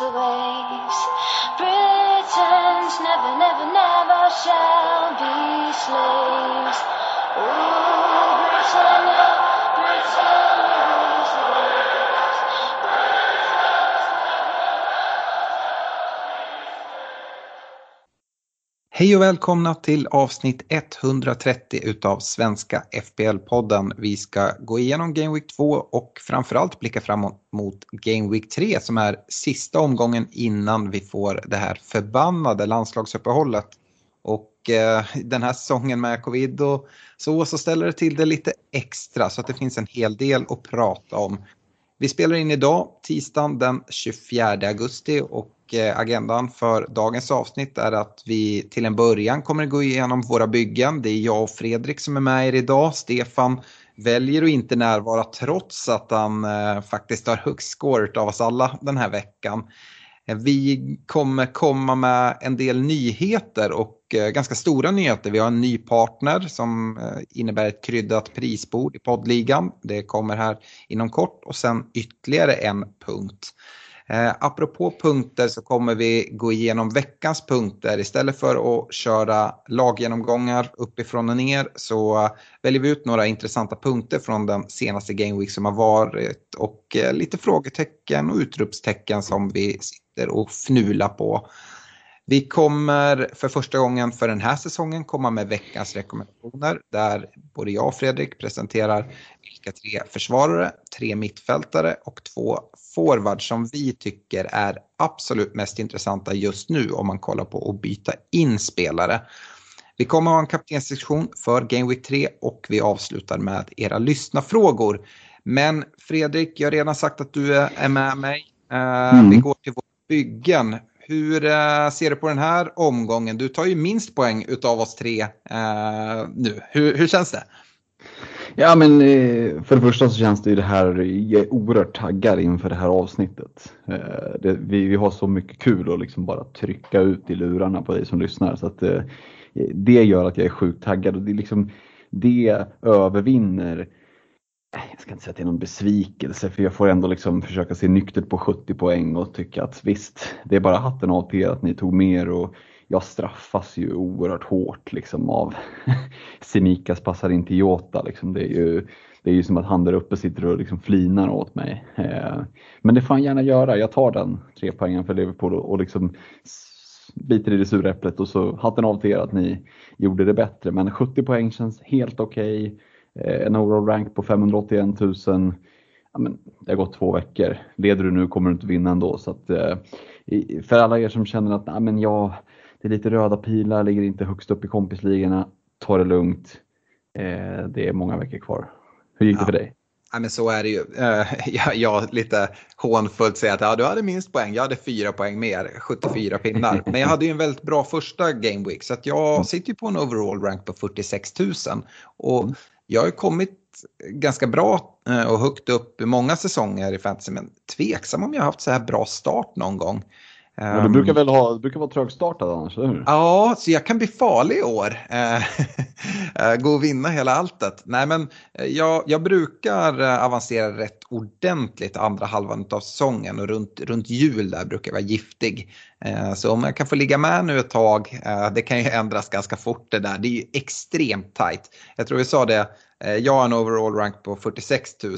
The waves. Britons never, never, never shall be slaves. Britannia, Britannia Hej och välkomna till avsnitt 130 utav Svenska FPL-podden. Vi ska gå igenom Game Week 2 och framförallt blicka framåt mot Game Week 3 som är sista omgången innan vi får det här förbannade landslagsuppehållet. Och eh, den här säsongen med covid och så, så ställer det till det lite extra så att det finns en hel del att prata om. Vi spelar in idag, tisdagen den 24 augusti och Eh, agendan för dagens avsnitt är att vi till en början kommer att gå igenom våra byggen. Det är jag och Fredrik som är med er idag. Stefan väljer att inte närvara trots att han eh, faktiskt har högst score av oss alla den här veckan. Eh, vi kommer komma med en del nyheter och ganska stora nyheter. Vi har en ny partner som innebär ett kryddat prisbord i poddligan. Det kommer här inom kort och sen ytterligare en punkt. Eh, apropå punkter så kommer vi gå igenom veckans punkter. Istället för att köra laggenomgångar uppifrån och ner så väljer vi ut några intressanta punkter från den senaste Game Week som har varit och eh, lite frågetecken och utropstecken som vi sitter och fnular på. Vi kommer för första gången för den här säsongen komma med veckans rekommendationer där både jag och Fredrik presenterar vilka tre försvarare, tre mittfältare och två forwards som vi tycker är absolut mest intressanta just nu om man kollar på att byta in spelare. Vi kommer ha en kaptenssektion för Game Week 3 och vi avslutar med era lyssnafrågor. Men Fredrik, jag har redan sagt att du är med mig. Eh, Vi går till våra byggen. Hur eh, ser du på den här omgången? Du tar ju minst poäng utav oss tre eh, nu. Hur, hur känns det? Ja men eh, för det första så känns det ju det här, jag är oerhört taggad inför det här avsnittet. Eh, det, vi, vi har så mycket kul att liksom bara trycka ut i lurarna på dig som lyssnar så att eh, det gör att jag är sjukt taggad och det, är liksom, det övervinner eh, jag ska inte säga att det är någon besvikelse för jag får ändå liksom försöka se nyktert på 70 poäng och tycka att visst, det är bara hatten av till er att ni tog mer och jag straffas ju oerhört hårt liksom av Semikas passar in till Jota. Liksom. Det, är ju, det är ju som att han där uppe sitter och liksom flinar åt mig. Eh, men det får han gärna göra. Jag tar den tre poängen för Liverpool och, och liksom biter i det sura äpplet och så hatten av till er att ni gjorde det bättre. Men 70 poäng känns helt okej. Okay en overall rank på 581 000. Ja, men det har gått två veckor. Leder du nu kommer du inte vinna ändå. Så att, eh, för alla er som känner att nej, men jag, det är lite röda pilar, ligger inte högst upp i kompisligorna. Ta det lugnt. Eh, det är många veckor kvar. Hur gick det Ja. för dig? Ja, men så är det ju. Eh, jag, jag lite hånfullt säger att ja, du hade minst poäng. Jag hade fyra poäng mer, 74 pinnar. Men jag hade ju en väldigt bra första game week så att jag sitter ju på en overall rank på 46 000. Och jag har ju kommit ganska bra eh, och högt upp i många säsonger i fantasy men tveksam om jag har haft så här bra start någon gång. Ja, du Ehm, brukar väl ha, du brukar vara trögstartad annars, eller hur? Ja, så jag kan bli farlig i år. Eh, eh, Gå och vinna hela alltet. Nej, men eh, jag, jag brukar avancera rätt ordentligt andra halvan av säsongen och runt, runt jul där brukar jag vara giftig. Så om jag kan få ligga med nu ett tag, det kan ju ändras ganska fort det där. Det är ju extremt tajt. Jag tror vi sa det, jag har en overall rank på 46 000.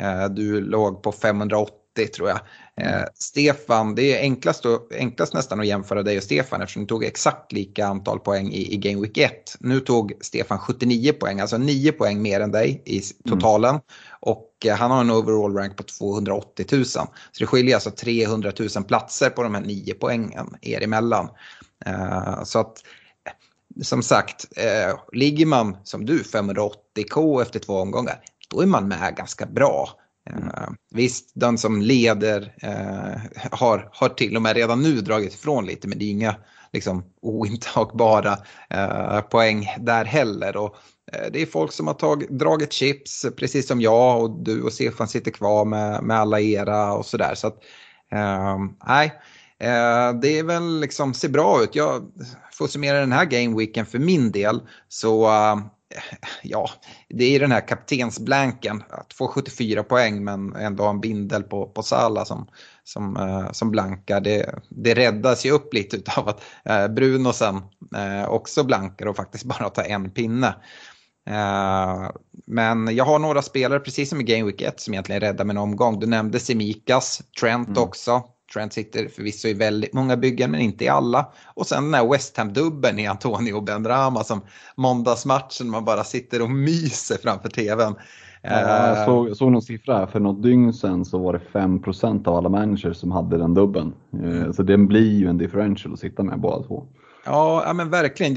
Eh, Du låg på 580 tror jag. Eh, Stefan, det är enklast, och, enklast nästan att jämföra dig och Stefan eftersom du tog exakt lika antal poäng i, i Game Week 1. Nu tog Stefan 79 poäng, alltså 9 poäng mer än dig i totalen. Mm. Och eh, han har en overall rank på 280 000. Så det skiljer alltså 300 000 platser på de här 9 poängen er emellan. Eh, så att som sagt, eh, ligger man som du 580k efter två omgångar, då är man med ganska bra. Mm. visst, den som leder eh, har, har till och med redan nu dragit ifrån lite, men det är inga liksom, ointagbara eh, poäng där heller. Och, eh, det är folk som har tag, dragit chips, precis som jag och du och Stefan sitter kvar med, med alla era och sådär. Så att, ehm, nej, eh, det är väl liksom, ser bra ut. Jag får summera den här gameweeken för min del så eh, ja, det är den här kaptensblanken. Att få 74 poäng men ändå ha en bindel på, på Sala som, som, uh, som blankar. Det, det räddas ju upp lite av att uh, Bruno sen uh, också blankar och faktiskt bara tar en pinne. Uh, men jag har några spelare, precis som i Game Week 1, som egentligen räddar en omgång. Du nämnde Semikas, Trent mm. också. Trent sitter förvisso i väldigt många byggen men inte i alla. Och sen den här West Ham-dubben i Antonio Benrahma som måndagsmatchen man bara sitter och myser framför tvn. Ja, jag eh, såg, såg någon siffra här, för något dygn sedan så var det 5% av alla managers som hade den dubben. Eh, så den blir ju en differential att sitta med båda två. Ja men verkligen.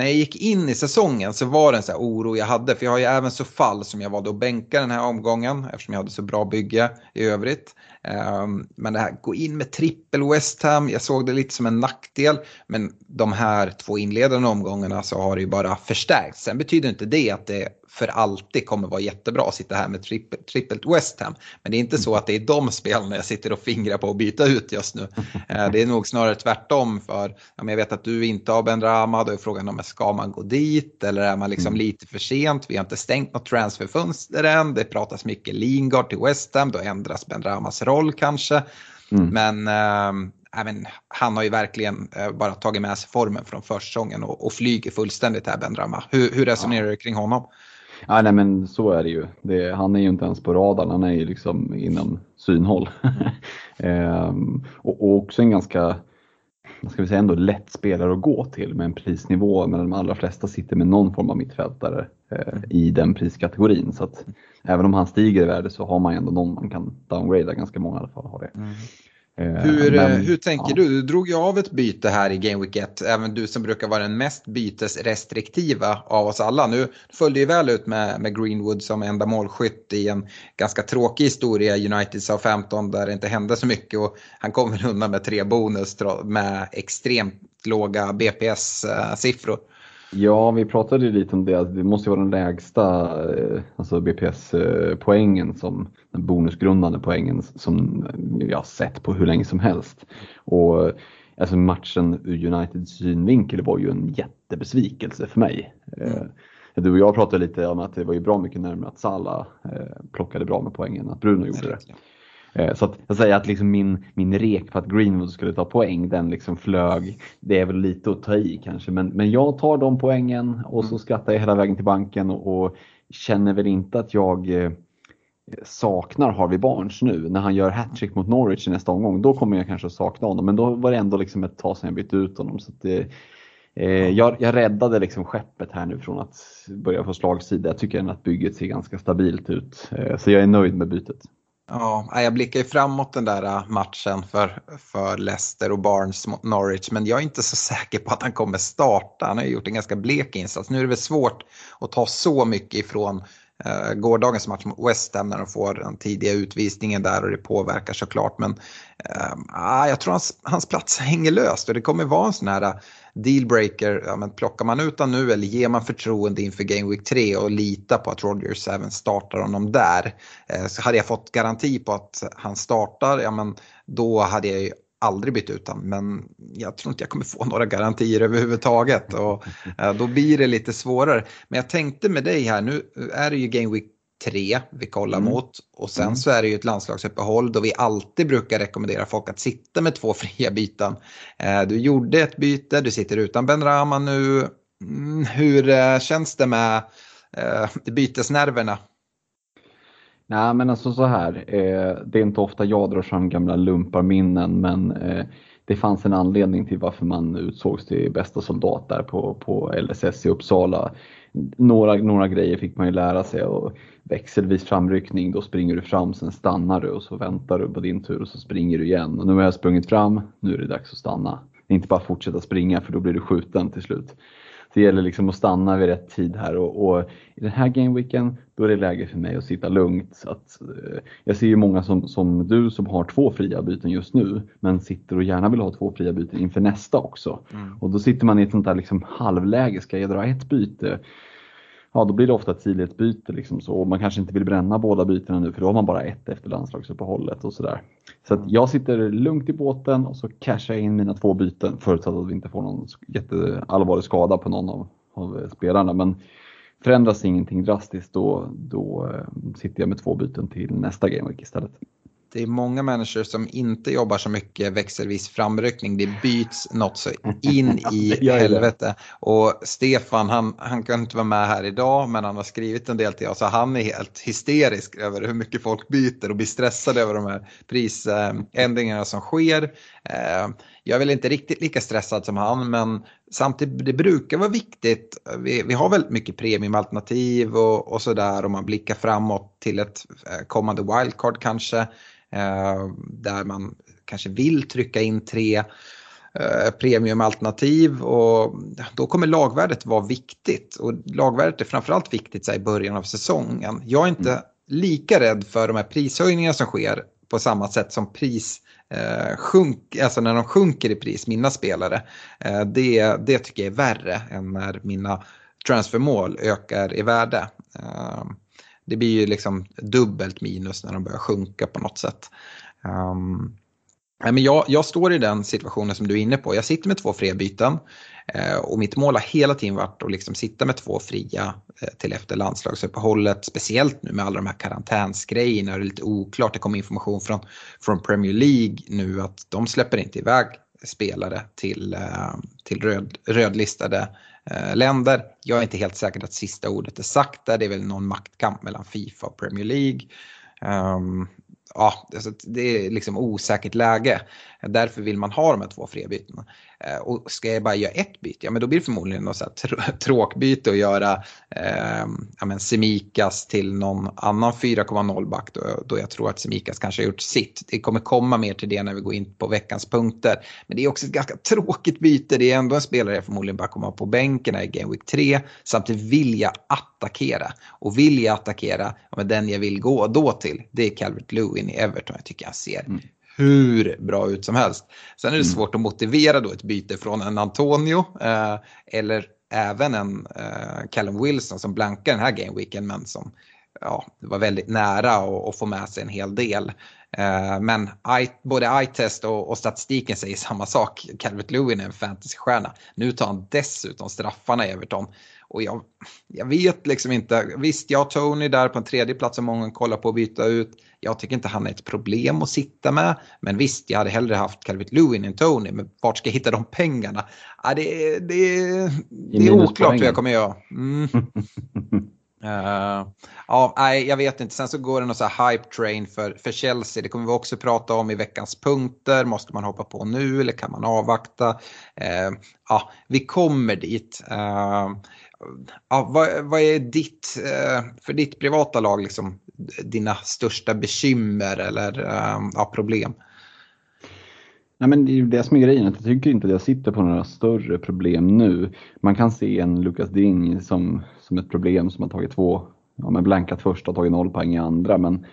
När jag gick in i säsongen så var det en sån här oro jag hade. För jag har ju även så fall som jag valde att bänka den här omgången eftersom jag hade så bra bygge i övrigt. Um, men det här, gå in med trippel West Ham, jag såg det lite som en nackdel. Men de här två inledande omgångarna så har det ju bara förstärkts. Sen betyder inte det att det för alltid kommer vara jättebra att sitta här med trippelt trippel West Ham. Men det är inte så att det är de spelarna jag sitter och fingrar på att byta ut just nu. Eh, det är nog snarare tvärtom för jag vet att du inte har Ben Rama, då är frågan om ska man gå dit eller är man liksom mm. lite för sent? Vi har inte stängt något transferfönster än, det pratas mycket Lingard till West Ham, då ändras Ben Ramas roll kanske. Mm. Men äh, även, han har ju verkligen äh, bara tagit med sig formen från försäsongen och, och flyger fullständigt här Ben Rama. Hur, hur resonerar ja. du kring honom? Ja, nej men så är det ju. Det, han är ju inte ens på radarn, han är ju liksom inom synhåll. ehm, och, och, också en ganska, ska vi säga ändå lätt spelare att gå till med en prisnivå, men de allra flesta sitter med någon form av mittfältare eh, i den priskategorin. Så att även om han stiger i värde så har man ändå någon man kan downgrada, ganska många i alla fall har det. Mm. Eh, hur, Men, hur tänker ja. du? Du drog ju av ett byte här i Game Week 1, även du som brukar vara den mest bytesrestriktiva av oss alla. Nu följde ju väl ut med, med Greenwood som enda målskytt i en ganska tråkig historia, United sa 15 där det inte hände så mycket och han kom väl undan med tre bonus med extremt låga BPS-siffror. Ja, vi pratade lite om det. Det måste vara den lägsta eh, alltså BPS-poängen, som den bonusgrundande poängen som jag har sett på hur länge som helst. Och alltså matchen ur Uniteds synvinkel var ju en jättebesvikelse för mig. Mm. Du och jag pratade lite om att det var ju bra mycket närmare att Salah eh, plockade bra med poängen än att Bruno gjorde det. Eh, så att jag säger att liksom min, min rek på att Greenwood skulle ta poäng, den liksom flög. Det är väl lite att ta i kanske, men, men jag tar de poängen och så mm. skrattar jag hela vägen till banken och, och känner väl inte att jag eh, saknar Harvey Barnes nu. När han gör hattrick mot Norwich i nästa omgång, då kommer jag kanske att sakna honom. Men då var det ändå liksom ett tag sedan jag bytte ut honom. Så det, eh, jag, jag räddade liksom skeppet här nu från att börja få slagsida. Jag tycker att bygget ser ganska stabilt ut. Eh, så jag är nöjd med bytet. Ja, jag blickar ju framåt den där äh, matchen för, för Leicester och Barnes mot Norwich. Men jag är inte så säker på att han kommer starta. Han har ju gjort en ganska blek insats. Nu är det väl svårt att ta så mycket ifrån eh, gårdagens match mot West Ham när de får den tidiga utvisningen där och det påverkar såklart. Men eh, jag tror hans, hans plats hänger löst och det kommer vara en sån här dealbreaker, ja, men plockar man ut honom nu eller ger man förtroende inför Game Week 3 och litar på att Rodgers även startar honom där. Eh, så hade jag fått garanti på att han startar, ja men då hade jag ju aldrig bytt ut honom. Men jag tror inte jag kommer få några garantier överhuvudtaget och eh, då blir det lite svårare. Men jag tänkte med dig här, nu är det ju Game Week tre vi kollar mm. mot. Och sen mm. så är det ju ett landslagsuppehåll då vi alltid brukar rekommendera folk att sitta med två fria byten. Eh, du gjorde ett byte, du sitter utan Ben Rama nu. Mm, hur eh, känns det med eh, bytesnerverna? Nej men alltså så här, det är inte ofta jag drar fram gamla lumparminnen men det fanns en anledning till varför man utsågs till bästa soldat där på, på LSS i Uppsala. Några, några grejer fick man ju lära sig och växelvis framryckning, då springer du fram, sen stannar du och så väntar du på din tur och så springer du igen. Och nu har jag sprungit fram, nu är det dags att stanna. Inte bara fortsätta springa för då blir du skjuten till slut det gäller liksom att stanna vid rätt tid här och, och i den här gameweeken då är det läge för mig att sitta lugnt. Att, eh, jag ser ju många som, som du som har två fria byten just nu men sitter och gärna vill ha två fria byten inför nästa också. Mm. Och då sitter man i ett sånt där liksom halvläge, ska jag dra ett byte? Ja, då blir det ofta ett sidledsbyte. Liksom så. Man kanske inte vill bränna båda bytena nu för då har man bara ett efter landslagsuppehållet och sådär. Så att jag sitter lugnt i båten och så cashar jag in mina två byten förutsatt att vi inte får någon jätteallvarlig skada på någon av, av spelarna. Men förändras ingenting drastiskt då, då eh, sitter jag med två byten till nästa gameweek istället det är många människor som inte jobbar så mycket växelvis framryckning. Det byts något så in i helvete. Och Stefan, han, han kan inte vara med här idag, men han har skrivit en del till oss. Han är helt hysterisk över hur mycket folk byter och blir stressad över de här prisändringarna som sker. Eh, jag är väl inte riktigt lika stressad som han, men samtidigt det brukar vara viktigt. Vi, vi har väldigt mycket premiumalternativ och, och sådär om man blickar framåt till ett eh, kommande wildcard kanske. Eh, där man kanske vill trycka in tre eh, premiumalternativ och då kommer lagvärdet vara viktigt och lagvärdet är framförallt viktigt så i början av säsongen. Jag är inte mm. lika rädd för de här prishöjningarna som sker på samma sätt som pris eh, sjunk, alltså när de sjunker i pris, mina spelare. Eh, det, det tycker jag är värre än när mina transfermål ökar i värde. Eh, det blir ju liksom dubbelt minus när de börjar sjunka på något sätt. Um, men jag, jag står i den situationen som du är inne på. Jag sitter med två fria byten eh, och mitt mål har hela tiden varit att liksom sitta med två fria eh, till efter landslagsuppehållet. Speciellt nu med alla de här karantänsgrejerna och det är lite oklart. Det kommer information från, från Premier League nu att de släpper inte iväg spelare till, eh, till röd, rödlistade Eh, Eh, länder. Jag är inte helt säker att sista ordet är sagt där. Det är väl någon maktkamp mellan Fifa och Premier League. Um, ja, alltså, det är liksom osäkert läge. Därför vill man ha de här två fria bytena. Eh, och ska jag bara göra ett byte, ja men då blir det förmodligen något så här tråkbyte att göra eh, ja, men Semikas till någon annan 4,0 back då, då jag tror att Semikas kanske har gjort sitt. Det kommer komma mer till det när vi går in på veckans punkter. Men det är också ett ganska tråkigt byte, det är ändå en spelare jag förmodligen bara kommer ha på bänken i Game Week 3. Samtidigt vill jag attackera. Och vill jag attackera, ja, men den jag vill gå då till, det är Calvert Lewin i Everton. Jag tycker han ser mm hur bra ut som helst. Sen är det mm. svårt att motivera då ett byte från en Antonio eh, eller även en eh, Callum Wilson som blankar den här gameweeken men som ja, var väldigt nära att, få med sig en hel del. Eh, men I, både eye-test och, och, statistiken säger samma sak. Calvert Lewin är en fantasystjärna. Nu tar han dessutom straffarna i Everton. Och jag, jag vet liksom inte. Visst, jag har Tony där på en tredje plats som många kollar på att byta ut. Jag tycker inte han är ett problem att sitta med. Men visst, jag hade hellre haft Calvit Lewin än Tony. Men vart ska jag hitta de pengarna? Ja, det, det, det är oklart hur jag kommer göra. Mm. Uh, ja, nej, jag vet inte. Sen så går det någon så här hype train för, för Chelsea. Det kommer vi också prata om i veckans punkter. Måste man hoppa på nu eller kan man avvakta? Uh, ja, vi kommer dit. Uh, ja, vad, vad, är ditt, eh, för ditt privata lag, liksom, dina största bekymmer eller eh, ja, problem? Nej, men det är ju det som är grejen, jag tycker inte att jag sitter på några större problem nu. Man kan se en Lucas Ding som, som ett problem som har tagit två, ja men blankat första och tagit noll poäng i andra. Men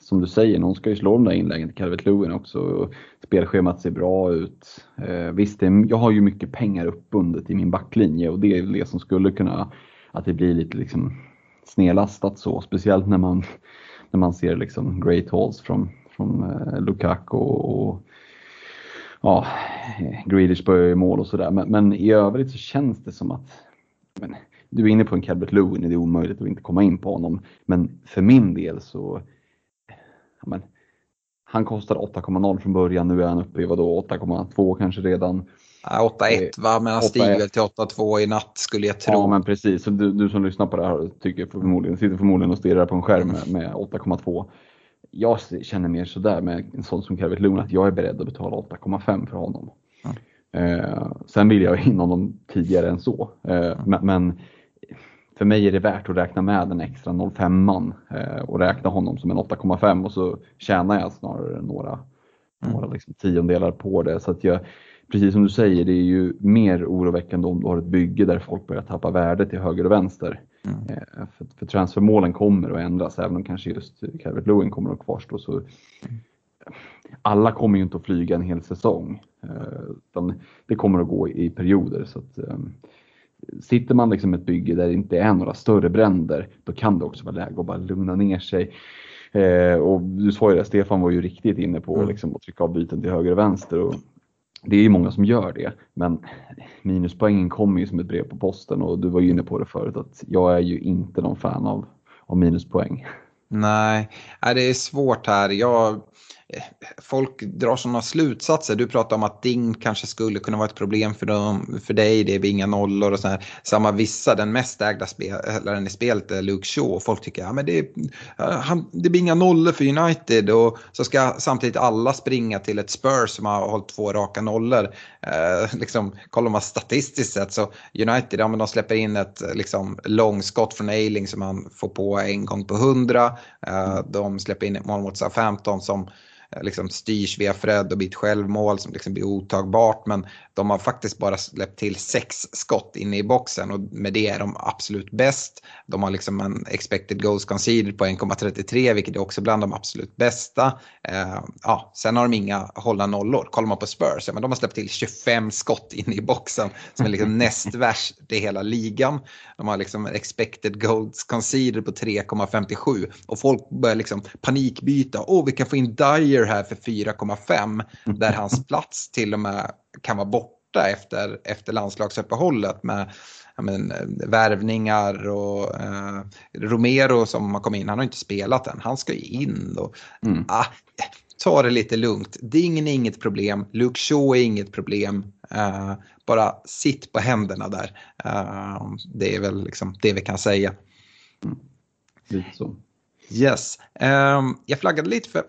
som du säger, någon ska ju slå de där inläggen till Calvert Lewin också. Spelschemat ser bra ut. Eh, visst, jag har ju mycket pengar uppbundet i min backlinje och det är det som skulle kunna, att det blir lite liksom snedlastat så. Speciellt när man, när man ser liksom great halls från, från eh, Lukaku och ja, Greedish börjar i mål och sådär. Men, men, i övrigt så känns det som att men, du är inne på en Calvert Lewin, det är omöjligt att inte komma in på honom. Men för min del så, men, han kostade 8,0 från början, nu är han uppe i 8,2 kanske redan. 8-1 va, men han stiger väl till 8-2 i natt skulle jag tro. Ja, men precis. Så du, du som lyssnar på det här tycker förmodligen, sitter förmodligen och stirrar på en skärm med, med 8,2. Jag känner mer sådär med en sån som Kevin Loon att jag är beredd att betala 8,5 för honom. Mm. Eh, sen vill jag in honom tidigare än så. Eh, men, men, för mig är det värt att räkna med den extra 0,5 eh, och räkna honom som en 8,5 och så tjänar jag snarare några, mm. några liksom tiondelar på det. Så att jag, precis som du säger, det är ju mer oroväckande om du har ett bygge där folk börjar tappa värde till höger och vänster. Mm. Eh, för, för transfermålen kommer att ändras, även om kanske just Calvert Lewin kommer att kvarstå. Så, alla kommer ju inte att flyga en hel säsong. Eh, det kommer att gå i perioder. Så att, ehm, sitter man liksom ett bygge där det inte är några större bränder, då kan det också vara läge att bara lugna ner sig. Eh, och du sa ju det, Stefan var ju riktigt inne på mm. liksom, att trycka av byten till höger och vänster. Och det är ju många som gör det, men minuspoängen kommer ju som ett brev på posten och du var ju inne på det förut att jag är ju inte någon fan av, av minuspoäng. Nej, det är svårt här. Jag, folk drar sådana slutsatser. Du pratar om att din kanske skulle kunna vara ett problem för, dem, för dig. Det är inga nollor och sådär. Samma vissa, den mest ägda spelaren i spelet är Luke Shaw. Folk tycker att ja, det, det blir inga nollor för United. Och så ska samtidigt alla springa till ett Spurs som har hållit två raka nollor. Eh, liksom, kollar man statistiskt sett så United, ja, men de släpper in ett liksom, långskott från Ailing som man får på en gång på hundra. Eh, de släpper in ett mål mot 15 som Eh, liksom styrs via Fred och blir ett självmål som liksom blir otagbart. Men de har faktiskt bara släppt till sex skott inne i boxen och med det är de absolut bäst. De har liksom en expected goals conceded på 1,33 vilket är också bland de absolut bästa. Eh, ja, sen har de inga hållna nollor. Kollar man på Spurs, ja, men de har släppt till 25 skott inne i boxen som är liksom näst värst i hela ligan. De har liksom en expected goals conceded på 3,57 och folk börjar liksom panikbyta. Åh, oh, vi kan få in Dyer här för 4,5 där hans plats till och med kan vara borta efter, efter landslagsuppehållet med men, värvningar och eh, Romero som har kommit in, han har inte spelat än, han ska ju in. Och, mm. ah, ta det lite lugnt, Ding är inget problem, Luke Shaw är inget problem, eh, bara sitt på händerna där. Eh, det är väl liksom det vi kan säga. Mm. Lite så. Yes. Um, jag flaggade lite för,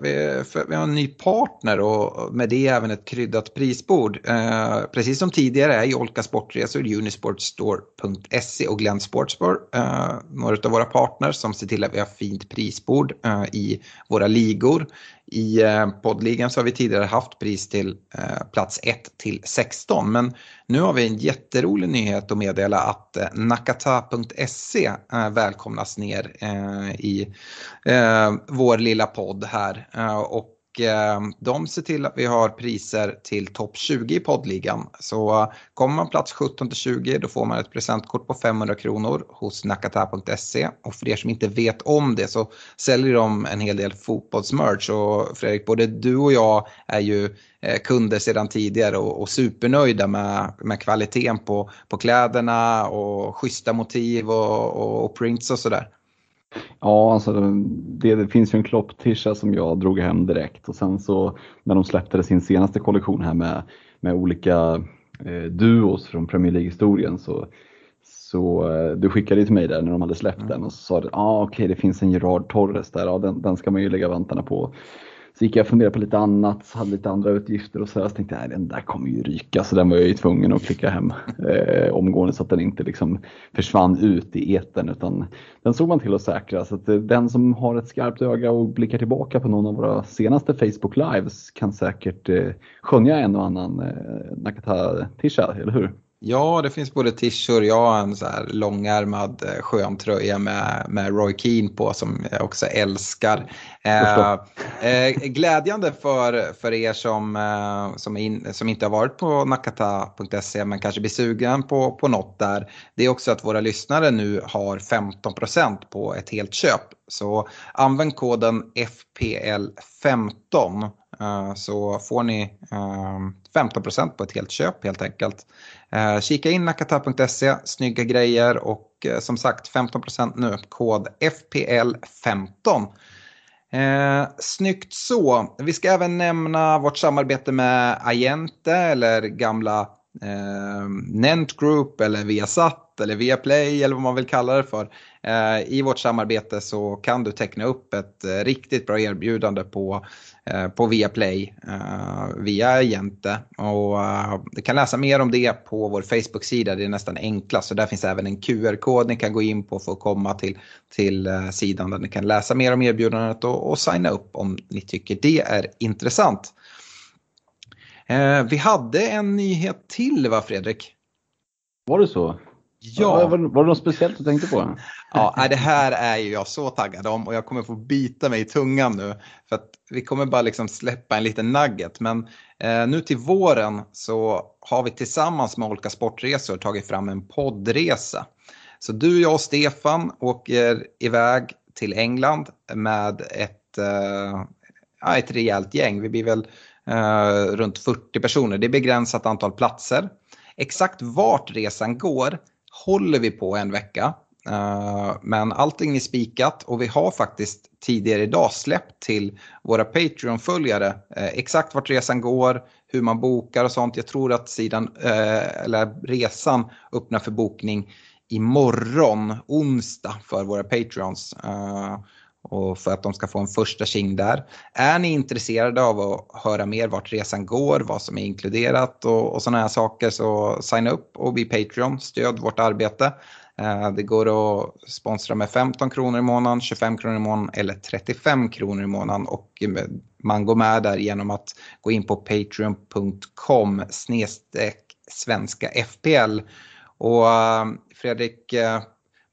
för vi har en ny partner och med det även ett kryddat prisbord. Uh, precis som tidigare är ju Olka Sportresor, Unisportstore.se och Glenn Sportsbar uh, ehm, några av våra partners som ser till att vi har fint prisbord uh, i våra ligor. I eh, poddligan så har vi tidigare haft pris till eh, plats 1 till 16 men nu har vi en jätterolig nyhet att meddela att eh, nakata.se eh, välkomnas ner eh, i eh, vår lilla podd här och Ehm, de ser till att vi har priser till topp 20 i poddligan. Så eh, kommer man plats 17 till 20 då får man ett presentkort på 500 kronor hos nakata.se. Och för er som inte vet om det så säljer de en hel del fotbollsmerch. Och Fredrik, både du och jag är ju eh, kunder sedan tidigare och, och supernöjda med, med kvaliteten på, på kläderna och schyssta motiv och, och, och prints och sådär. Ja, alltså det, det finns ju en klopptisha som jag drog hem direkt och sen så när de släppte sin senaste kollektion här med, med olika eh, duos från Premier League-historien så, så eh, du skickade till mig där när de hade släppt mm. den och så sa du, ah, okej okay, det finns en Gerard Torres där, ja, den, den ska man ju lägga vantarna på. Så gick jag och funderade på lite annat, hade lite andra utgifter och så, så tänkte jag den där kommer ju ryka så den var jag ju tvungen att klicka hem eh, omgående så att den inte liksom försvann ut i eten utan den såg man till att säkra. Så att eh, den som har ett skarpt öga och blickar tillbaka på någon av våra senaste Facebook Lives kan säkert eh, skönja en och annan eh, Nakata-tisha, eller hur? Ja, det finns både t-shirt, jag har en så här långärmad eh, skön tröja med, med Roy Keane på som jag också älskar. Eh, eh, glädjande för, för er som, eh, som, in, som inte har varit på nakata.se men kanske blir sugen på, på något där. Det är också att våra lyssnare nu har 15% på ett helt köp. Så använd koden FPL15 eh, Eh, så får ni ehm, 15% på ett helt köp helt enkelt. Eh, kika in nakata.se, snygga grejer och eh, som sagt 15% nu, kod FPL15. Eh, snyggt så. Vi ska även nämna vårt samarbete med Agente eller gamla eh, Nent Group eller Viasat eller Viaplay eller vad man vill kalla det för. Eh, I vårt samarbete så kan du teckna upp ett eh, riktigt bra erbjudande på Eh, på Viaplay eh, via Agente. Och eh, du kan läsa mer om det på vår Facebook-sida, det är nästan enklast. Så där finns även en QR-kod ni kan gå in på för att komma till, till eh, sidan där ni kan läsa mer om erbjudandet och, och signa upp om ni tycker det är intressant. Vi hade en nyhet till va Fredrik? Var det så? Ja. Var, var det något speciellt du tänkte på? Ja, det här är ju jag så taggad om och jag kommer få bita mig i tungan nu. För att vi kommer bara liksom släppa en liten nugget. Men eh, nu till våren så har vi tillsammans med Olka Sportresor tagit fram en poddresa. Så du, jag och Stefan åker iväg till England med ett, eh, ett rejält gäng. Vi blir väl eh, runt 40 personer. Det är begränsat antal platser. Exakt vart resan går håller vi på en vecka. Eh, men allting är spikat och vi har faktiskt tidigare idag släppt till våra Patreon-följare eh, exakt vart resan går, hur man bokar och sånt. Jag tror att sidan, eh, eller resan öppnar för bokning imorgon, onsdag, för våra Patreons och för att de ska få en första king där. Är ni intresserade av att höra mer vart resan går, vad som är inkluderat och, och sådana här saker så signa upp och bli Patreon, stöd vårt arbete. Eh, det går att sponsra med 15 kronor i månaden, 25 kronor i månaden eller 35 kronor i månaden och eh, man går med där genom att gå in på patreon.com svenska FPL. Och eh, Fredrik, eh,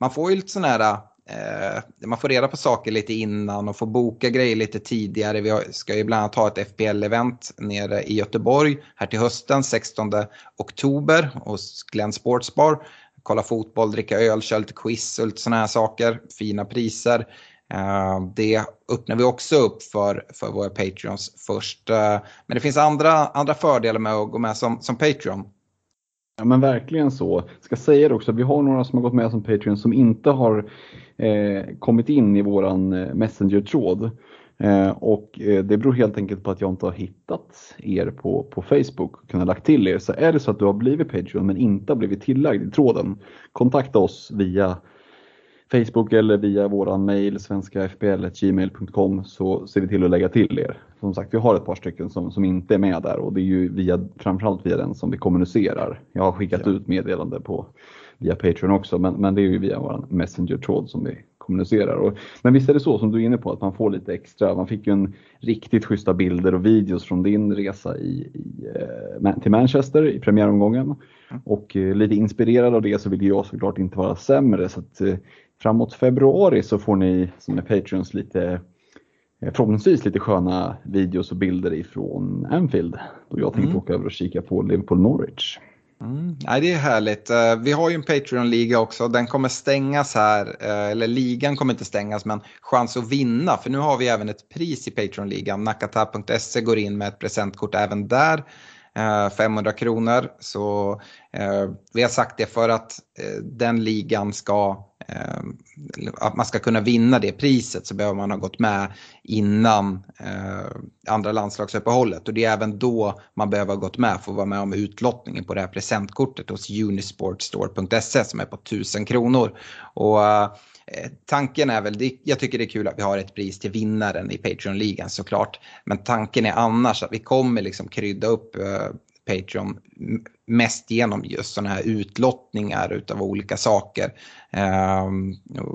man får ju lite sådana här eh, Eh, man får reda på saker lite innan och får boka grejer lite tidigare. Vi ska ju bland annat ha ett FPL-event nere i Göteborg här till hösten, 16 oktober hos Glenn Sportsbar kolla fotboll, dricka öl, köra lite quiz och lite sådana här saker. Fina priser. Eh, det öppnar vi också upp för, för våra Patreons först. Eh, men det finns andra, andra fördelar med att gå med som, som Patreon. Ja men verkligen så. Ska säga det också, vi har några som har gått med som Patreon som inte har kommit in i våran eh, Messenger-tråd. Eh, och eh, det beror helt enkelt på att jag inte har hittat er på, på Facebook och kunnat lagt till er. Så är det så att du har blivit Patreon men inte har blivit tillagd i tråden, kontakta oss via Facebook eller via våran mail svenskafpl.gmail.com så ser vi till att lägga till er. Som sagt, vi har ett par stycken som, som inte är med där och det är ju via, framförallt via den som vi kommunicerar. Jag har skickat ja. ut meddelande på via Patreon också men, men det är ju via vår Messenger-tråd som vi kommunicerar. Och, men visst är det så som du är inne på att man får lite extra. Man fick ju en riktigt schyssta bilder och videos från din resa i, i eh, till Manchester i premiäromgången. Mm. Och eh, lite inspirerad av det så vill jag såklart inte vara sämre. Så att, eh, framåt februari så får ni som är Patreons lite förhoppningsvis lite sköna videos och bilder ifrån Anfield. Då jag tänkte mm. åka över och kika på Liverpool Norwich. Mm. Nej, det är härligt. Eh, vi har ju en Patreon-liga också. Den kommer stängas här, eh, eller ligan kommer inte stängas, men chans att vinna. För nu har vi även ett pris i Patreon-ligan. Nakata.se går in med ett presentkort även där. Eh, 500 kronor. Så eh, vi har sagt det för att eh, den ligan ska Eh, att man ska kunna vinna det priset så behöver man ha gått med innan eh, andra landslagsuppehållet. Och det är även då man behöver ha gått med för att vara med om utlottningen på det här presentkortet hos Unisportstore.se som är på 1000 kronor. Och eh, Eh, tanken är väl, jag tycker det är kul att vi har ett pris till vinnaren i Patreon-ligan såklart. Men tanken är annars att vi kommer liksom krydda upp eh, Patreon mest genom just sådana här utlottningar utav olika saker, eh,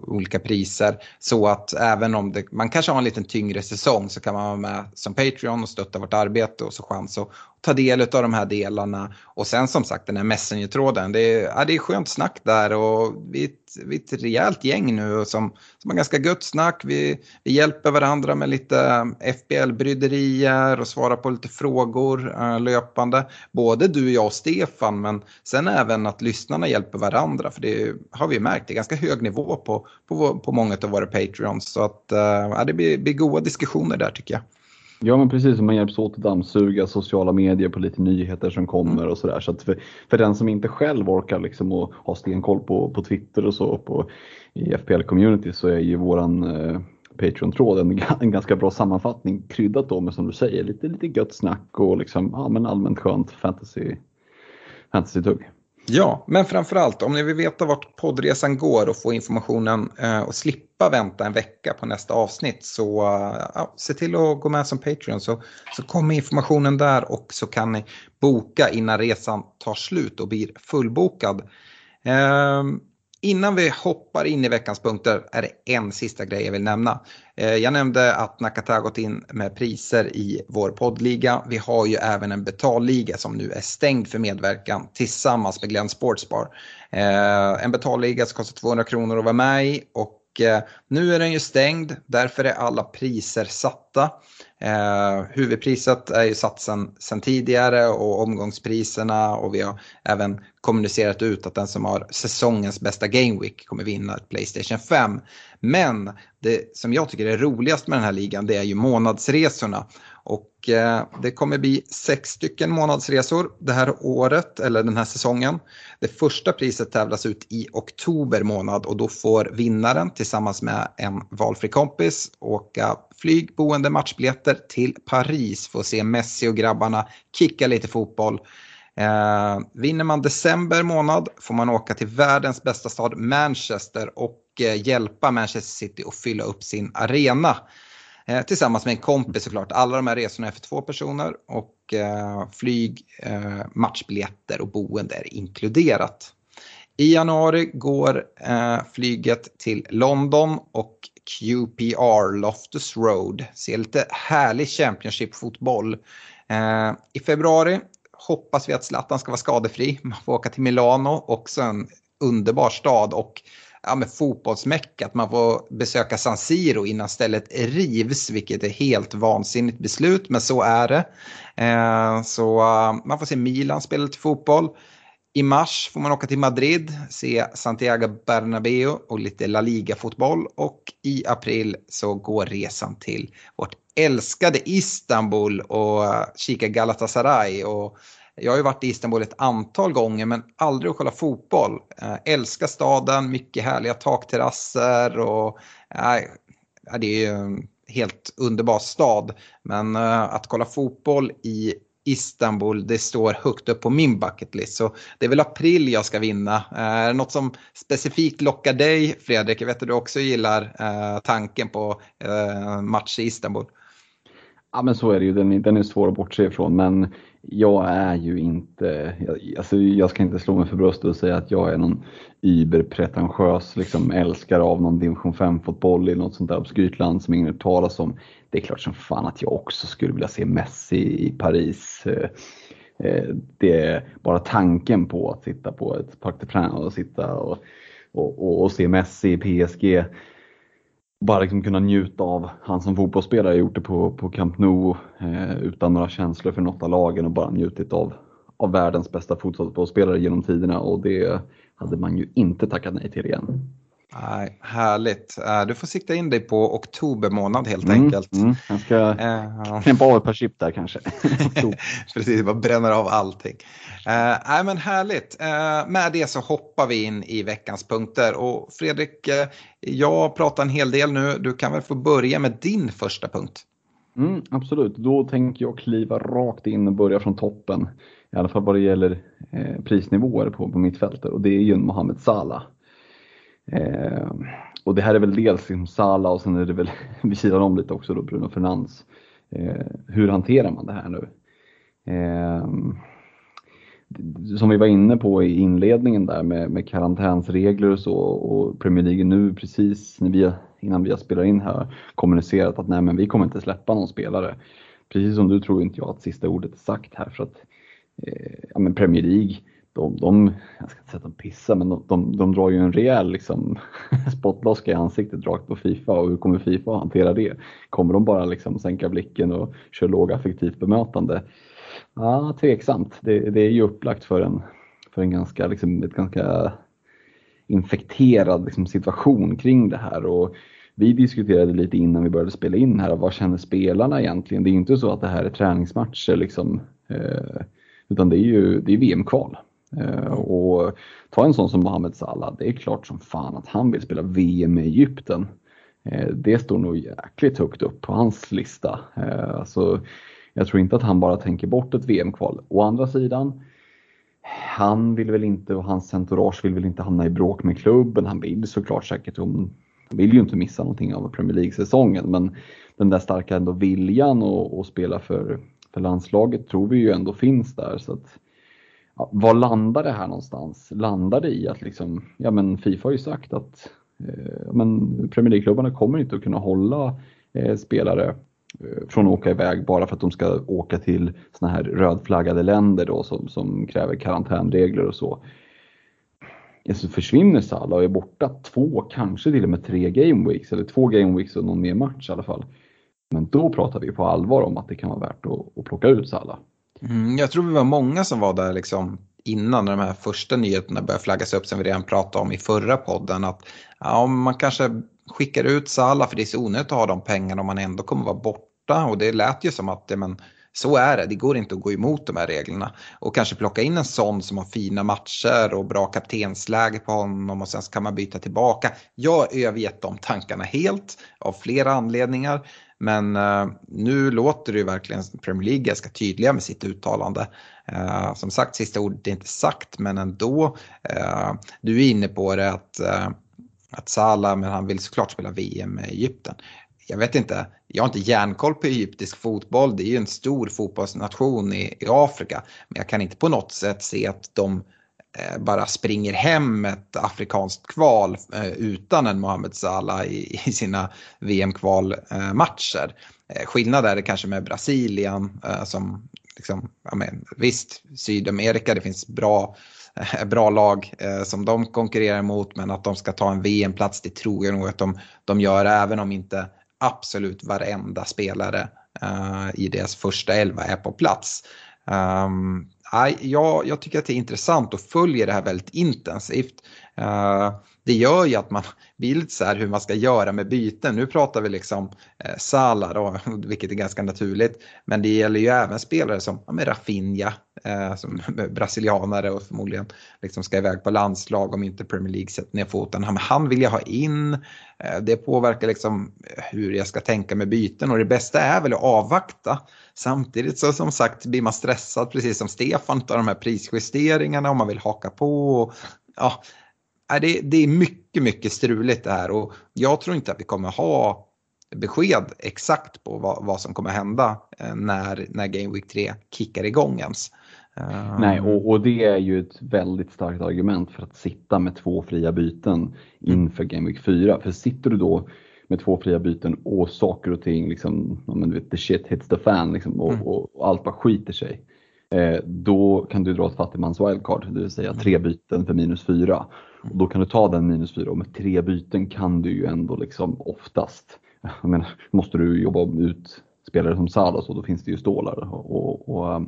olika priser. Så att även om det, man kanske har en lite tyngre säsong så kan man vara med som Patreon och stötta vårt arbete och så chans att ta del av de här delarna. Och sen som sagt den här Messenger-tråden, det är, ja, det är skönt snack där och vi är ett, vi är ett rejält gäng nu som, som har ganska gött snack. Vi, vi hjälper varandra med lite eh, FBL-bryderier och svarar på lite frågor äh, löpande. Både du, jag och Stefan, men sen även att lyssnarna hjälper varandra. För det har vi märkt, det är ganska hög nivå på, på, på många av våra Patreons. Så att, äh, det blir, blir goda diskussioner där tycker jag. Ja men precis, man hjälps åt att dammsuga sociala medier på lite nyheter som kommer mm. och sådär. Så att för, för den som inte själv orkar liksom och ha stenkoll på, på Twitter och så på, i FPL-community så är ju våran eh, Patreon-tråd en, en ganska bra sammanfattning kryddat då med som du säger lite, lite gött snack och liksom, ja, men allmänt skönt fantasy fantasy-tugg. Ja, men framförallt om ni vill veta vart poddresan går och få informationen eh, och slippa vänta en vecka på nästa avsnitt så eh, ja, se till att gå med som Patreon så, så kommer informationen där och så kan ni boka innan resan tar slut och blir fullbokad. Eh, Innan vi hoppar in i veckans punkter är det en sista grej jag vill nämna. Eh, jag nämnde att Nakata gått in med priser i vår poddliga. Vi har ju även en betalliga som nu är stängd för medverkan tillsammans med Glenn Sportsbar. Eh, en betalliga som kostar 200 kronor att vara med i och eh, nu är den ju stängd, därför är alla priser satta. Eh, huvudpriset är ju satt sen, sen, tidigare och omgångspriserna och vi har även kommunicerat ut att den som har säsongens bästa Game Week kommer vinna ett Playstation 5. Men det som jag tycker är roligast med den här ligan det är ju månadsresorna. Och eh, det kommer bli sex stycken månadsresor det här året, eller den här säsongen. Det första priset tävlas ut i oktober månad och då får vinnaren tillsammans med en valfri kompis åka flyg, boende, matchbiljetter till Paris för att se Messi och grabbarna kicka lite fotboll. Eh, vinner man december månad får man åka till världens bästa stad Manchester och eh, hjälpa Manchester City att fylla upp sin arena. Eh, tillsammans med en kompis såklart. Alla de här resorna är för två personer och eh, flyg, eh, matchbiljetter och boende är inkluderat. I januari går eh, flyget till London och QPR, Loftus Road. Ser lite härlig Championship-fotboll. Eh, I februari hoppas vi att Zlatan ska vara skadefri. Man får åka till Milano, också en underbar stad och ja, med fotbollsmäck, att man får besöka San Siro innan stället rivs, vilket är helt vansinnigt beslut, men så är det. Eh, så uh, man får se Milan spela lite fotboll. I mars får man åka till Madrid, se Santiago Bernabéu och lite La Liga-fotboll. Och i april så går resan till vårt älskade Istanbul och eh, kika Galatasaray. Och jag har ju varit i Istanbul ett antal gånger men aldrig att kolla fotboll. Eh, älskar staden, mycket härliga takterrasser och äh, det är ju en helt underbar stad. Men äh, att kolla fotboll i Istanbul, det står högt upp på min bucketlist. Så det är väl april jag ska vinna. Eh, är det något som specifikt lockar dig, Fredrik? Jag vet att du också gillar tanken på match i Istanbul. Ja men så är det ju, den, den är svår att bortse ifrån men jag är ju inte, alltså jag ska inte slå mig för bröstet och säga att jag är någon überpretentiös liksom älskare av någon division 5-fotboll i något sånt där obskyrt land som ingen talas om. Det är klart som fan att jag också skulle vilja se Messi i Paris. Eh, eh, det är bara tanken på att sitta på ett Parc des Princes och sitta och, och, och, se Messi i PSG bara liksom kunna njuta av han som fotbollsspelare, gjort det på, på Camp Nou eh, utan några känslor för något av lagen och bara njutit av, av världens bästa fotbollsspelare genom tiderna och det hade man ju inte tackat nej till igen. Nej, härligt. Eh, du får sikta in dig på oktober månad helt mm, enkelt. Mm, jag ska uh, knäppa av ett par chip där kanske. Precis, bara bränner av allting. Uh, nej, men härligt. Uh, med det så hoppar vi in i veckans punkter. Och Fredrik, uh, jag pratar en hel del nu. Du kan väl få börja med din första punkt. Mm, absolut, då tänker jag kliva rakt in och börja från toppen. I alla fall vad det gäller prisnivåer på, på mittfältet och det är ju Mohamed Salah. Eh, och det här är väl dels liksom Sala och sen är det väl vid sidan om lite också då Bruno Fernandes. Eh, hur hanterar man det här nu? Eh, som vi var inne på i inledningen där med, med karantänsregler och så och Premier League nu precis när vi, innan vi har spelat in här kommunicerat att nej men vi kommer inte släppa någon spelare. Precis som du tror inte jag att sista ordet är sagt här för att eh, ja, men Premier League de, de, jag ska inte säga att de pissar, men de, de, de drar ju en rejäl liksom, spottloska i ansiktet rakt på Fifa och hur kommer Fifa att hantera det? Kommer de bara liksom sänka blicken och köra lågaffektivt bemötande? Ja, tveksamt. Det, det är ju upplagt för en, för en ganska, liksom, ett ganska infekterad liksom, situation kring det här. Och vi diskuterade lite innan vi började spela in här, vad känner spelarna egentligen? Det är ju inte så att det här är träningsmatcher liksom, eh, utan det är ju det är VM-kval. Eh, och ta en sån som Mohamed Salah, det är klart som fan att han vill spela VM i Egypten. Eh, det står nog jäkligt högt upp på hans lista. Eh, alltså, jag tror inte att han bara tänker bort ett VM-kval. Å andra sidan, han vill väl inte och hans entourage vill väl inte hamna i bråk med klubben. Han vill såklart säkert, han vill ju inte missa någonting av Premier League-säsongen men den där starka ändå viljan att spela för, för landslaget tror vi ju ändå finns där. Så att, ja, var landar det här någonstans? Landar det i att liksom, ja men Fifa har ju sagt att eh, men Premier League-klubbarna kommer inte att kunna hålla eh, spelare Eh, från att åka iväg bara för att de ska åka till såna här rödflaggade länder då som, som kräver karantänregler och så. Så försvinner Salah och är borta två, kanske till och med tre game weeks eller två game weeks och någon mer match i alla fall. Men då pratar vi på allvar om att det kan vara värt att, att plocka ut Salah. Mm, jag tror vi var många som var där liksom innan de här första nyheterna började flaggas upp som vi redan pratade om i förra podden. Att ja, man kanske skickar ut Salah för det är så onödigt att ha de pengarna om man ändå kommer vara borta. Och det lät ju som att ja, men, så är det, det går inte att gå emot de här reglerna. Och kanske plocka in en sån som har fina matcher och bra kaptensläge på honom och sen kan man byta tillbaka. Jag har övergett de tankarna helt av flera anledningar. Men eh, nu låter det ju verkligen Premier League ganska tydliga med sitt uttalande. Eh, som sagt, sista ordet är inte sagt men ändå. Eh, du är inne på det att att Salah, men han vill såklart spela VM med Egypten. Jag vet inte, jag har inte järnkoll på egyptisk fotboll. Det är ju en stor fotbollsnation i, i Afrika. Men jag kan inte på något sätt se att de Eh, bara springer hem ett afrikanskt kval eh, utan en Mohamed Salah i, sina VM-kvalmatcher. Eh, skillnad är det kanske med Brasilien som, liksom, ja, men, visst, Sydamerika, det finns bra bra lag som de konkurrerar mot men att de ska ta en VM-plats det tror jag nog att de, de gör även om inte absolut varenda spelare i deras första elva är på plats. Um, jag, jag tycker att det är intressant och följer det här väldigt intensivt. Eh, det gör ju att man blir lite så här hur man ska göra med byten. Nu pratar vi liksom eh, Salah då, vilket är ganska naturligt. Men det gäller ju även spelare som ja, Rafinha, eh, som brasilianare och förmodligen liksom ska iväg på landslag om inte Premier League sätter ner foten. Han, han vill jag ha in. Eh, det påverkar liksom eh, hur jag ska tänka med byten och det bästa är väl att avvakta. Samtidigt så som sagt blir man stressad precis som Stefan av de här prisjusteringarna om man vill haka på. Och, ja, det, det är mycket, mycket struligt det här och jag tror inte att vi kommer ha besked exakt på vad, vad som kommer hända eh, när, när Game Week 3 kickar igång ens. Eh, Nej, och, och, det är ju ett väldigt starkt argument för att sitta med två fria byten inför Game Week 4. För sitter du då med två fria byten och saker och ting, liksom, men du vet, the shit hits the fan liksom, och, mm. och, och allt bara skiter sig. Eh, då kan du dra ett fattigmans wildcard, det vill säga tre byten för minus fyra. Och då kan du ta den minus fyra och med tre byten kan du ju ändå liksom oftast, jag menar, måste du jobba ut spelare som Salah så då finns det ju stålar och, och,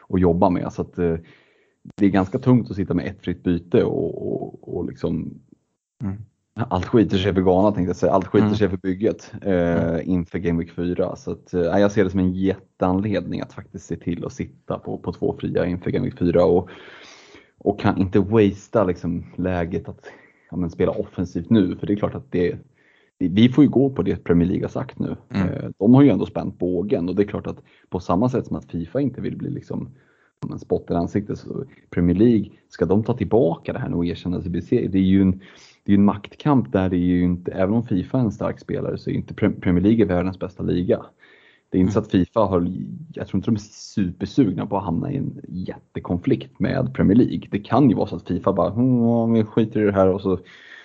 och jobba med. Så att, eh, det är ganska tungt att sitta med ett fritt byte och, och, och liksom mm. Allt skiter sig för Ghana tänkte jag säga, allt skiter mm. sig för bygget eh, mm. inför Game Week 4. Så att, eh, jag ser det som en jätteanledning att faktiskt se till att sitta på, på två fria inför Game Week 4. Och, och kan inte wastea liksom läget att ja, spela offensivt nu. För det är klart att det, vi får ju gå på det Premier League har sagt nu. Mm. Eh, de har ju ändå spänt bågen och det är klart att på samma sätt som att Fifa inte vill bli liksom en spott i ansiktet så Premier League, ska de ta tillbaka det här nu och erkänna sig besegrade? Det är ju en, det är en maktkamp där det är ju inte, även om Fifa är en stark spelare så är inte Premier League världens bästa liga. Det är inte så att Fifa har, jag tror inte de är supersugna på att hamna i en jättekonflikt med Premier League. Det kan ju vara så att Fifa bara, hm, vi skiter i det här och så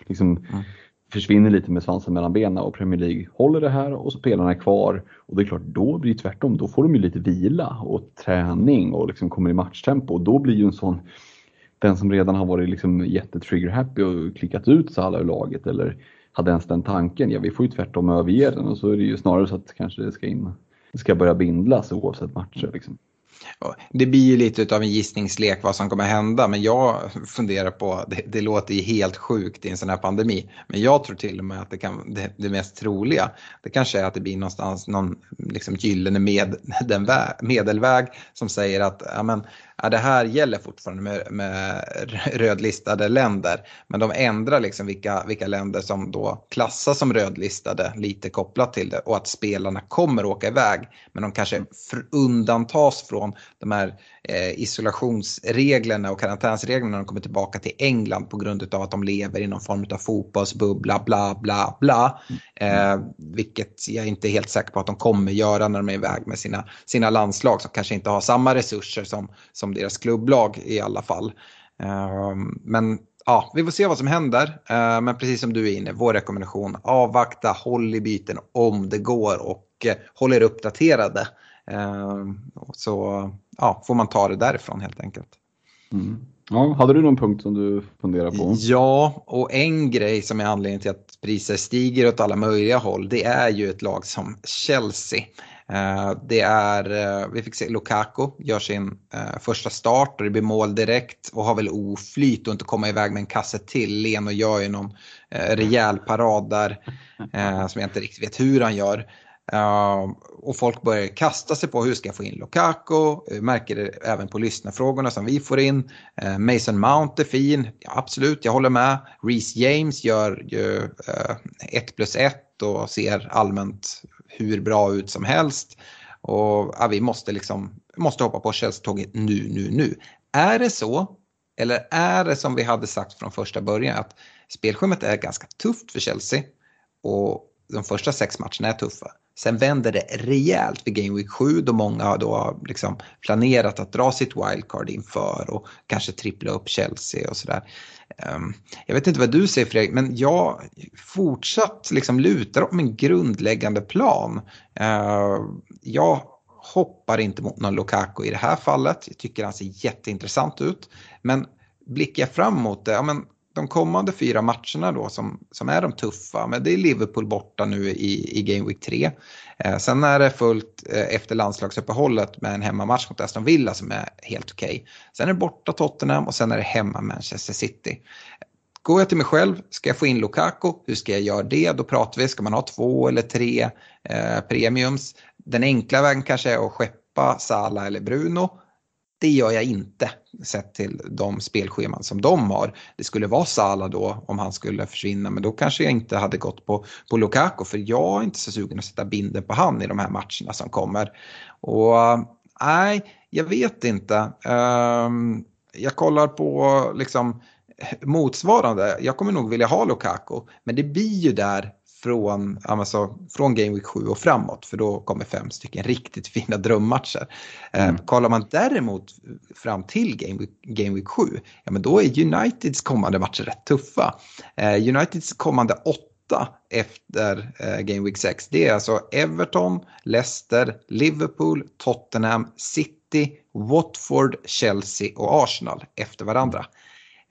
liksom mm. försvinner lite med svansen mellan benen och Premier League håller det här och spelarna är kvar. Och det är klart, då blir det tvärtom. Då får de ju lite vila och träning och liksom kommer i matchtempo och då blir ju en sån den som redan har varit liksom jättetrigger happy och klickat ut Salah ur laget eller hade ens den tanken, ja vi får ju tvärtom överge den och så är det ju snarare så att kanske det ska in ska börja bindlas oavsett matcher. Liksom. Det blir ju lite av en gissningslek vad som kommer hända men jag funderar på, det, det, låter ju helt sjukt i en sån här pandemi, men jag tror till och med att det, kan, det, det mest troliga, det kanske är att det blir någonstans någon liksom gyllene med, den vä, medelväg som säger att ja, men, ja, det här gäller fortfarande med, med rödlistade länder. Men de ändrar liksom vilka, vilka länder som då klassas som rödlistade lite kopplat till det och att spelarna kommer åka iväg. Men de kanske undantas från de här eh, isolationsreglerna och karantänsreglerna när de kommer tillbaka till England på grund av att de lever i någon form av fotbollsbubbla, bla bla bla. Eh, vilket jag inte är helt säker på att de kommer göra när de är iväg med sina, sina landslag som kanske inte har samma resurser som, som deras klubblag i alla fall. Eh, men ja, vi får se vad som händer. Eh, men precis som du är inne, vår rekommendation, avvakta, håll i byten om det går och eh, håll er uppdaterade. Ehm, så ja, får man ta det därifrån helt enkelt. Mm. Ja, hade du någon punkt som du funderar på? Ja, och en grej som är anledningen till att priser stiger åt alla möjliga håll, det är ju ett lag som Chelsea. Ehm, det är, eh, vi fick se Lukaku gör sin eh, första start och det blir mål direkt och har väl oflyt och inte komma iväg med en kasse till. Leno gör ju någon eh, rejäl parad där som jag inte riktigt vet hur han gör. Uh, och folk börjar kasta sig på hur ska jag få in Lukaku, eh, märker det även på lyssnarfrågorna som vi får in. Uh, Mason Mount är fin, ja, absolut jag håller med. Reece James gör ju eh, 1 plus 1 och ser allmänt hur bra ut som helst. Och ja, vi måste liksom, måste hoppa på Chelsea-tåget nu, nu, nu. Är det så, eller är det som vi hade sagt från första början att spelschemat är ganska tufft för Chelsea och de första sex matcherna är tuffa. Sen vänder det rejält vid Game Week 7 då många då har liksom planerat att dra sitt wildcard inför och kanske trippla upp Chelsea och sådär. Ehm, jag vet inte vad du säger Fredrik, men jag fortsatt liksom lutar om en grundläggande plan. Ehm, jag hoppar inte mot någon Lukaku i det här fallet. Jag tycker han ser jätteintressant ut. Men blickar jag framåt, ja, men de kommande fyra matcherna då som, som är de tuffa, men det är Liverpool borta nu i, i Game Week 3. Eh, sen är det fullt eh, efter landslagsuppehållet med en hemmamatch mot Aston Villa som är helt okej. Okay. Sen är det borta Tottenham och sen är det hemma Manchester City. Går jag till mig själv, ska jag få in Lukaku, hur ska jag göra det? Då pratar vi, ska man ha två eller tre eh, premiums? Den enkla vägen kanske är att skeppa Sala eller Bruno det gör jag inte sett till de spelscheman som de har. Det skulle vara Salah då om han skulle försvinna men då kanske jag inte hade gått på, på Lukaku för jag är inte så sugen att sätta binden på han i de här matcherna som kommer. Och nej, jag vet inte. Um, jag kollar på liksom motsvarande. Jag kommer nog vilja ha Lukaku men det blir ju där från, alltså, från Game Week 7 och framåt för då kommer fem stycken riktigt fina drömmatcher. Eh, mm. kollar man däremot fram till Game Week, Game Week 7, ja men då är Uniteds kommande matcher rätt tuffa. Eh, Uniteds kommande åtta efter eh, Game Week 6, det är alltså Everton, Leicester, Liverpool, Tottenham, City, Watford, Chelsea och Arsenal efter varandra.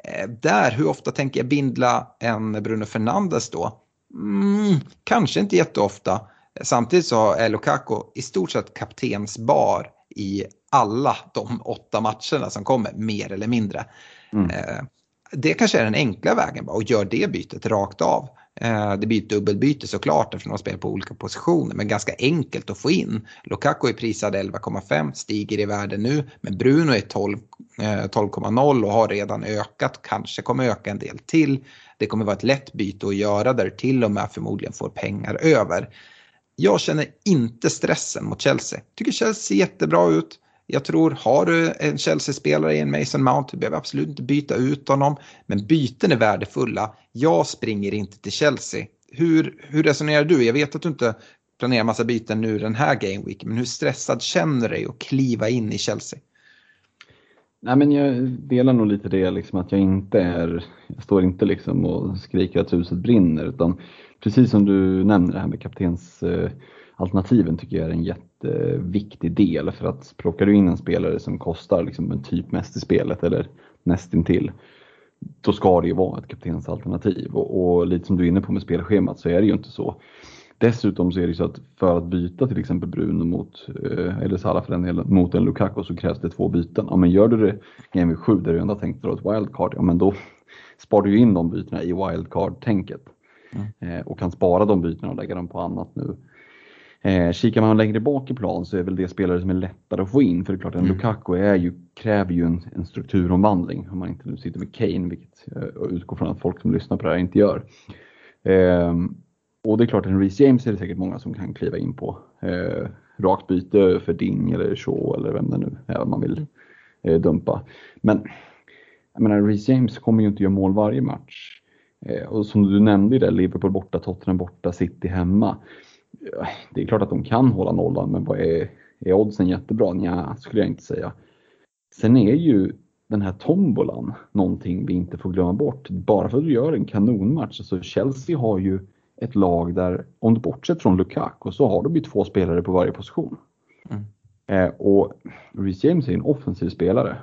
Eh, där, hur ofta tänker jag bindla en Bruno Fernandes då? Mm, kanske inte jätteofta. Samtidigt så är Lukaku i stort sett kaptensbar i alla de åtta matcherna som kommer, mer eller mindre. Mm. Eh, det kanske är den enkla vägen bara och gör det bytet rakt av. Eh, det blir ett dubbelbyte såklart eftersom de spelar på olika positioner men ganska enkelt att få in. Lukaku är prisad 11,5, stiger i värde nu men Bruno är 12,0 eh, och har redan ökat, kanske kommer öka en del till. Det kommer vara ett lätt byte att göra där du till och med förmodligen får pengar över. Jag känner inte stressen mot Chelsea. Tycker Chelsea ser jättebra ut. Jag tror, har du en Chelsea-spelare i en Mason Mount, du behöver absolut inte byta ut honom. Men byten är värdefulla. Jag springer inte till Chelsea. Hur, hur resonerar du? Jag vet att du inte planerar massa byten nu den här Game Week, men hur stressad känner du dig att kliva in i Chelsea? Nej, men jag delar nog lite det liksom att jag inte är, jag står inte liksom och skriker att huset brinner utan precis som du nämner det här med kaptensalternativen eh, tycker jag är en jätteviktig del för att plockar du in en spelare som kostar liksom en typ mest i spelet eller nästintill då ska det ju vara ett kaptensalternativ och, och lite som du är inne på med spelschemat så är det ju inte så. Dessutom så är det så att för att byta till exempel Bruno mot, eh, eller Salah för den delen, mot en Lukaku så krävs det två byten. Ja men gör du det Game Week 7 där du ändå tänkt dra ett wildcard, ja men då sparar du in de bytena i wildcard-tänket. Mm. Eh, och kan spara de bytena och lägga dem på annat nu. Eh, kikar man längre bak i plan så är väl det spelare som är lättare att få in. För det är klart, en mm. Lukaku är ju, kräver ju en, en strukturomvandling. Om man inte nu sitter med Kane, vilket jag utgår från att folk som lyssnar på det här inte gör. Eh, och det är klart, en Reece James är det säkert många som kan kliva in på. Eh, rakt byte för Ding eller Shaw eller vem det nu är man vill eh, dumpa. Men jag menar, Reece James kommer ju inte göra mål varje match. Eh, och som du nämnde det, Liverpool borta, Tottenham borta, City hemma. Det är klart att de kan hålla nollan, men vad är, är oddsen jättebra? Nja, skulle jag inte säga. Sen är ju den här tombolan någonting vi inte får glömma bort. Bara för att du gör en kanonmatch, alltså Chelsea har ju ett lag där, om du bortsett från Lukaku, så har de ju två spelare på varje position. Mm. Eh, och Reece James är en offensiv spelare.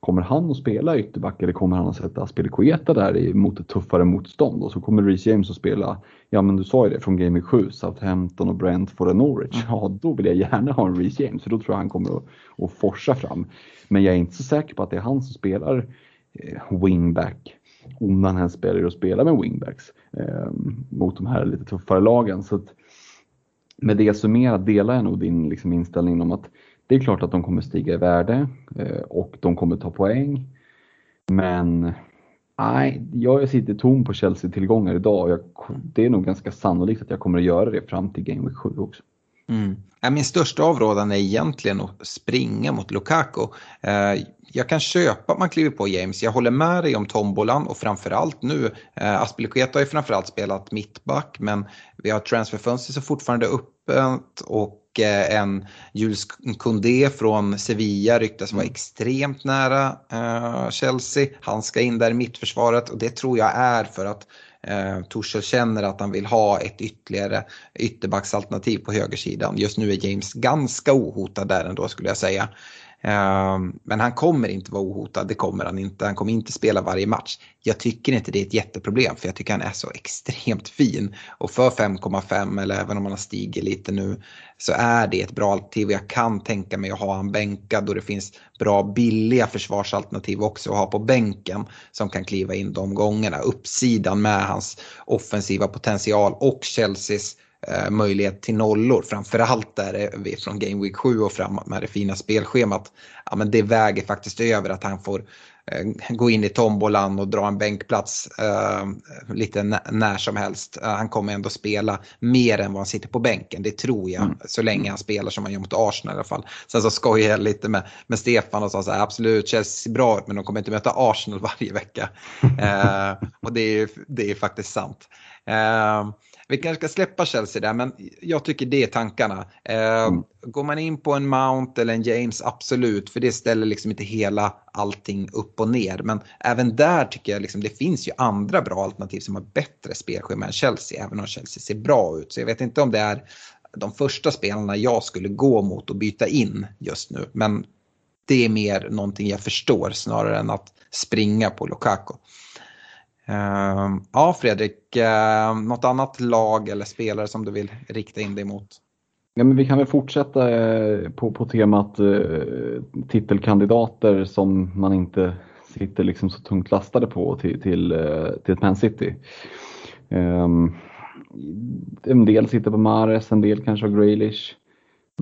Kommer han att spela ytterback eller kommer han att sätta Aspelekueta där mot ett tuffare motstånd? Och så kommer Reece James att spela, ja men du sa ju det, från Game 7, Southampton och Brentford och Norwich. Mm. Ja, då vill jag gärna ha en Reece James för då tror jag han kommer att, att forsa fram. Men jag är inte så säker på att det är han som spelar eh, wingback onan han spelar och spelar med wingbacks eh, mot de här lite tuffare lagen. Så att, med det summerat delar jag nog din liksom, inställning om att det är klart att de kommer stiga i värde eh, och de kommer ta poäng. Men nej, jag sitter tom på Chelsea-tillgångar idag och jag, det är nog ganska sannolikt att jag kommer att göra det fram till Game Week 7 också. Mm. Min största avrådan är egentligen att springa mot Lukaku. Eh, jag kan köpa att man kliver på James. Jag håller med dig om tombolan och framförallt nu. Eh, Aspelekueta har ju framförallt spelat mittback men vi har transferfönster som fortfarande är öppet och eh, en Jules Koundé från Sevilla ryktas vara mm. extremt nära Chelsea. Han ska in där i mittförsvaret och det tror jag är för att eh, Torshäll känner att han vill ha ett ytterligare ytterbacksalternativ på högersidan. Just nu är James ganska ohotad där ändå skulle jag säga. Ehm, men han kommer inte vara ohotad, det kommer han inte. Han kommer inte spela varje match. Jag tycker inte det är ett jätteproblem för jag tycker han är så extremt fin. Och för 5,5 eller även om han har stigit lite nu så är det ett bra alternativ. Jag kan tänka mig att ha han bänkad och det finns bra billiga försvarsalternativ också att ha på bänken som kan kliva in de gångerna. Uppsidan med hans offensiva potential och Chelseas möjlighet till nollor. Framförallt där vi från Game Week 7 och framåt med det fina spelschemat. Ja, men det väger faktiskt över att han får eh, gå in i tombolan och dra en bänkplats eh, lite när som helst. Eh, han kommer ändå spela mer än vad han sitter på bänken, det tror jag. Mm. Så länge han spelar som han gör mot Arsenal i alla fall. Sen så skojar jag lite med, med Stefan och sa så här, absolut Chelsea ser bra ut men de kommer inte möta Arsenal varje vecka. Eh, och det är, det är faktiskt sant. Eh, vi kanske ska släppa Chelsea där, men jag tycker det är tankarna. Eh, mm. Går man in på en Mount eller en James, absolut, för det ställer liksom inte hela allting upp och ner. Men även där tycker jag liksom, det finns ju andra bra alternativ som har bättre spelschema än Chelsea, även om Chelsea ser bra ut. Så jag vet inte om det är de första spelarna jag skulle gå mot och byta in just nu. Men det är mer någonting jag förstår snarare än att springa på Lukaku. Ehm, ja, Fredrik, ehm, något annat lag eller spelare som du vill rikta in dig mot? Ja, men vi kan väl fortsätta eh, på, på temat eh, titelkandidater som man inte sitter liksom så tungt lastade på till, till, eh, till Man City. Ehm, en del sitter på Mares, en del kanske har Graylish.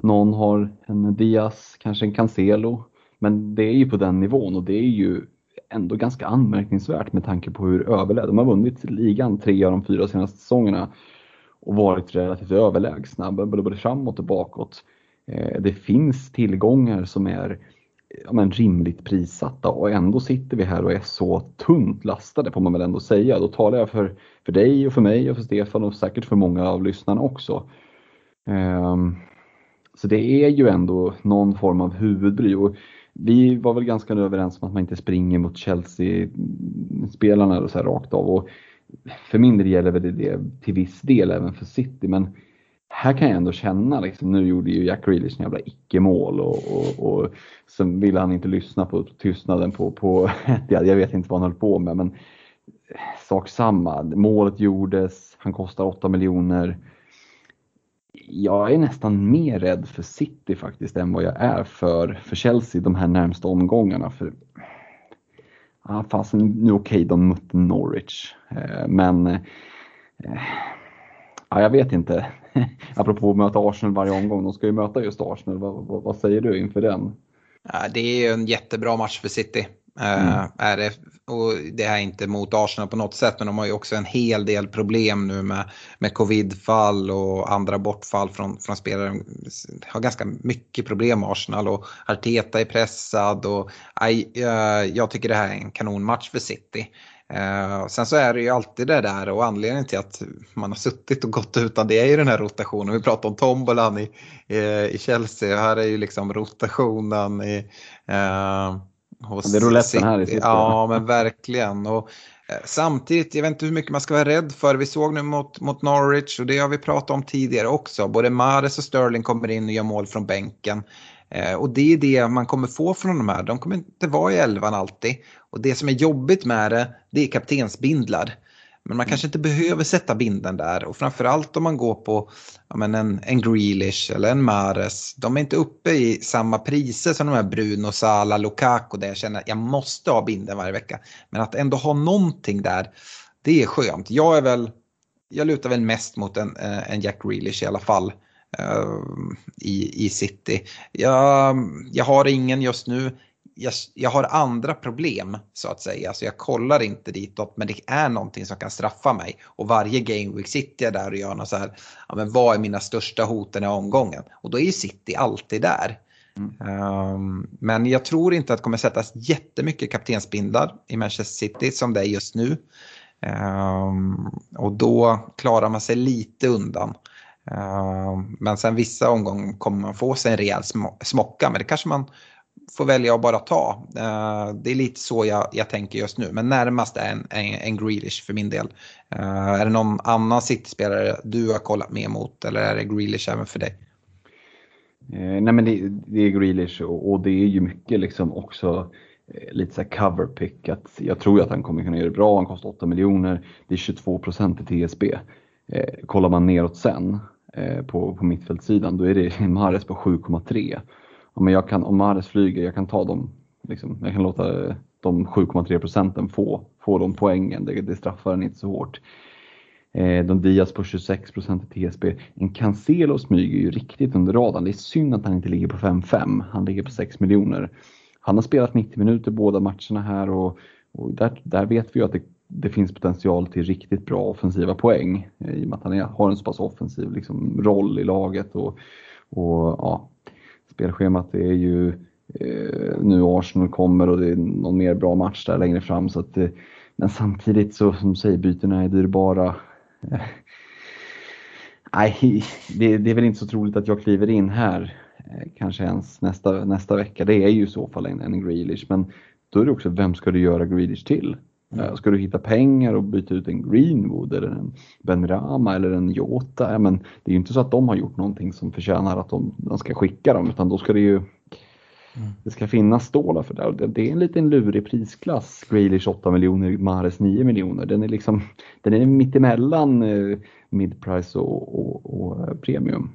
Någon har en Diaz, kanske en Cancelo. Men det är ju på den nivån och det är ju ändå ganska anmärkningsvärt med tanke på hur överlägsna, de har vunnit ligan tre av de fyra senaste säsongerna och varit relativt överlägsna, både framåt och bakåt. Eh, det finns tillgångar som är ja, men rimligt prissatta och ändå sitter vi här och är så tunt lastade får man väl ändå säga. Då talar jag för, för dig och för mig och för Stefan och säkert för många av lyssnarna också. Um, så det är ju ändå någon form av huvudbry. Och vi var väl ganska överens om att man inte springer mot Chelsea-spelarna så här rakt av. Och för min del gäller väl det till viss del även för City. Men här kan jag ändå känna, liksom, nu gjorde ju Jack Grealish en jävla icke-mål och, och, och sen ville han inte lyssna på tystnaden på, på jag vet inte vad han höll på med men sak samma. Målet gjordes, han kostar 8 miljoner jag är nästan mer rädd för City faktiskt än vad jag är för, för Chelsea de här närmsta omgångarna. För, ah, fasen, nu okej, okay, de mötte Norwich, eh, men eh, Ja, jag vet inte. Apropå att möta Arsenal varje omgång, de ska ju möta just Arsenal. Vad, vad, vad säger du inför den? Det är ju en jättebra match för City. Mm. Eh, är det, och det är inte mot Arsenal på något sätt men de har ju också en hel del problem nu med, med covidfall och andra bortfall från, från spelare. De har ganska mycket problem med Arsenal och Arteta är pressad och uh, jag tycker det här är en kanonmatch för City. Uh, sen så är det ju alltid det där och anledningen till att man har suttit och gått utan det är ju den här rotationen. Vi pratade om tombolan i, i, i Chelsea och här är ju liksom rotationen i uh, hos det är rouletten här i City. Ja, men verkligen. Och, eh, Samtidigt, jag vet inte hur mycket man ska vara rädd för. Vi såg nu mot, mot Norwich och det har vi pratat om tidigare också. Både Mares och Sterling kommer in och gör mål från bänken. Eh, och det är det man kommer få från de här. De kommer inte vara i elvan alltid. Och det som är jobbigt med det, det är kaptensbindlar. Men man kanske inte behöver sätta binden där och framförallt om man går på ja, men en, en Grealish eller en Mares. De är inte uppe i samma priser som de här Bruno, Sala, Lukaku där jag känner att jag måste ha binden varje vecka. Men att ändå ha någonting där, det är skönt. Jag är väl, jag lutar väl mest mot en, eh, en Jack Grealish i alla fall. Uh, i, i City. Jag, jag har ingen just nu jag, jag, har andra problem så att säga. Så jag kollar inte ditåt men det är någonting som kan straffa mig. Och varje game week sitter jag där och gör något så här, ja, men vad är mina största hoten i omgången? Och då är ju City alltid där. Mm. Um, men jag tror inte att det kommer sättas jättemycket kaptensbindlar i Manchester City som det är just nu. Um, och då klarar man sig lite undan. Um, men sen vissa omgångar kommer man få sig en rejäl smocka men det kanske man får välja att bara ta. Uh, det är lite så jag, jag tänker just nu, men närmast är en, en, en Grealish för min del. Uh, är det någon annan City-spelare du har kollat mer mot eller är det Grealish även för dig? Eh, nej men det, det, är Grealish och, och, det är ju mycket liksom också lite så cover pick. Att jag tror ju att han kommer kunna göra det bra, han kostar 8 miljoner, det är 22 procent i TSB. kollar man neråt sen på, på mittfältssidan då är det Mahrez på 7,3 ja, men jag kan, om Mahrez flyger, jag kan ta dem, liksom, jag kan låta de 7,3 procenten få, få de poängen. Det, det straffar den inte så hårt. Eh, de Diaz på 26 procent i TSB. En Cancelo smyger ju riktigt under radarn. Det är synd att han inte ligger på 5-5. Han ligger på 6 miljoner. Han har spelat 90 minuter båda matcherna här och, och där, där vet vi ju att det, det finns potential till riktigt bra offensiva poäng eh, i och med att han är, har en så pass offensiv liksom, roll i laget. Och, och ja, spelschemat är ju eh, nu Arsenal kommer och det är någon mer bra match där längre fram. Så att, eh, men samtidigt så som du säger, bytena är dyrbara. Eh, nej, det, det, är väl inte så troligt att jag kliver in här eh, kanske ens nästa, nästa vecka. Det är ju i så fall en, en Grealish. Men då är det också, vem ska du göra Grealish till? Mm. Ska du hitta pengar och byta ut en Greenwood eller en Benrama eller en Jota? Ja, men det är ju inte så att de har gjort någonting som förtjänar att de, de ska skicka dem utan då ska det ju mm. det ska finnas stålar för det. Det är en liten lurig prisklass. Grealish 8 miljoner, Mahrez 9 miljoner. Den är liksom den är mittemellan eh, midprice och, och, och eh, premium.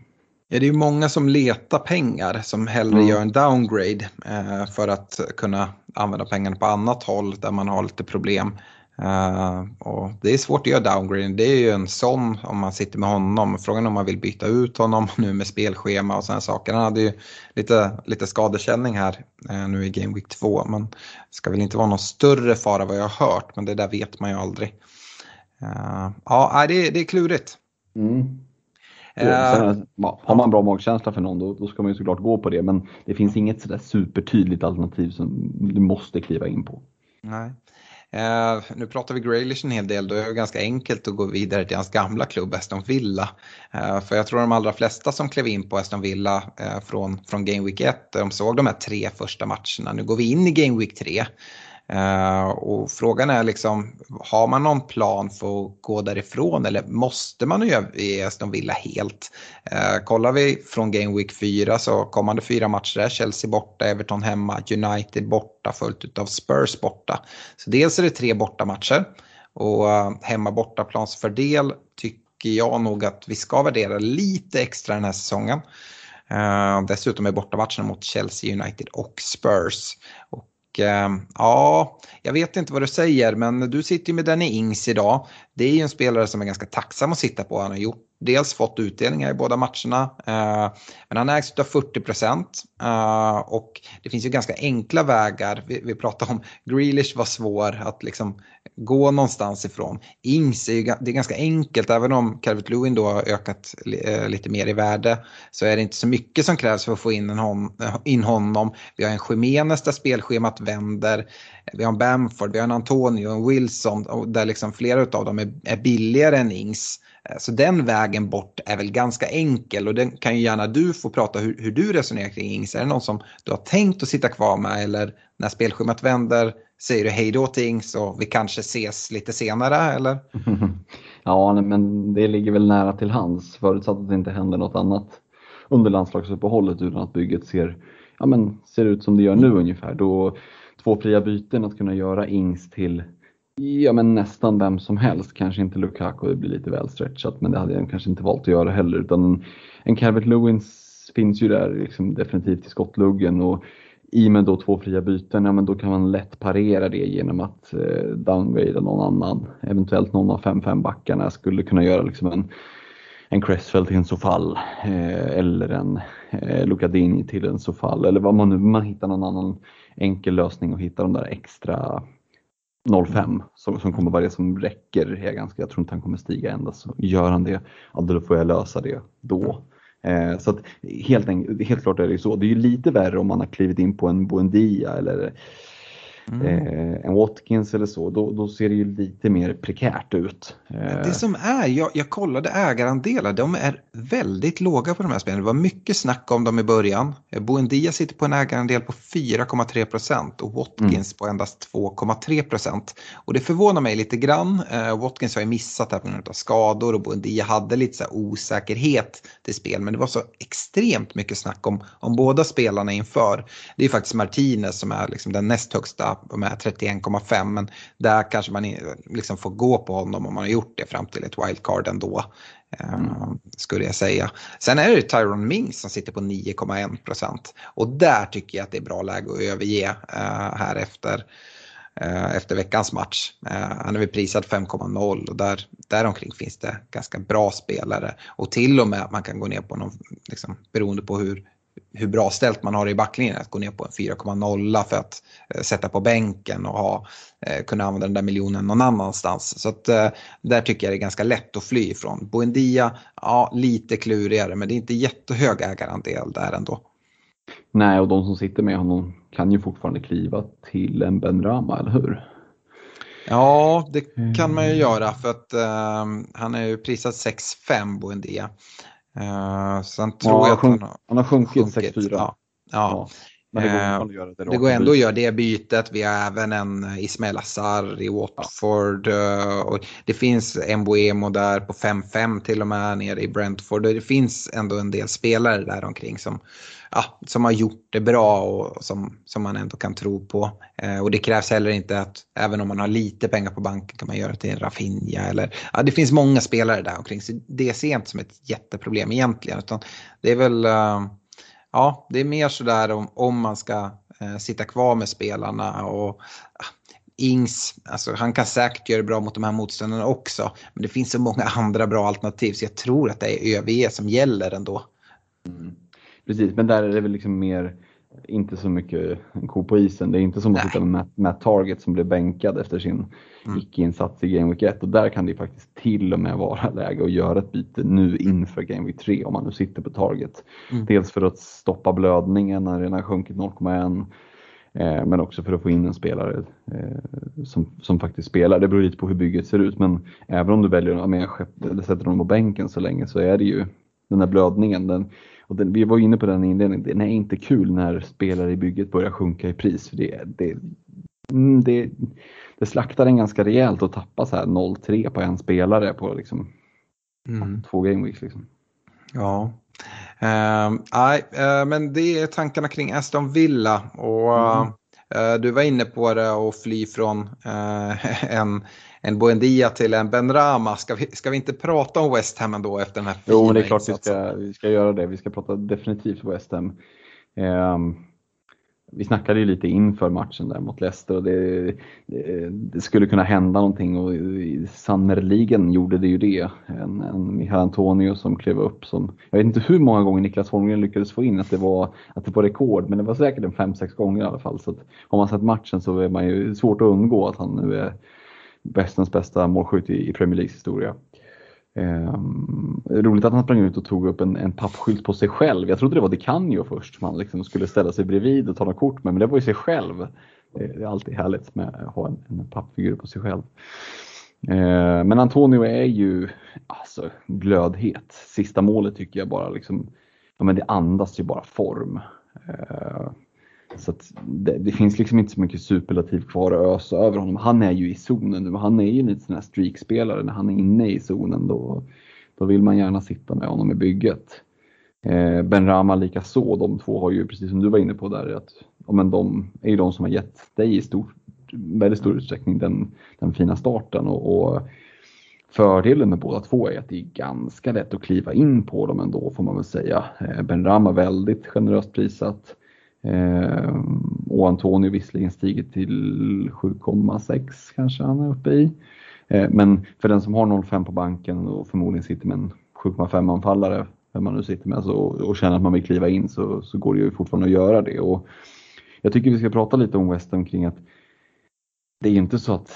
Ja, det är många som letar pengar som hellre mm. gör en downgrade eh, för att kunna använda pengarna på annat håll där man har lite problem. Uh, och det är svårt att göra downgrade. Det är ju en sån om man sitter med honom. Frågan är om man vill byta ut honom nu med spelschema och sådana saker. Han hade ju lite, lite skadekänning här uh, nu i Game Week 2. Men det ska väl inte vara någon större fara vad jag har hört. Men det där vet man ju aldrig. Uh, ja, det, det är klurigt. Mm. Sen, har man bra magkänsla för någon då, då, ska man ju såklart gå på det men det finns inget sådär supertydligt alternativ som du måste kliva in på. Nej. Uh, nu pratar vi Graylish en hel del, då är det ganska enkelt att gå vidare till hans gamla klubb Aston Villa. Uh, för jag tror de allra flesta som klev in på Aston Villa uh, från, från Game Week 1, de såg de här tre första matcherna. Nu går vi in i Game Week 3 Uh, Eh, och frågan är liksom, har man någon plan för att gå därifrån eller måste man överge Aston Villa helt? Uh, kollar vi från Game Week 4 så kommande fyra matcher är Chelsea borta, Everton hemma, United borta följt av Spurs borta. Så dels är det tre bortamatcher och uh, hemma bortaplansfördel tycker jag nog att vi ska värdera lite extra den här säsongen. Uh, dessutom är bortamatcherna mot Chelsea, United och Spurs. Och Ehm, ja, jag vet inte vad du säger men du sitter ju med Danny Ings idag. det är ju en spelare som är ganska tacksam att sitta på. Han har gjort, dels fått utdelningar i båda matcherna, eh, men han ägs av 40 procent. Eh, och det finns ju ganska enkla vägar. Vi, vi pratade om Grealish var svår att liksom gå någonstans ifrån. Ings är ju det är ganska enkelt, även om Calvert Lewin då har ökat eh, lite mer i värde så är det inte så mycket som krävs för att få in, en hon, eh, in honom. Vi har en Khemenes där spelschemat vänder. Vi har en Bamford, vi har en Antonio, en Wilson där liksom flera av dem är, är billigare än Ings. Eh, så den vägen bort är väl ganska enkel och den kan ju gärna du få prata hur, hur du resonerar kring Ings. Är det någon som du har tänkt att sitta kvar med eller när spelschemat vänder säger du hej då till Ings och vi kanske ses lite senare eller? Ja, men det ligger väl nära till hands förutsatt att det inte händer något annat under landslagsuppehållet utan att bygget ser, ja, men, ser ut som det gör nu ungefär. Då två fria byten att kunna göra Ings till ja, men nästan vem som helst. Kanske inte Lukaku, det blir lite väl stretchat, men det hade jag kanske inte valt att göra heller. Utan en, en Calvert Lewins finns ju där liksom definitivt i skottluggen och i med då två fria byten, ja men då kan man lätt parera det genom att eh, downgrada någon annan. Eventuellt någon av 5-5 backarna skulle kunna göra liksom en, en Cresswell till en Sofall eh, eller en eh, Lucadini till en Sofall eller vad man nu, man hittar någon annan enkel lösning och hittar de där extra 05 som, som kommer vara det som räcker. Jag, ganska, jag tror inte han kommer stiga ända så gör han det, ja, då får jag lösa det då. Eh, så att helt, helt klart är det så. Det är ju lite värre om man har klivit in på en Buendia eller Mm. Eh, en Watkins eller så, då, då, ser det ju lite mer prekärt ut. Eh. Det som är, jag, jag kollade ägarandelar, de är väldigt låga på de här spelen. Det var mycket snack om dem i början. Buendia sitter på en ägarandel på 4,3 procent och Watkins mm. på endast 2,3 procent. Och det förvånar mig lite grann. Eh, Watkins har ju missat här på grund av skador och Buendia hade lite så osäkerhet till spel. Men det var så extremt mycket snack om, om båda spelarna inför. Det är faktiskt Martinez som är liksom den näst högsta med 31,5 men där kanske man liksom får gå på honom om man har gjort det fram till ett wildcard ändå. Mm. Skulle jag säga. Sen är det Tyron Mings som sitter på 9,1 procent. Och där tycker jag att det är bra läge att överge uh, här efter, uh, efter veckans match. Han är väl prisad 5,0 och där, däromkring finns det ganska bra spelare. Och till och med att man kan gå ner på någon, liksom, beroende på hur, hur bra ställt man har i backlinjen att gå ner på en 4,0 för att eh, sätta på bänken och ha, eh, kunna använda den där miljonen någon annanstans. Så att, eh, där tycker jag det är ganska lätt att fly ifrån. Buendia, ja lite klurigare men det är inte jättehög ägarandel där ändå. Nej, och de som sitter med honom kan ju fortfarande kliva till en Ben Rama, eller hur? Ja, det kan man ju göra för att uh, han är ju prisad 6-5 Buendia. Uh, sen tror ja, jag att han har, han har sjunkit, sjunkit 6-4. Ja. ja. Men det går, uh, att göra det, det går ändå att göra det bytet. Vi har även en Ismail Assar i Watford. Ja. Och det finns en Boemo där på 5-5 till och med nere i Brentford. Det finns ändå en del spelare där omkring som, ja, som har gjort det bra och som, som man ändå kan tro på. Eh, och det krävs heller inte att även om man har lite pengar på banken kan man göra det till en Rafinha eller ja, det finns många spelare där omkring så det ser jag inte som ett jätteproblem egentligen utan det är väl uh, ja, det är mer sådär om, om man ska eh, sitta kvar med spelarna och ah, Ings, alltså han kan säkert göra det bra mot de här motståndarna också. Men det finns så många andra bra alternativ så jag tror att det är ÖVE som gäller ändå. Mm. Precis, men där är det väl liksom mer, inte så mycket en ko på isen. Det är inte som att sitta med Matt, Matt, Target som blev bänkad efter sin mm. icke-insats i Game Week 1 och där kan det faktiskt till och med vara läge att göra ett byte nu inför Game Week 3 om man nu sitter på Target. Mm. Dels för att stoppa blödningen när den har sjunkit 0,1 eh, men också för att få in en spelare eh, som, som faktiskt spelar. Det beror lite på hur bygget ser ut men även om du väljer att sätta dem på bänken så länge så är det ju den här blödningen. Den, och den, vi var inne på den inledningen, den är inte kul när spelare i bygget börjar sjunka i pris. För det, det, mm, det, det slaktar en ganska rejält att tappa så här 0-3 på en spelare på liksom, mm. två gameweeks. Liksom. Ja, uh, nej, uh, men det är tankarna kring Aston Villa. Och, mm. uh, du var inne på det och fly från eh, en en Buendia till en Benrama. Ska vi, ska vi inte prata om West Ham ändå efter den här fina Jo, men det är klart vi ska, vi ska göra det. Vi ska prata definitivt West Ham. Um, vi snackade ju lite inför matchen där mot Leicester och det, det, skulle kunna hända någonting och sannerligen gjorde det ju det. En, en Michael Antonio som klev upp som, jag vet inte hur många gånger Niklas Holmgren lyckades få in att det var, att det var rekord, men det var säkert en 5-6 gånger i alla fall. Så att, har man sett matchen så är man ju svårt att undgå att han nu är västens bästa målskytt i, i Premier Leagues historia. Um, roligt att han sprang ut och tog upp en, en pappskylt på sig själv. Jag trodde det var Dicanio först man liksom skulle ställa sig bredvid och ta några kort med, men det var ju sig själv. Det, det är alltid härligt med att ha en, en pappfigur på sig själv. Uh, men Antonio är ju alltså, glödhet. Sista målet tycker jag bara liksom, ja, men det andas ju bara form. Uh, så det, det, finns liksom inte så mycket superlativ kvar att ösa över honom. Han är ju i zonen nu. Han är ju lite sån här streakspelare. När han är inne i zonen då, då vill man gärna sitta med honom i bygget. Eh, ben Rama lika så. De två har ju, precis som du var inne på där, att ja, men de är ju de som har gett dig i stor, väldigt stor utsträckning den, den fina starten. Och, och Fördelen med båda två är att det är ganska lätt att kliva in på dem ändå får man väl säga. Eh, ben Rama väldigt generöst prissatt. Eh, och Antonio visserligen stigit till 7,6 kanske han är uppe i. Eh, men för den som har 0,5 på banken och förmodligen sitter med en 7,5 anfallare, vem man nu sitter med, så, och känner att man vill kliva in så, så går det ju fortfarande att göra det. Och jag tycker vi ska prata lite om West Ham kring att det är inte så att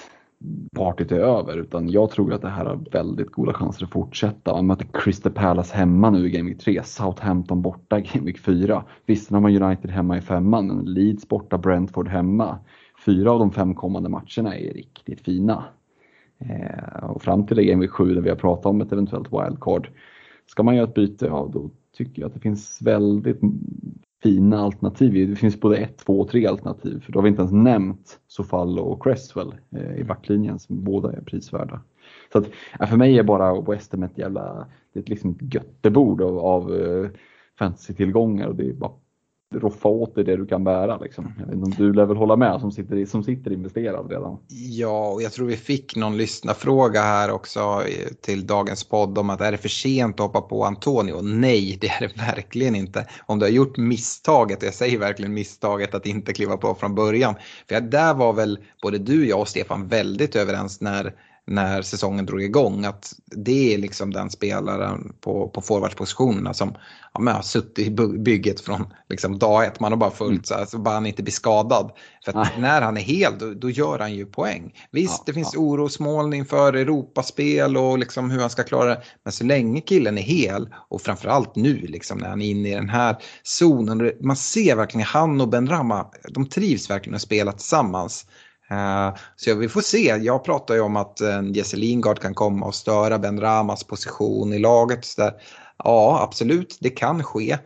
partyt är över utan jag tror att det här har väldigt goda chanser att fortsätta. Man möter Crystal Palace hemma nu i Game Week 3, Southampton borta i Game Week 4. Visst, har man United hemma i femman, men Leeds borta, Brentford hemma. Fyra av de fem kommande matcherna är riktigt fina. Eh, och fram till Game Week 7 där vi har pratat om ett eventuellt wildcard. Ska man göra ett byte, ja då tycker jag att det finns väldigt fina alternativ. Det finns både ett, två och tre alternativ. För då har vi inte ens nämnt Sofallo och Cresswell eh, i backlinjen som båda är prisvärda. Så att, för mig är bara West Ham ett jävla, det är liksom göttebord av, av eh, fantasy-tillgångar och det är bara roffa åt dig det du kan bära. Liksom. Jag vet inte om du lär väl hålla med som sitter, som sitter investerad redan. Ja, och jag tror vi fick någon lyssnarfråga här också till dagens podd om att är det för sent att hoppa på Antonio? Nej, det är det verkligen inte. Om du har gjort misstaget, jag säger verkligen misstaget att inte kliva på från början. För där var väl både du, jag och Stefan väldigt överens när när säsongen drog igång. Att det är liksom den spelaren på, på forwardspositionerna som ja, har suttit i bygget från liksom dag ett. Man har bara följt mm. så, här, så bara han inte blir skadad. För när han är hel då, då, gör han ju poäng. Visst, ja, det finns ja. orosmoln inför Europaspel och liksom hur han ska klara det. Men så länge killen är hel och framförallt nu liksom när han är inne i den här zonen. Man ser verkligen han och Ben Rama, de trivs verkligen att spela tillsammans. Eh, så vi får se. Jag pratar ju om att eh, Jesse Lingard kan komma och störa Ben Ramas position i laget. Så där. Ja, absolut, det kan ske.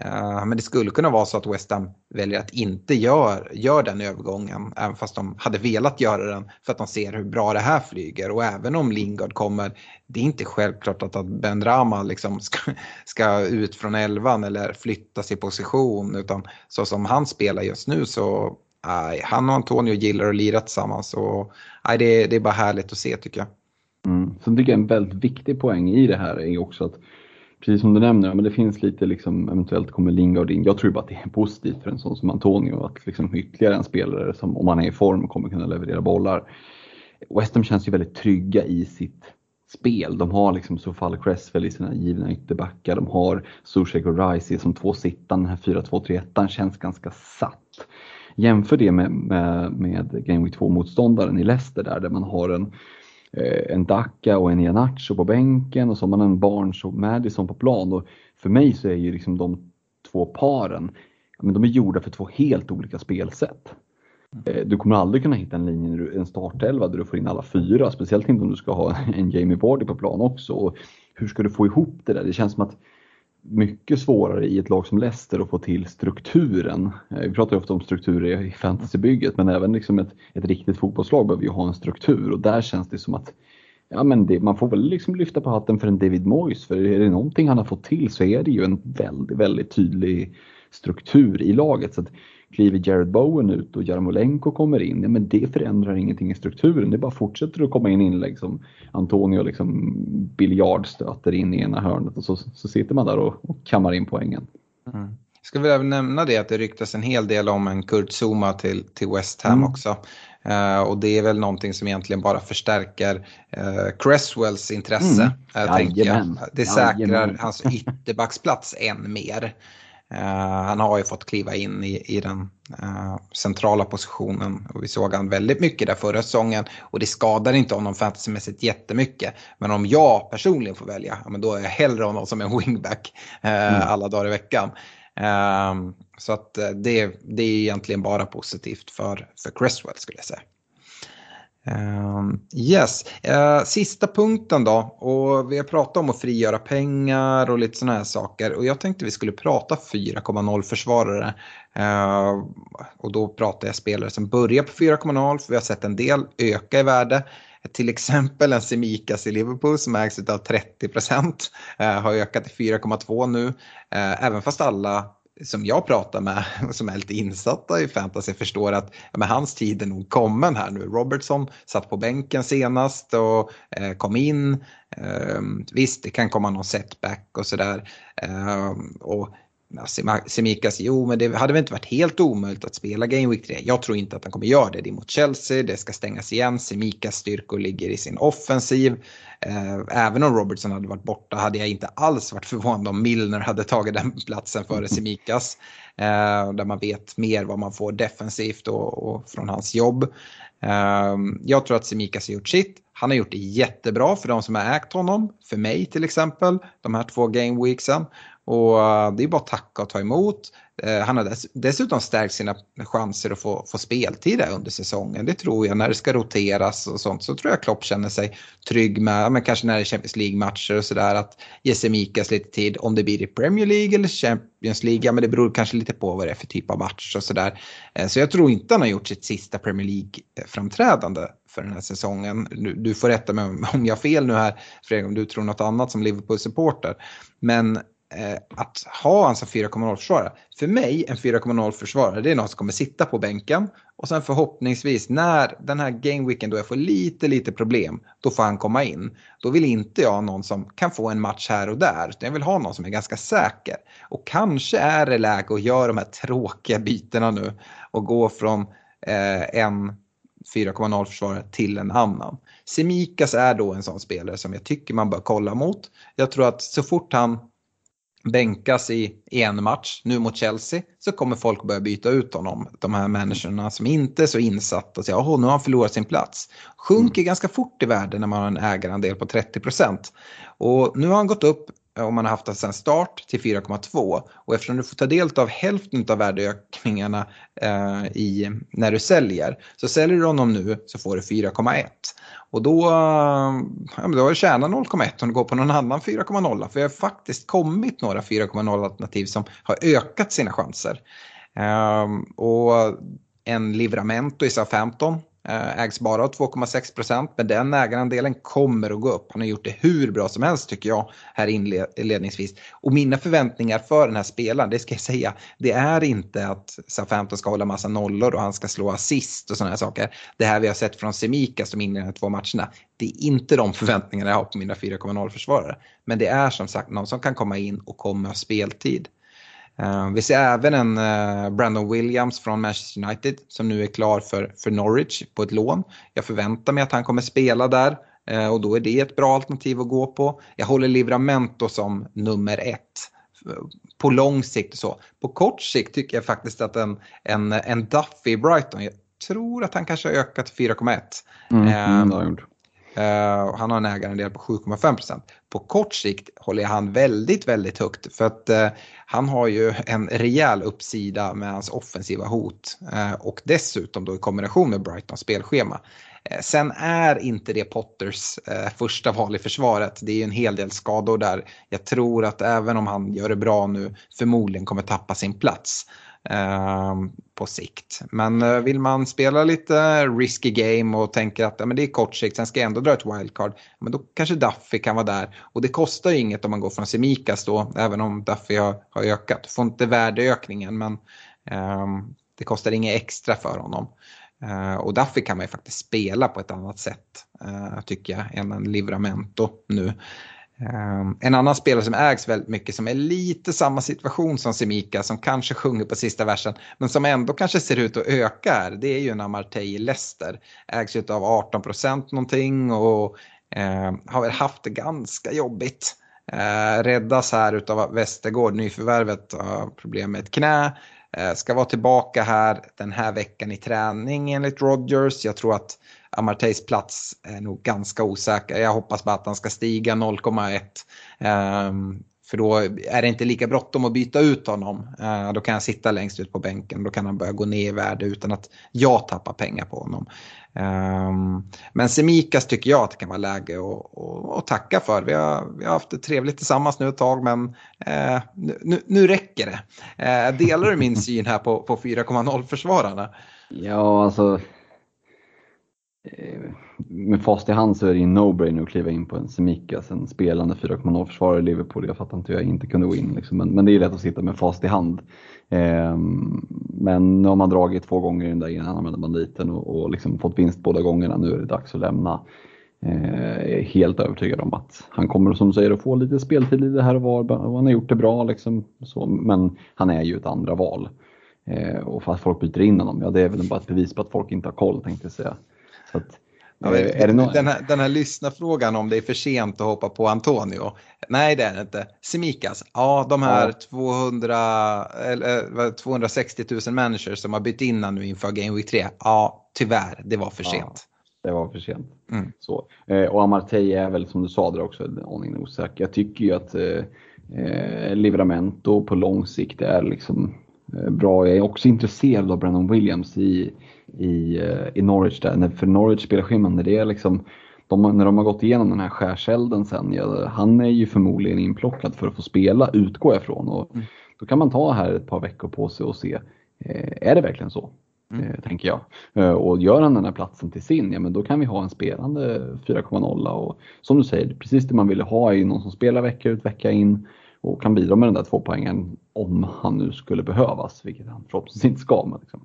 Eh, men det skulle kunna vara så att West Ham väljer att inte gör, gör den övergången, även fast de hade velat göra den för att de ser hur bra det här flyger. Och även om Lingard kommer, det är inte självklart att Ben Rama liksom ska, ska ut från elvan eller flyttas i position, utan så som han spelar just nu så aj, han och Antonio gillar att lira tillsammans och aj, det, det är bara härligt att se tycker jag. Mm. Sen tycker jag en väldigt viktig poäng i det här är också att precis som du nämner, men det finns lite liksom, eventuellt kommer Lingard in. Jag tror bara att det är positivt för en sån som Antonio att liksom ytterligare en spelare som om han är i form kommer kunna leverera bollar. West Ham känns ju väldigt trygga i sitt spel. De har liksom Sofal Cresswell i sina givna ytterbackar. De har Zuzek och Rice som två sittande. Den här 4-2-3-1 känns ganska satt. Jämför det med, med, med Game Week 2-motståndaren i Leicester där, där man har en, eh, en Dacca och en Ianacho på bänken och så har man en Barnes och Madison på plan. Och för mig så är ju liksom de två paren, men de är gjorda för två helt olika spelsätt. Eh, du kommer aldrig kunna hitta en linje, en startelva där du får in alla fyra, speciellt inte om du ska ha en Jamie Vardy på plan också. Och hur ska du få ihop det där? Det känns som att mycket svårare i ett lag som Leicester att få till strukturen. Eh, vi pratar ju ofta om strukturer i fantasybygget men även liksom ett, ett riktigt fotbollslag behöver ju ha en struktur och där känns det som att ja, men det, man får väl liksom lyfta på hatten för en David Moyes för är det någonting han har fått till så är det ju en väldigt, väldigt tydlig struktur i laget. Så att kliver Jared Bowen ut och Jarmolenko kommer in, ja, men det förändrar ingenting i strukturen. Det bara fortsätter att komma in inlägg som Antonio liksom biljardstöter in i ena hörnet och så, så sitter man där och, och kammar in poängen. Mm. ska väl även nämna det att det ryktas en hel del om en Kurt Zuma till, till West Ham mm. också. Uh, och det är väl någonting som egentligen bara förstärker uh, Cresswells intresse. Mm. Uh, tänker jag. Det säkrar hans ytterbacksplats än mer. Uh, han har ju fått kliva in i, i den uh, centrala positionen och vi såg han väldigt mycket där förra säsongen och det skadar inte honom fantasymässigt jättemycket. Men om jag personligen får välja, ja, men då är jag hellre honom som en wingback uh, mm. alla dagar i veckan. Så att det, det är egentligen bara positivt för, för Cresswell skulle jag säga. Ehm, yes, uh, sista punkten då. Och vi har pratat om att frigöra pengar och lite sådana här saker. Och jag tänkte vi skulle prata 4,0 försvarare. Uh, eh, och då pratar jag spelare som börjar på 4,0 för vi har sett en del öka i värde. Till exempel en Semikas i Liverpool som ägs av 30 procent. Uh, har ökat till 4,2 nu. även fast alla som jag pratar med, som är lite insatta i fantasy, förstår att ja, men hans tid är nog kommen här nu. Robertson satt på bänken senast och eh, kom in. Eh, visst, det kan komma någon setback och sådär. Eh, Semikas, jo men det hade väl inte varit helt omöjligt att spela Game Week 3. Jag tror inte att han kommer göra det. Det är mot Chelsea, det ska stängas igen. Semikas styrkor ligger i sin offensiv. Eh, även om Robertson hade varit borta hade jag inte alls varit förvånad om Milner hade tagit den platsen före Semikas. Eh, där man vet mer vad man får defensivt och, från hans jobb. Eh, jag tror att Semikas har gjort sitt. Han har gjort det jättebra för de som har ägt honom. För mig till exempel, de här två game weeksen. Och eh, det är bara att tacka och ta emot. Eh, han har dessutom stärkt sina chanser att få, få speltid under säsongen. Det tror jag. När det ska roteras och sånt så tror jag Klopp känner sig trygg med, men kanske när det är Champions League-matcher och sådär, att ge Semikas lite tid. Om det blir i Premier League eller Champions League, ja men det beror kanske lite på vad det är för typ av match och sådär. Eh, så jag tror inte han har gjort sitt sista Premier League-framträdande för den här säsongen. Du, får rätta mig om jag har fel nu här, Fredrik, om du tror något annat som Liverpool-supporter. Men Eh, att ha alltså en som 4,0 försvarare. För mig, en 4,0 försvarare, det är någon som kommer sitta på bänken och sen förhoppningsvis när den här gameweeken då jag får lite, lite problem, då får han komma in. Då vill inte jag ha någon som kan få en match här och där, utan jag vill ha någon som är ganska säker. Och kanske är det läge att göra de här tråkiga bytena nu och gå från eh, en 4,0 försvarare till en annan. Semikas är då en sån spelare som jag tycker man bör kolla mot. Jag tror att så fort han bänkas i en match nu mot Chelsea så kommer folk börja byta ut honom. De här människorna som inte är så insatta och säger att nu har han förlorat sin plats. Sjunker mm. ganska fort i värde när man har en ägarandel på 30% Och nu har han gått upp om man har haft det sedan start till 4,2 och eftersom du får ta del av hälften av värdeökningarna eh, i, när du säljer så säljer du honom nu så får du 4,1 och då, eh, ja, då har du tjänat 0,1 om du går på någon annan 4,0 för jag har faktiskt kommit några 4,0 alternativ som har ökat sina chanser. Eh, och en Livramento i SA-15 Eh, ägs bara av 2,6 procent, men den ägarandelen kommer att gå upp. Han har gjort det hur bra som helst tycker jag här inledningsvis. Och mina förväntningar för den här spelaren, det ska jag säga, det är inte att Southampton ska hålla massa nollor och han ska slå assist och sådana här saker. Det här vi har sett från Semika som inleder två matcherna, det är inte de förväntningarna jag har på mina 4,0 försvarare. Men det är som sagt någon som kan komma in och komma ha speltid. Uh, vi ser även en uh, Brandon Williams från Manchester United som nu är klar för, för Norwich på ett lån. Jag förväntar mig att han kommer spela där uh, och då är det ett bra alternativ att gå på. Jag håller Livramento som nummer ett på lång sikt och så. På kort sikt tycker jag faktiskt att en, en, en Duffy i Brighton, jag tror att han kanske har ökat till 4,1. Mm, mm, Uh, han har en ägarandel på 7,5% På kort sikt håller jag han väldigt, väldigt högt för att uh, han har ju en rejäl uppsida med hans offensiva hot uh, och dessutom då i kombination med Brightons spelschema. Sen är inte det Potters första val i försvaret. Det är ju en hel del skador där. Jag tror att även om han gör det bra nu förmodligen kommer tappa sin plats. Ehm, på sikt. Men eh, vill man spela lite risky game och tänker att ja, men det är kort sikt, sen ska jag ändå dra ett wildcard, men då kanske Duffy kan vara där. Och det kostar ju inget om man går från Semikas då, även om Duffy har, har ökat. Du får inte värdeökningen, men um, det kostar inget extra för honom. Uh, och Duffy kan man ju faktiskt spela på ett annat sätt, uh, tycker jag, än en Livramento nu. Um, en annan spelare som ägs väldigt mycket som är lite samma situation som Semika som kanske sjunger på sista versen men som ändå kanske ser ut att öka här det är ju en Amartey Leicester. Ägs av 18 procent någonting och uh, har väl haft det ganska jobbigt. Uh, räddas här utav Västergård, nyförvärvet, har problem med ett knä. Uh, ska vara tillbaka här den här veckan i träning enligt Rodgers. Jag tror att Amarteys plats är nog ganska osäker. Jag hoppas bara att han ska stiga 0,1. Um, för då är det inte lika bråttom att byta ut honom. Uh, då kan han sitta längst ut på bänken. Då kan han börja gå ner i värde utan att jag tappar pengar på honom. Um, men Semikas tycker jag att det kan vara läge att tacka för. Vi har, vi har haft det trevligt tillsammans nu ett tag men uh, nu, nu räcker det. Uh, delar du min syn här på, på 4,0 försvararna? Ja, alltså Eh, Eh, med fast i hand så är det ju no-brainer att kliva in på en Semikas, alltså en spelande 4,0 försvarare i Liverpool. Jag fattar inte hur jag inte kunde gå in. Liksom. Men, men, det är lätt att sitta med fast i hand. Eh, men nu har man dragit två gånger i den där enarmade banditen och, och liksom fått vinst båda gångerna. Nu är det dags att lämna. Eh, jag är helt övertygad om att han kommer som du säger att få lite speltid lite här och var. Han har gjort det bra liksom. Så, men han är ju ett andra val. Eh, och för att folk byter in honom, ja det är väl bara ett bevis på att folk inte har koll tänkte jag säga. Så att, Ja, eh, är det någon... den, här, den här lyssnarfrågan om det är för sent att hoppa på Antonio. Nej det är det inte. Semikas, ja de här ja. 200, eller, 260 000 människor som har bytt in nu inför Game Week 3. Ja tyvärr, det var för ja, sent. Det var för sent. Mm. Så. Eh, och Amartey är väl som du sa där också aningen osäker. Jag tycker ju att eh, eh, Livramento på lång sikt är liksom bra. Jag är också intresserad av Brandon Williams i i, eh, i Norwich där. För Norwich spelscheman, det är liksom de, när de har gått igenom den här skärselden sen, ja, han är ju förmodligen inplockad för att få spela, utgår jag ifrån. Och mm. Då kan man ta här ett par veckor på sig och se, eh, är det verkligen så? Mm. Eh, tänker jag. Eh, och gör han den här platsen till sin, ja men då kan vi ha en spelande 4,0 och som du säger, precis det man ville ha är någon som spelar vecka ut, vecka in och kan bidra med den där två poängen om han nu skulle behövas, vilket han förhoppningsvis inte ska. Men liksom.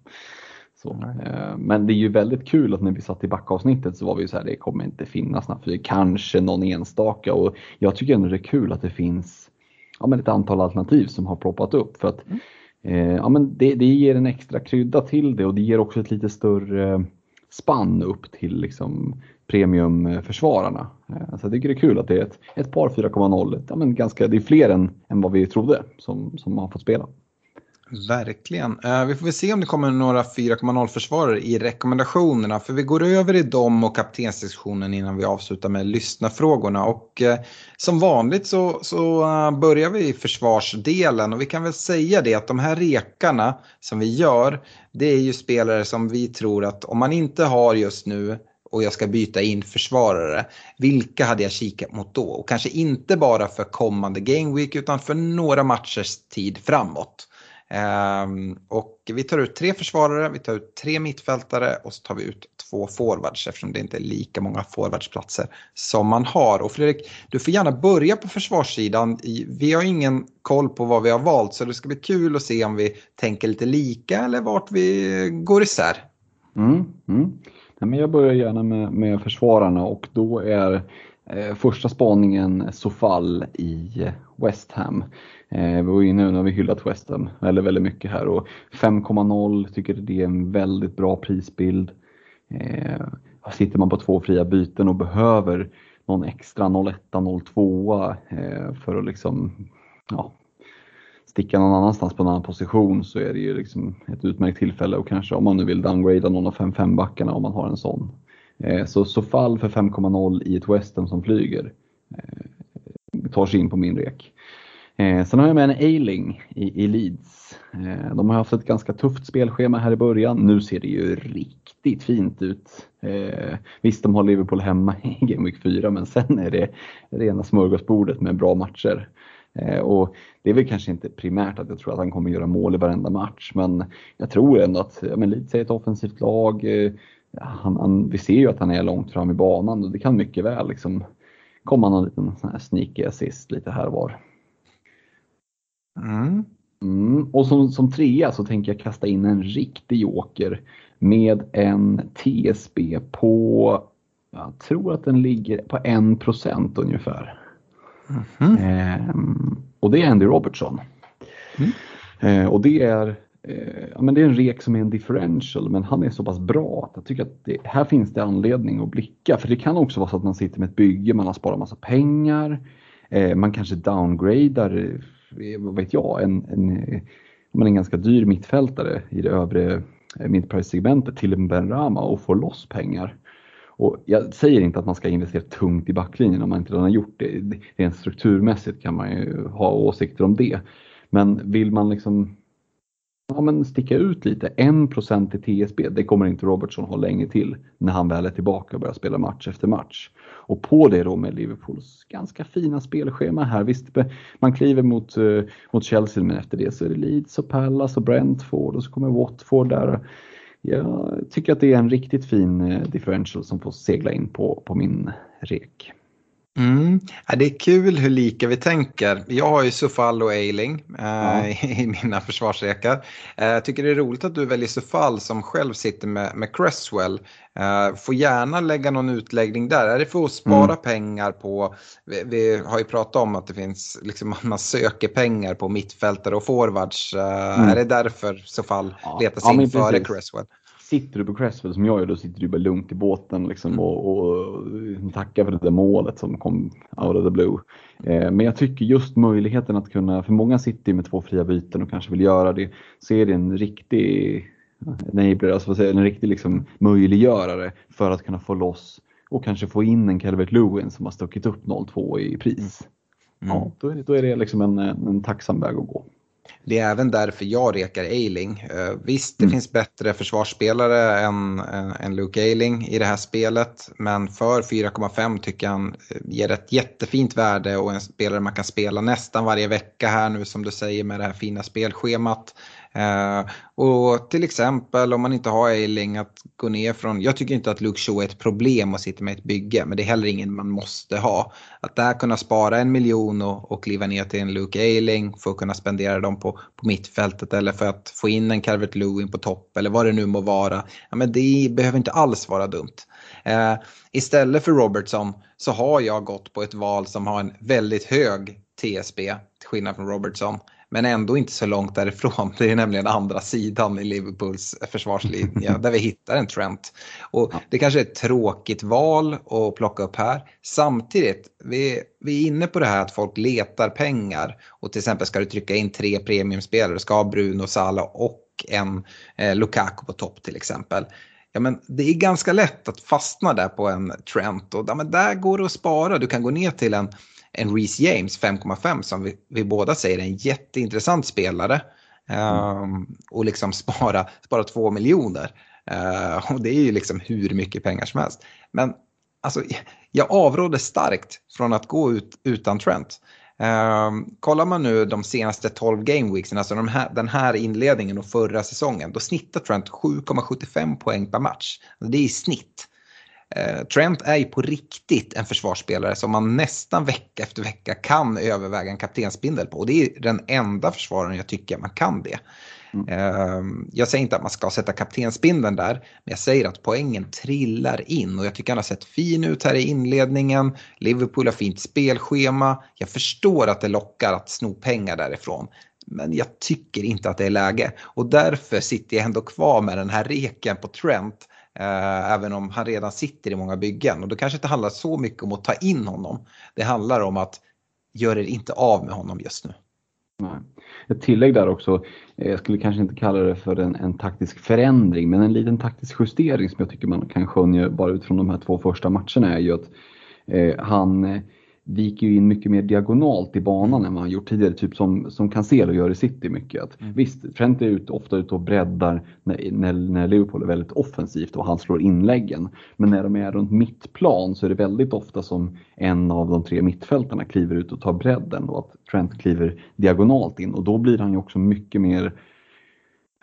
Så, eh, men det är ju väldigt kul att när vi satt i backavsnittet så var vi så här, det kommer inte finnas för kanske någon enstaka och jag tycker ändå det är kul att det finns ja, men ett antal alternativ som har ploppat upp för att mm. eh, ja, men det, det ger en extra krydda till det och det ger också ett lite större spann upp till liksom premiumförsvararna. Eh, så jag tycker det är kul att det är ett, ett par 4,0, ja, men ganska, det är fler än, än vad vi trodde som, som har fått spela. Verkligen. Uh, vi får väl se om det kommer några 4,0 försvarare i rekommendationerna. För vi går över i dem och kaptensdiskussionen innan vi avslutar med lyssnafrågorna. Och uh, som vanligt så, så uh, börjar vi i försvarsdelen. Och vi kan väl säga det att de här rekarna som vi gör. Det är ju spelare som vi tror att om man inte har just nu och jag ska byta in försvarare. Vilka hade jag kikat mot då? Och kanske inte bara för kommande Game Week utan för några matchers tid framåt. Ehm, och vi tar ut tre försvarare, vi tar ut tre mittfältare och så tar vi ut två forwards eftersom det inte är lika många forwardsplatser som man har. Och Fredrik, du får gärna börja på försvarssidan. Vi har ingen koll på vad vi har valt så det ska bli kul att se om vi tänker lite lika eller vart vi går isär. Mm, mm. Ja, men jag börjar gärna med, med försvararna och då är eh, första spaningen Sofall i West Ham. Eh, vi var inne nu har vi hyllat West Ham väldigt, väldigt mycket här och 5,0 tycker det är en väldigt bra prisbild. Eh, sitter man på två fria byten och behöver någon extra 01, 02 eh, för att liksom ja, sticka någon annanstans på en annan position så är det ju liksom ett utmärkt tillfälle och kanske om man nu vill downgrada någon av 5-5 backarna om man har en sån. Eh, så, så fall för 5,0 i ett Western som flyger eh, tar sig in på min rek. Eh, sen har jag med en Ailing i, i Leeds. Eh, de har haft ett ganska tufft spelschema här i början. Nu ser det ju riktigt fint ut. Eh, visst, de har Liverpool hemma i Game Week 4, men sen är det rena smörgåsbordet med bra matcher. Eh, och det är väl kanske inte primärt att jag tror att han kommer göra mål i varenda match, men jag tror ändå att ja, men Leeds är ett offensivt lag. Eh, han, han, vi ser ju att han är långt fram i banan och det kan mycket väl liksom komma någon liten sån här sneaky assist lite här och var. Mm. Mm. Och som, som trea så tänker jag kasta in en riktig joker med en TSB på, jag tror att den ligger på 1% ungefär. Mm. Eh, och det är Andy Robertson. Mm. Eh, och det är, eh, ja, men det är en rek som är en differential men han är så pass bra att jag tycker att det, här finns det anledning att blicka. För det kan också vara så att man sitter med ett bygge, man har sparat massa pengar, eh, man kanske downgradar, vad vet jag, en, en, man en ganska dyr mittfältare i det övre eh, mittprissegmentet till en Ben Rama och får loss pengar. Och jag säger inte att man ska investera tungt i backlinjen om man inte redan har gjort det. Rent strukturmässigt kan man ju ha åsikter om det. Men vill man liksom ja, men sticka ut lite, 1% i TSB, det kommer inte Robertson ha länge till när han väl är tillbaka och börjar spela match efter match. Och på det då med Liverpools ganska fina spelschema här. Visst, man kliver mot, uh, mot Chelsea men efter det så är det Leeds och Palace och Brentford och så kommer Watford där. Jag tycker att det är en riktigt fin eh, differential som får segla in på, på min rek. Mm. Ja, det är kul hur lika vi tänker. Jag har ju Sufal och Eiling eh, ja. i mina försvarsrekar. Eh, jag tycker det är roligt att du väljer Sufal som själv sitter med, med Cresswell. Eh, får gärna lägga någon utläggning där. Är det för att spara mm. pengar på, vi, vi, har ju pratat om att det finns, liksom, man söker pengar på mittfältare och forwards. Eh, mm. Är det därför Sufal ja. letar sig ja, in före Cresswell? Sitter du på Cresswell som jag gör, då sitter du bara lugnt i båten liksom, mm. och, och tackar för det där målet som kom out of the blue. Eh, men jag tycker just möjligheten att kunna, för många sitter med två fria byten och kanske vill göra det, så är det en riktig enabler, alltså säga, en riktig liksom möjliggörare för att kunna få loss och kanske få in en Calvert Lewin som har stuckit upp 0-2 i pris. Mm. Ja, då är det, då är det liksom en, en tacksam väg att gå. Det är även därför jag rekar Eiling. Uh, visst, det mm. finns bättre försvarsspelare än, uh, än Luke Eiling i det här spelet. Men för 4,5 tycker jag han eh, ger ett jättefint värde och en spelare man kan spela nästan varje vecka här nu som du säger med det här fina spelschemat. Eh, och till exempel om man inte har Eiling att gå ner från, jag tycker inte att Luke Shaw är ett problem att sitta med ett bygge men det är heller ingen man måste ha. Att där kunna spara en miljon och, och kliva ner till en Luke Eiling för att kunna spendera dem på, på mittfältet eller för att få in en Calvert Lewin på topp eller vad det nu må vara. Ja, men det behöver inte alls vara dumt. Eh, istället för Robertson så har jag gått på ett val som har en väldigt hög TSB till skillnad från Robertson. Men ändå inte så långt därifrån. Det är nämligen andra sidan i Liverpools försvarslinje där vi hittar en Trent. Och det kanske är ett tråkigt val att plocka upp här. Samtidigt, vi, vi är inne på det här att folk letar pengar. Och till exempel ska du trycka in tre premiumspelare, ska ha Bruno, Salah och en eh, Lukaku på topp till exempel. Ja, men det är ganska lätt att fastna där på en Trent och ja, men där går det att spara. Du kan gå ner till en en Reece James 5,5 som vi, vi, båda säger är en jätteintressant spelare. Mm. Um, och liksom spara, spara 2 miljoner. Uh, och det är ju liksom hur mycket pengar som helst. Men alltså, jag avråder starkt från att gå ut utan Trent. Um, kollar man nu de senaste 12 gameweeksen, alltså de här, den här inledningen och förra säsongen, då snittar Trent 7,75 poäng per match. Det är i snitt. Eh, Trent är ju på riktigt en försvarsspelare som man nästan vecka efter vecka kan överväga en kaptensbindel på. Och det är den enda försvararen jag tycker man kan det. Mm. Ehm, jag säger inte att man ska sätta kaptensbindeln där, men jag säger att poängen trillar in och jag tycker han har sett fin ut här i inledningen. Liverpool har fint spelschema. Jag förstår att det lockar att sno pengar därifrån. Men jag tycker inte att det är läge och därför sitter jag ändå kvar med den här reken på Trent Eh, även om han redan sitter i många byggen. Och då kanske inte handlar så mycket om att ta in honom. Det handlar om att göra er inte av med honom just nu. Nej. Ett tillägg där också, eh, jag skulle kanske inte kalla det för en, en, taktisk förändring, men en liten taktisk justering som jag tycker man kan skönja bara utifrån de här två första matcherna är ju att eh, han eh, viker ju in mycket mer diagonalt i banan än vad han gjort tidigare. Typ som, som Cancelo gör i City mycket. Att, mm. Visst, Trent är ut, ofta ute och breddar när, när, när, Liverpool är väldigt offensivt och han slår inläggen. Men när de är runt mittplan så är det väldigt ofta som en av de tre mittfältarna kliver ut och tar bredden och att Trent kliver diagonalt in och då blir han ju också mycket mer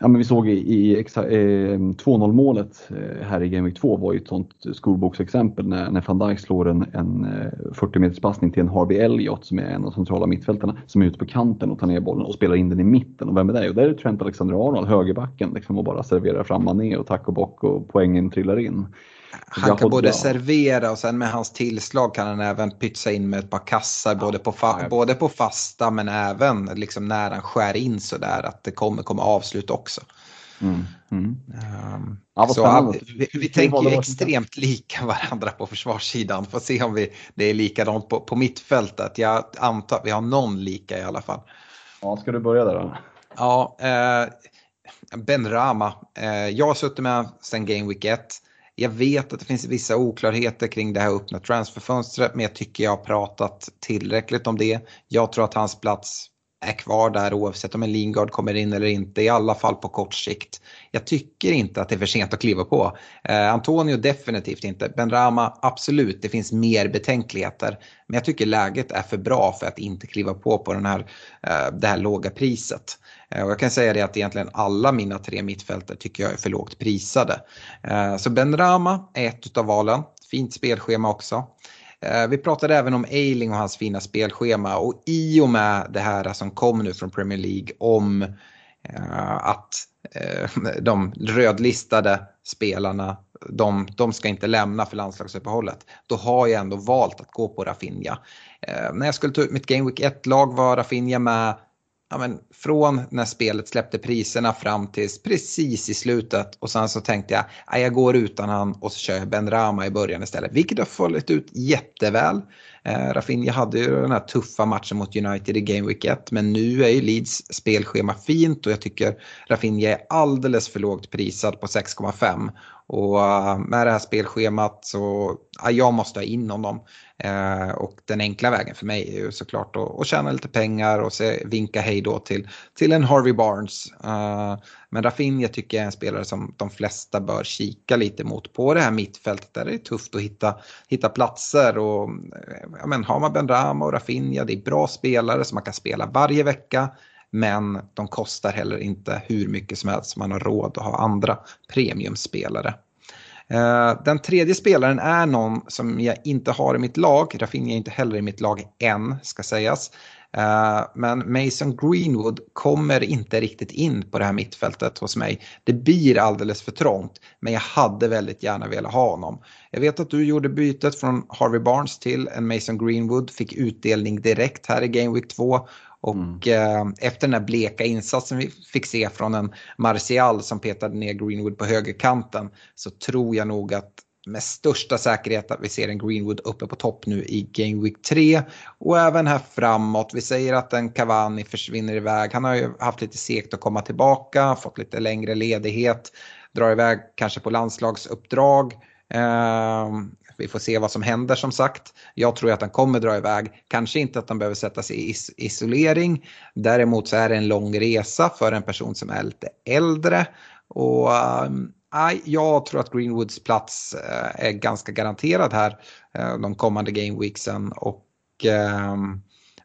Ja, men vi såg i, i eh, 2-0 målet eh, här i Game Week 2 var ju ett sånt skolboksexempel när, när van Dijk slår en, en eh, 40 meters passning till en Harvey Elliott som är en av de centrala mittfältarna som är ute på kanten och tar ner bollen och spelar in den i mitten. Och vem är det? Och där är det Trent Alexander-Arnold, högerbacken, liksom, och bara serverar fram ner och tack och bock och poängen trillar in. Han kan både servera och sen med hans tillslag kan han även pytsa in med ett par kassar ja, både, på fa- både på fasta men även liksom när han skär in sådär att det kommer komma avslut också. Mm, mm. Um, ja, så vi, vi tänker ju extremt lika varandra på försvarssidan. Får se om vi, det är likadant på, på mittfältet. Jag antar att vi har någon lika i alla fall. Ja, ska du börja där då? Ja, eh, Ben Rama. Eh, jag har suttit med sen Game Week 1. Jag vet att det finns vissa oklarheter kring det här öppna transferfönstret men jag tycker jag har pratat tillräckligt om det. Jag tror att hans plats är kvar där oavsett om en Lingard kommer in eller inte, i alla fall på kort sikt. Jag tycker inte att det är för sent att kliva på. Eh, Antonio definitivt inte, Ben Rama absolut, det finns mer betänkligheter. Men jag tycker läget är för bra för att inte kliva på på den här, eh, det här låga priset. Eh, och jag kan säga det att egentligen alla mina tre mittfältare tycker jag är för lågt prisade. Eh, så Ben Rama är ett av valen, fint spelschema också. Eh, vi pratade även om Eiling och hans fina spelschema och i och med det här som kom nu från Premier League om att de rödlistade spelarna, de, de ska inte lämna för landslagsuppehållet. Då har jag ändå valt att gå på Rafinha. När jag skulle ta ut mitt Game Week 1-lag var Rafinha med ja, men, från när spelet släppte priserna fram till precis i slutet och sen så tänkte jag att jag går utan han och så kör jag Ben Rama i början istället. Vilket har fallit ut jätteväl. Eh, Rafinha hade ju den här tuffa matchen mot United i Game Week 1 men nu är ju Leeds spelschema fint och jag tycker Rafinha är alldeles för lågt prisad på 6,5 och eh, med det här spelschemat så, ja, jag måste ha in honom. Eh, och den enkla vägen för mig är ju såklart att, att tjäna lite pengar och se, vinka hej då till, till en Harvey Barnes. Eh, men Rafinha tycker jag är en spelare som de flesta bör kika lite mot på det här mittfältet där det är tufft att hitta, hitta platser. Och, eh, ja, men, har man Ben Rama och Rafinha, det är bra spelare som man kan spela varje vecka. Men de kostar heller inte hur mycket som helst. Man har råd att ha andra premiumspelare. Eh, den tredje spelaren är någon som jag inte har i mitt lag. Rafinha är inte heller i mitt lag än, ska sägas. Eh, men Mason Greenwood kommer inte riktigt in på det här mittfältet hos mig. Det blir alldeles för trångt, men jag hade väldigt gärna velat ha honom. Jag vet att du gjorde bytet från Harvey Barnes till en Mason Greenwood, fick utdelning direkt här i Game Week 2 och mm. eh, efter den här bleka insatsen vi fick se från en Martial som petade ner Greenwood på högerkanten så tror jag nog att med största säkerhet att vi ser en Greenwood uppe på topp nu i Game Week 3. Och även här framåt, vi säger att en Cavani försvinner iväg. Han har ju haft lite segt att komma tillbaka, fått lite längre ledighet, drar iväg kanske på landslagsuppdrag. Ehm, vi får se vad som händer som sagt. Jag tror att han kommer dra iväg. Kanske inte att han behöver sätta sig i is isolering. Däremot så är det en lång resa för en person som är lite äldre. Och um, jag tror att Greenwoods plats eh, är ganska garanterad här eh, de kommande gameweeksen. Och um,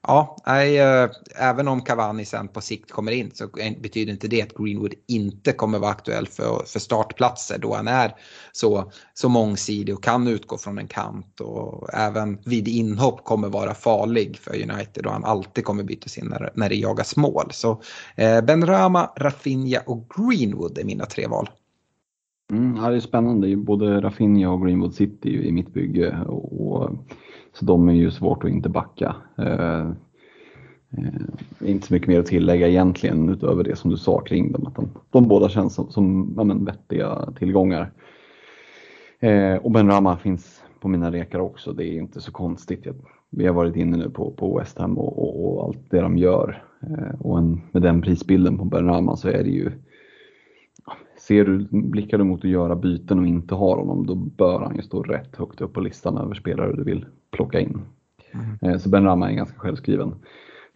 ja, nej, äh, även om Cavani sen på sikt kommer in så betyder inte det att Greenwood inte kommer vara aktuell för, för startplatser då han är så, så mångsidig och kan utgå från en kant och även vid inhopp kommer vara farlig för United och han alltid kommer bytas in när, när det jagas mål. Så eh, Benrama, Rafinha och Greenwood är mina tre val. Mm, det är spännande, både Rafinha och Greenwood sitter ju i mitt bygge och så de är ju svårt att inte backa. Eh, eh, inte så mycket mer att tillägga egentligen utöver det som du sa kring dem. Att de, de båda känns som, som ja, men, vettiga tillgångar. Eh, och Ben Rama finns på mina rekar också. Det är inte så konstigt. Vi har varit inne nu på, på West Ham och, och, och allt det de gör. Eh, och en, med den prisbilden på Ben Rama så är det ju Ser du, blickar du mot att göra byten och inte har honom, då bör han ju stå rätt högt upp på listan över spelare du vill plocka in. Mm. Eh, så Ben Rama är ganska självskriven.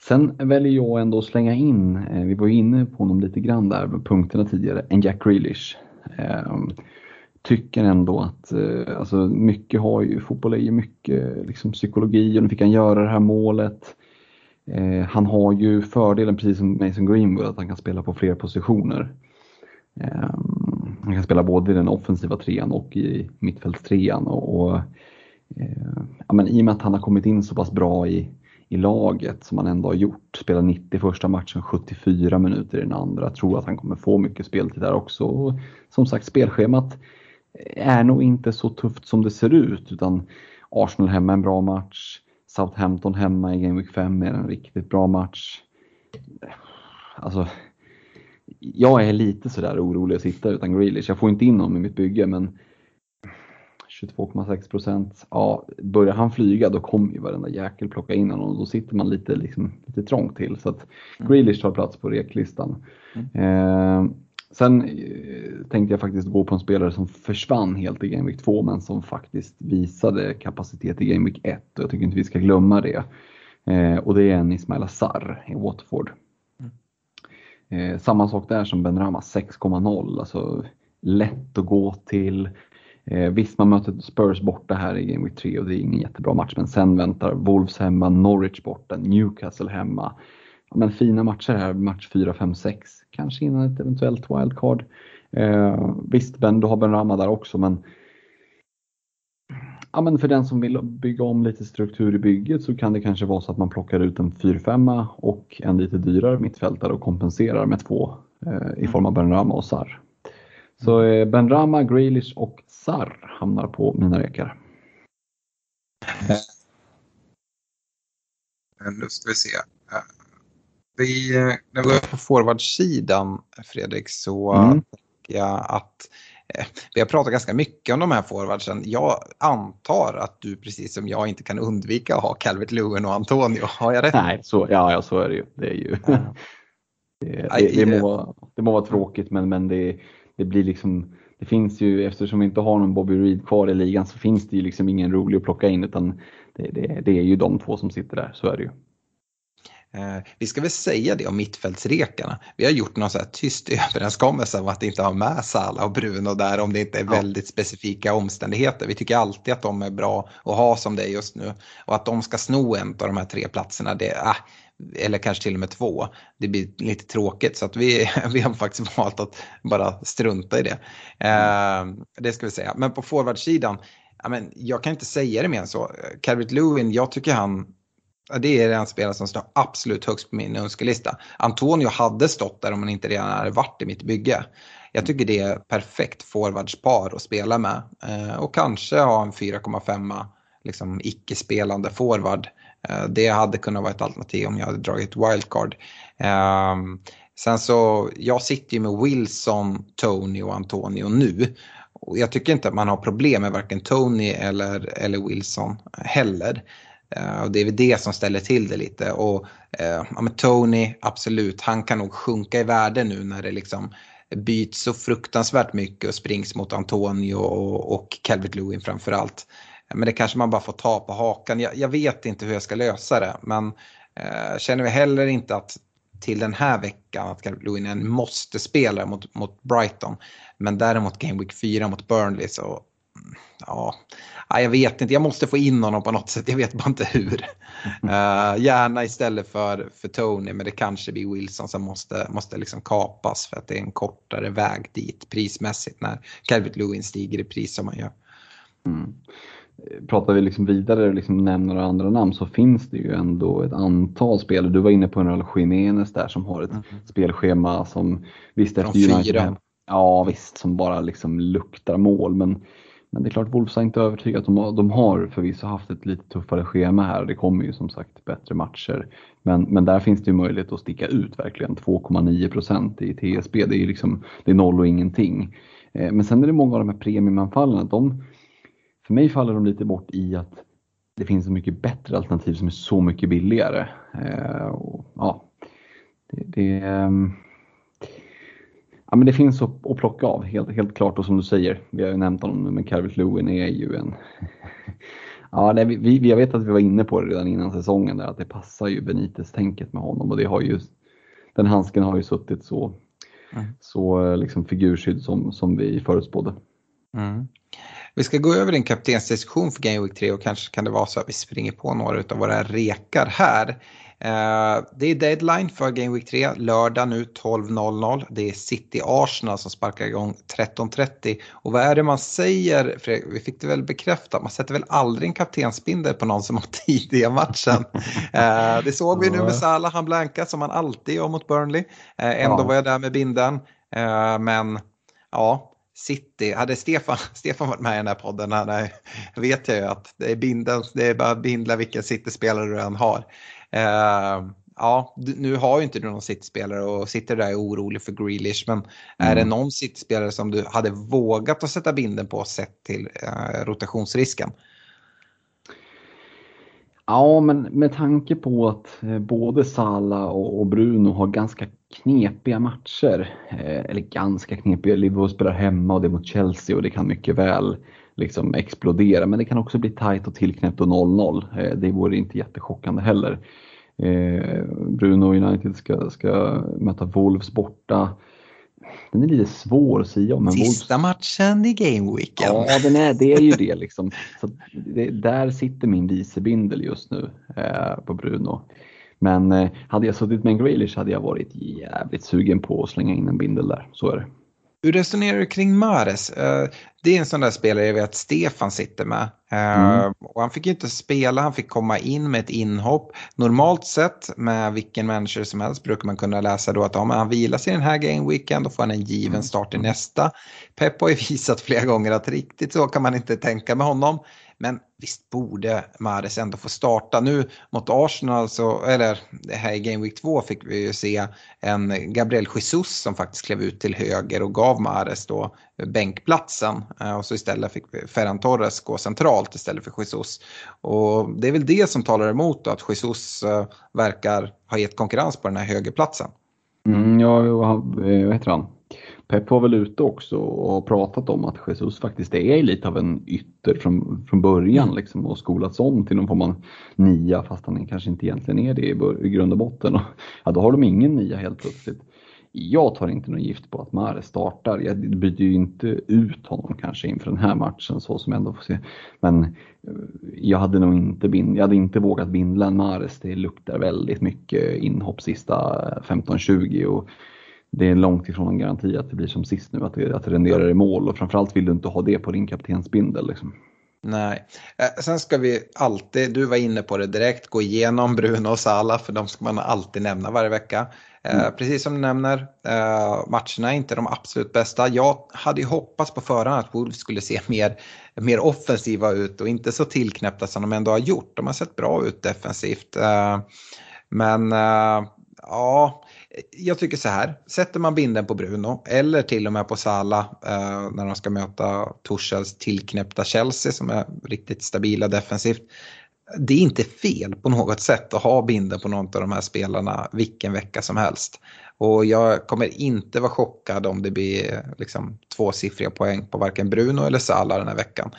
Sen väljer jag ändå att slänga in, eh, vi var ju inne på honom lite grann där med punkterna tidigare, en Jack Grealish. Ehm, tycker ändå att eh, alltså mycket har ju, fotboll är ju mycket liksom psykologi och nu fick han göra det här målet. Han har ju fördelen precis som Mason Greenwood att han kan spela på fler positioner. Ehm, han kan spela både i den offensiva trean och i mittfältstrean. Och, och ehm, ja, men I och med att han har kommit in så pass bra i, i laget som han ändå har gjort, Spelar 90 första matchen, 74 minuter i den andra, tror att han kommer få mycket speltid där också. Och, som sagt, spelschemat är nog inte så tufft som det ser ut utan Arsenal hemma en bra match. Southampton hemma i Game Week 5 är en riktigt bra match. Alltså, jag är lite sådär orolig att sitta utan Grealish. Jag får inte in honom i mitt bygge men 22,6 procent. Ja, börjar han flyga då kommer ju varenda jäkel plocka in honom och då sitter man lite, liksom, lite trångt till. Så att mm. Grealish tar plats på reklistan. Mm. Eh, sen eh, tänkte jag faktiskt gå på en spelare som försvann helt i Game Week 2 men som faktiskt visade kapacitet i Game Week 1 och jag tycker inte vi ska glömma det. Eh, och det är en Ismail Assar i Watford. Eh, samma sak där som Ben Rama, 6,0. Alltså lätt att gå till. Eh, visst, man möter Spurs borta här i Game Week 3 och det är ingen jättebra match, men sen väntar Wolves hemma, Norwich borta, Newcastle hemma. Ja, men fina matcher här, match 4, 5, 6, kanske innan ett eventuellt wildcard. Eh, visst, ben, du har Ben Rama där också, men Ja, men för den som vill bygga om lite struktur i bygget så kan det kanske vara så att man plockar ut en 4-5 och en lite dyrare mittfältare och kompenserar med två eh, i form av Ben Rama och Sar. Så eh, Ben Rama, Grealish och Sar hamnar på mina rekar. Nu ska vi se. Vi, när vi går på forwardsidan, Fredrik, så mm. Tänker jag att eh, vi har pratat ganska mycket om de här forwardsen. Jag antar att du precis som jag inte kan undvika att ha Calvert Lewin och Antonio. Har jag rätt? Nej, så, ja, ja, så är det ju. Det, är ju det, det, det, må, det må vara tråkigt men, men det, det blir liksom det finns ju, eftersom vi inte har någon Bobby Reed kvar i ligan så finns det ju liksom ingen rolig att plocka in utan det, det, det är ju de två som sitter där, så är det ju. Eh, vi ska väl säga det om mittfältsrekarna. Vi har gjort någon så här tyst överenskommelse om att inte ha med Sala och Bruno där om det inte är ja. väldigt specifika omständigheter. Vi tycker alltid att de är bra att ha som det är just nu. Och att de ska sno en av de här tre platserna, det, äh, eller kanske till och med två. Det blir lite tråkigt så att vi, vi har faktiskt valt att bara strunta i det. Eh, det ska vi säga. Men på forwardsidan, men jag kan inte säga det mer än så. Calvert Lewin, jag tycker han det är den spelare som står absolut högst på min önskelista. Antonio hade stått där om han inte redan hade varit i mitt bygge. Jag tycker det är perfekt forwardspar att spela med. Eh, och kanske ha en 4,5 liksom icke-spelande forward. Eh, det hade kunnat vara ett alternativ om jag hade dragit wildcard. Ehm, sen så, jag sitter ju med Wilson, Tony och Antonio nu. Och jag tycker inte att man har problem med varken Tony eller, eller Wilson heller. Eh, och det är väl det som ställer till det lite. Och eh, ja, men Tony, absolut, han kan nog sjunka i värde nu när det liksom byts så fruktansvärt mycket och springs mot Antonio och, och Calvert Lewin framförallt. Men det kanske man bara får ta på hakan. Jag, jag vet inte hur jag ska lösa det men eh, känner vi heller inte att till den här veckan att Calvert Lewin är en måste-spelare mot, mot Brighton. Men däremot Game Week 4 mot Burnley så ja, jag vet inte, jag måste få in honom på något sätt, jag vet bara inte hur. Uh, gärna istället för, för Tony, men det kanske blir Wilson som måste, måste liksom kapas för att det är en kortare väg dit prismässigt när Calvert Lewin stiger i pris som man gör. Mm. Pratar vi liksom vidare och liksom nämner några andra namn så finns det ju ändå ett antal spelare. Du var inne på en Jiménez där som har ett mm. spelschema som visst efter United. Ja visst, som bara liksom luktar mål. Men men det är klart, Wolves har inte övertygat. De har, de har förvisso haft ett lite tuffare schema här. Det kommer ju som sagt bättre matcher. Men, men där finns det ju möjlighet att sticka ut verkligen. 2,9 procent i TSB. Det är ju liksom, det är noll och ingenting. Eh, men sen är det många av de här premiumanfallen. De, för mig faller de lite bort i att det finns så mycket bättre alternativ som är så mycket billigare. Eh, och, ja, det, det ehm, Ja, men det finns att, att plocka av, helt, helt klart. Och som du säger, vi har ju nämnt honom nu, men Calvert Lewin är ju en... ja, det, vi, vi, jag vet att vi var inne på det redan innan säsongen, där, att det passar ju Benitez-tänket med honom. Och det har ju, den handsken har ju suttit så, mm. så liksom figurskydd som, som vi förutspådde. Mm. Vi ska gå över en kaptensdiskussion för Game Week 3 och kanske kan det vara så att vi springer på några av våra rekar här. Eh, det är deadline för Game Week 3, lördag nu 12.00. Det är City Arsenal som sparkar igång 13.30. Och vad är det man säger, Fredrik? vi fick det väl bekräftat, man sätter väl aldrig en kaptensbindel på någon som har tidiga matchen. Eh, det såg vi nu med Salah, han blankade som han alltid gör mot Burnley. Eh, ändå var jag där med binden. Men ja, City, hade Stefan, Stefan varit med i den här podden, han vet jag ju att det är, binden, det är bara att bindla vilken City-spelare du än har. Uh, ja, nu har ju inte du någon City-spelare och sitter där och är orolig för Grealish, men mm. är det mm. någon City-spelare som du hade vågat att sätta binden på sett till uh, rotationsrisken? Ja, men med tanke på att eh, både Sala och Bruno har ganska knepiga matcher, eh, eller ganska knepiga, Liverpool spelar hemma och det är mot Chelsea och det kan mycket väl liksom explodera, men det kan också bli tajt och tillknäppt och 0-0. Eh, det vore inte jättechockande heller. Bruno United ska, ska möta Wolves borta. Den är lite svår att säga om. Sista Wolves... matchen i gameweeken. Ja, den är, det är ju det liksom. Så det, där sitter min vicebindel just nu eh, på Bruno. Men eh, hade jag suttit med en Grealish hade jag varit jävligt sugen på att slänga in en bindel där. Så är det. Hur resonerar du kring Mares? Eh, det är en sån där spelare jag vet att Stefan sitter med. Eh, mm. Och han fick ju inte spela, han fick komma in med ett inhopp. Normalt sett med vilken manager som helst brukar man kunna läsa då att om han vilar sig den här gameweeken då får han en given mm. start i nästa. Pep har ju visat flera gånger att riktigt så kan man inte tänka med honom. Men visst borde Mares ändå få starta. Nu mot Arsenal, så, eller här i Game Week 2 fick vi ju se en Gabriel Jesus som faktiskt klev ut till höger och gav Mares då bänkplatsen. Eh, och så istället fick Ferran Torres gå centralt istället för Jesus. Och det är väl det som talar emot då, att Jesus eh, verkar ha gett konkurrens på den här högerplatsen. Mm, ja, eh, vad heter han? Pep var väl ute också och har pratat om att Jesus faktiskt är lite av en ytter från, från början liksom, och skolats om till någon form av nia fast han kanske inte egentligen är det i, i grund och botten. Och, ja, då har de ingen nia helt plötsligt. Jag tar inte någon gift på att Mare startar. Jag byter ju inte ut honom kanske inför den här matchen så som jag ändå får se. Men eh, jag hade nog inte, bind, jag hade inte vågat bindla en Mares. Det luktar väldigt mycket inhopp sista 15-20 och det är långt ifrån en garanti att det blir som sist nu, att det, att det renderar i mål och framförallt vill du inte ha det på din kaptensbindel. Liksom. Nej, eh, sen ska vi alltid, du var inne på det direkt, gå igenom Bruno och Sala för de ska man alltid nämna varje vecka. Eh, mm. Precis som du nämner, eh, matcherna är inte de absolut bästa. Jag hade ju hoppats på förhand att Wolves skulle se mer, mer offensiva ut och inte så tillknäppta som de ändå har gjort. De har sett bra ut defensivt. Men ja, jag tycker så här, sätter man binden på Bruno eller till och med på Sala eh, när de ska möta Torshälls tillknäppta Chelsea som är riktigt stabila defensivt. Det är inte fel på något sätt att ha binden på någon av de här spelarna vilken vecka som helst. Och jag kommer inte vara chockad om det blir liksom tvåsiffriga poäng på varken Bruno eller Sala den här veckan.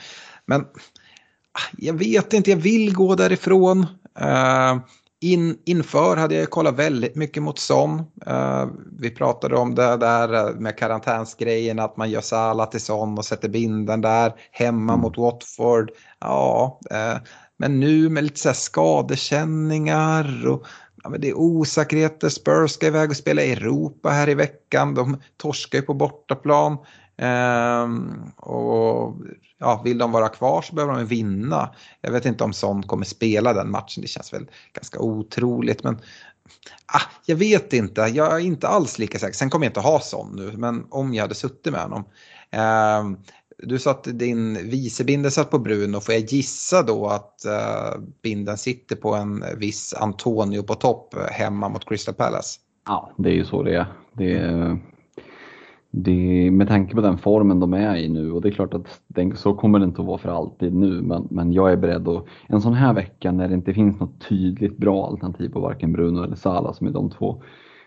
Men ah, jag vet inte, jag vill gå därifrån. Eh, in, inför hade jag kollat väldigt mycket mot Son. Uh, vi pratade om det där med karantänsgrejen, att man gör Salah till Son och sätter binden där. Hemma mm. mot Watford. Ja, uh, men nu med lite så här skadekänningar och ja, det är osäkerheter. Spurs ska iväg och spela i Europa här i veckan. De torskar ju på bortaplan. Um, och ja, vill de vara kvar så behöver de vinna. Jag vet inte om Son kommer spela den matchen, det känns väl ganska otroligt. Men ah, jag vet inte, jag är inte alls lika säker. Sen kommer jag inte ha Son nu, men om jag hade suttit med honom. Um, du sa att din vicebindel satt på Bruno, får jag gissa då att uh, binden sitter på en viss Antonio på topp eh, hemma mot Crystal Palace? Ja, det är ju så det är. Det är det, med tanke på den formen de är i nu och det är klart att den, så kommer det inte att vara för alltid nu men, men jag är beredd att en sån här vecka när det inte finns något tydligt bra alternativ på varken Bruno eller Sala som är de två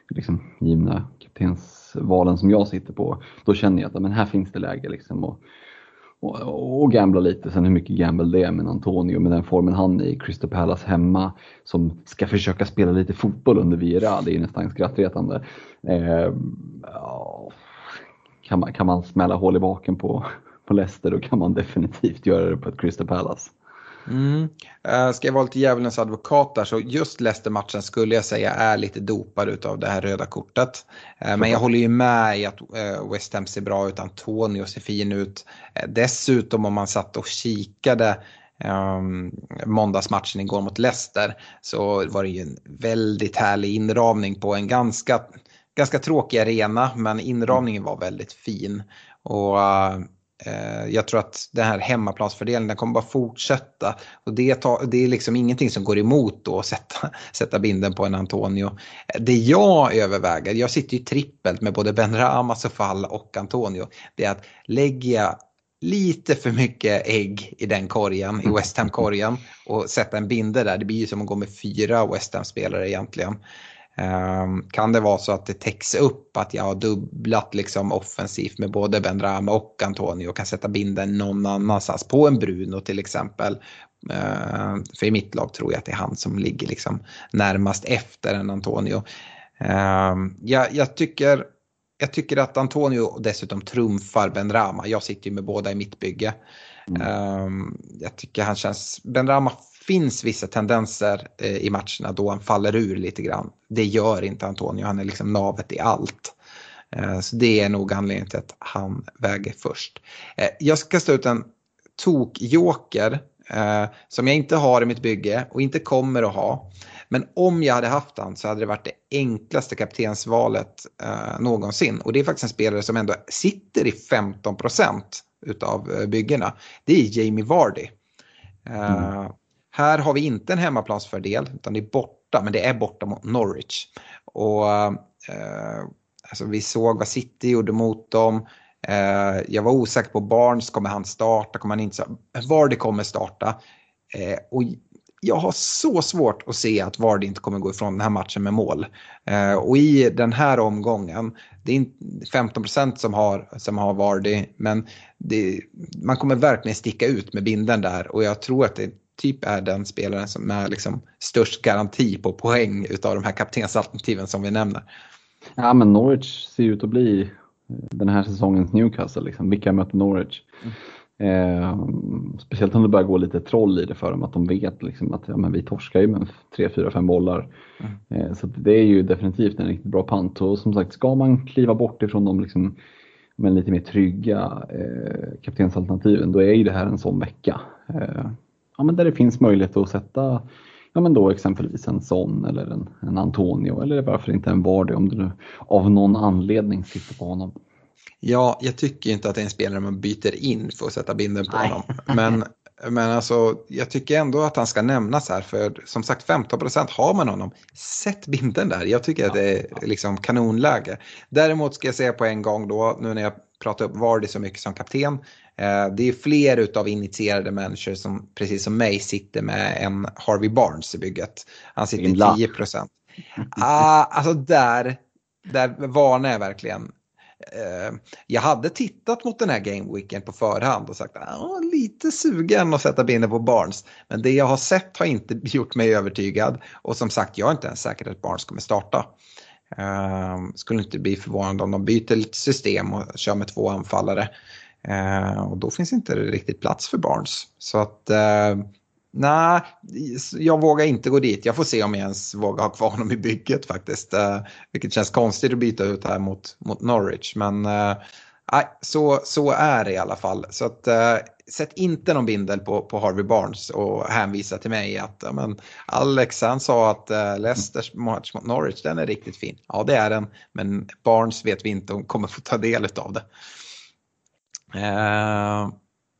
liksom, givna kaptensvalen som jag sitter på. Då känner jag att men här finns det läge liksom och, och, och gambla lite. Sen hur mycket gamble det är med Antonio med den formen han är i Crystal Palace hemma som ska försöka spela lite fotboll under Vira. Det är nästan skrattretande. Eh, kan man, kan man smälla hål i baken på, på Leicester då kan man definitivt göra det på ett Crystal Palace. Mm. Uh, ska jag vara lite djävulens advokat där så just Leicester-matchen skulle jag säga är lite dopad utav det här röda kortet. Uh, men jag håller ju med i att uh, West Ham ser bra ut, Antonio ser fin ut. dessutom om man satt och kikade um, måndagsmatchen igår mot Leicester så var det ju en väldigt härlig inramning på en ganska ganska tråkig arena men inramningen var väldigt fin. Och eh, jag tror att den här hemmaplansfördelen kommer bara fortsätta. Och det, ta, det är liksom ingenting som går emot då att sätta, sätta binden på en Antonio. Det jag överväger, jag sitter ju trippelt med både Ben Rama, Fall och Antonio. Det är att lägger jag lite för mycket ägg i den korgen, i West Ham-korgen och sätta en binde där. Det blir ju som att gå med fyra West Ham-spelare egentligen. Um, kan det vara så att det täcks upp att jag har dubblat liksom offensivt med både Benrahma och Antonio och kan sätta binden någon annanstans på en Bruno till exempel. Uh, för i mitt lag tror jag att det är han som ligger liksom närmast efter en Antonio. Uh, jag, jag, tycker, jag tycker att Antonio dessutom trumfar Benrahma. Jag sitter ju med båda i mitt bygge. Mm. Jag tycker han känns, Benrahma finns vissa tendenser eh, i matcherna då han faller ur lite grann. Det gör inte Antonio, han är liksom navet i allt. Eh, så det är nog anledningen till att han väger först. Eh, jag ska stå ut en tokjoker som jag inte har i mitt bygge och inte kommer att ha. Men om jag hade haft han så hade det varit det enklaste kaptensvalet någonsin. Och det är faktiskt en spelare som ändå sitter i 15 procent utav byggena. Det är Jamie Vardy. Mm. Här har vi inte en hemmaplansfördel utan det är borta, men det är borta mot Norwich. Och eh, alltså vi såg vad City gjorde mot dem. Eh, jag var osäker på Barnes, kommer han starta, kommer han inte Vardy kommer starta. Eh, och jag har så svårt att se att Vardy inte kommer gå ifrån den här matchen med mål. Eh, och i den här omgången, det är 15 som har, som har Vardy, men det, man kommer verkligen sticka ut med binden där och jag tror att det typ är den spelaren som är liksom störst garanti på poäng utav de här kaptensalternativen som vi nämner. Ja men Norwich ser ut att bli den här säsongens Newcastle. Liksom. Vilka möter Norwich? Mm. Eh, speciellt om det börjar gå lite troll i det för dem, att de vet liksom att ja, men vi torskar ju med 3, 4, 5 bollar. Mm. Eh, så det är ju definitivt en riktigt bra pant och som sagt, ska man kliva bort ifrån de liksom, men lite mer trygga eh, kaptensalternativen, då är ju det här en sån vecka. Eh, ja, men där det finns möjlighet att sätta ja, men då exempelvis en sån eller en, en Antonio eller varför inte en Vardy om du nu av någon anledning sitter på honom. Ja, jag tycker inte att det är en spelare man byter in för att sätta binden på Nej. honom. Men, men alltså, jag tycker ändå att han ska nämnas här för som sagt 15% har man honom. Sätt binden där, jag tycker ja, att det är liksom kanonläge. Däremot ska jag säga på en gång då, nu när jag pratar upp Vardy så mycket som kapten, det är fler utav initierade människor som precis som mig sitter med en Harvey Barnes i bygget. Han sitter i 10 procent. Ah, alltså där, där varnar jag verkligen. Eh, jag hade tittat mot den här gameweeken på förhand och sagt ah, lite sugen att sätta binden på Barnes. Men det jag har sett har inte gjort mig övertygad. Och som sagt, jag är inte ens säker att Barnes kommer starta. Uh, skulle inte bli förvånad om de byter lite system och kör med två anfallare. Eh, och då finns inte riktigt plats för Barnes. Så att eh, nej, jag vågar inte gå dit. Jag får se om jag ens vågar ha kvar honom i bygget faktiskt. Eh, vilket känns konstigt att byta ut här mot, mot Norwich. Men eh, så, så är det i alla fall. Så att, eh, sätt inte någon bindel på, på Harvey Barnes och hänvisa till mig att ja, men Alex han sa att eh, Leicesters match mot Norwich den är riktigt fin. Ja det är den, men Barnes vet vi inte om kommer få ta del av det. Uh,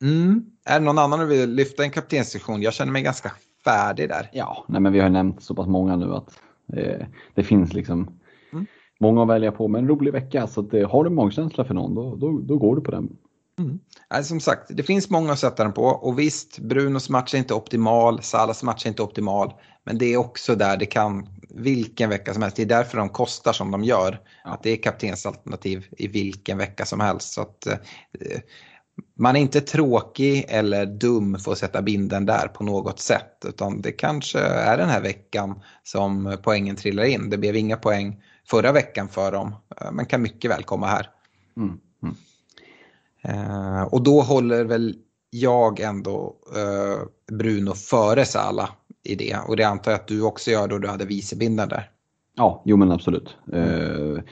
mm. Är det någon annan du vill lyfta en kaptenssektion? Jag känner mig ganska färdig där. Ja, nej men vi har nämnt så pass många nu att eh, det finns liksom mm. många att välja på. Men en rolig vecka så att, eh, har du magkänsla för någon då, då, då går du på den. Mm. Alltså, som sagt, det finns många att sätta den på och visst, Brunos match är inte optimal, Salas match är inte optimal. Men det är också där det kan, vilken vecka som helst, det är därför de kostar som de gör. Ja. Att det är kaptensalternativ i vilken vecka som helst. Så att, eh, man är inte tråkig eller dum för att sätta binden där på något sätt. Utan det kanske är den här veckan som poängen trillar in. Det blev inga poäng förra veckan för dem, eh, men kan mycket väl komma här. Mm. Mm. Eh, och då håller väl jag ändå eh, Bruno före Sala i det. Och det antar jag att du också gör då du hade vicebinden där. Ja, jo men absolut. Eh,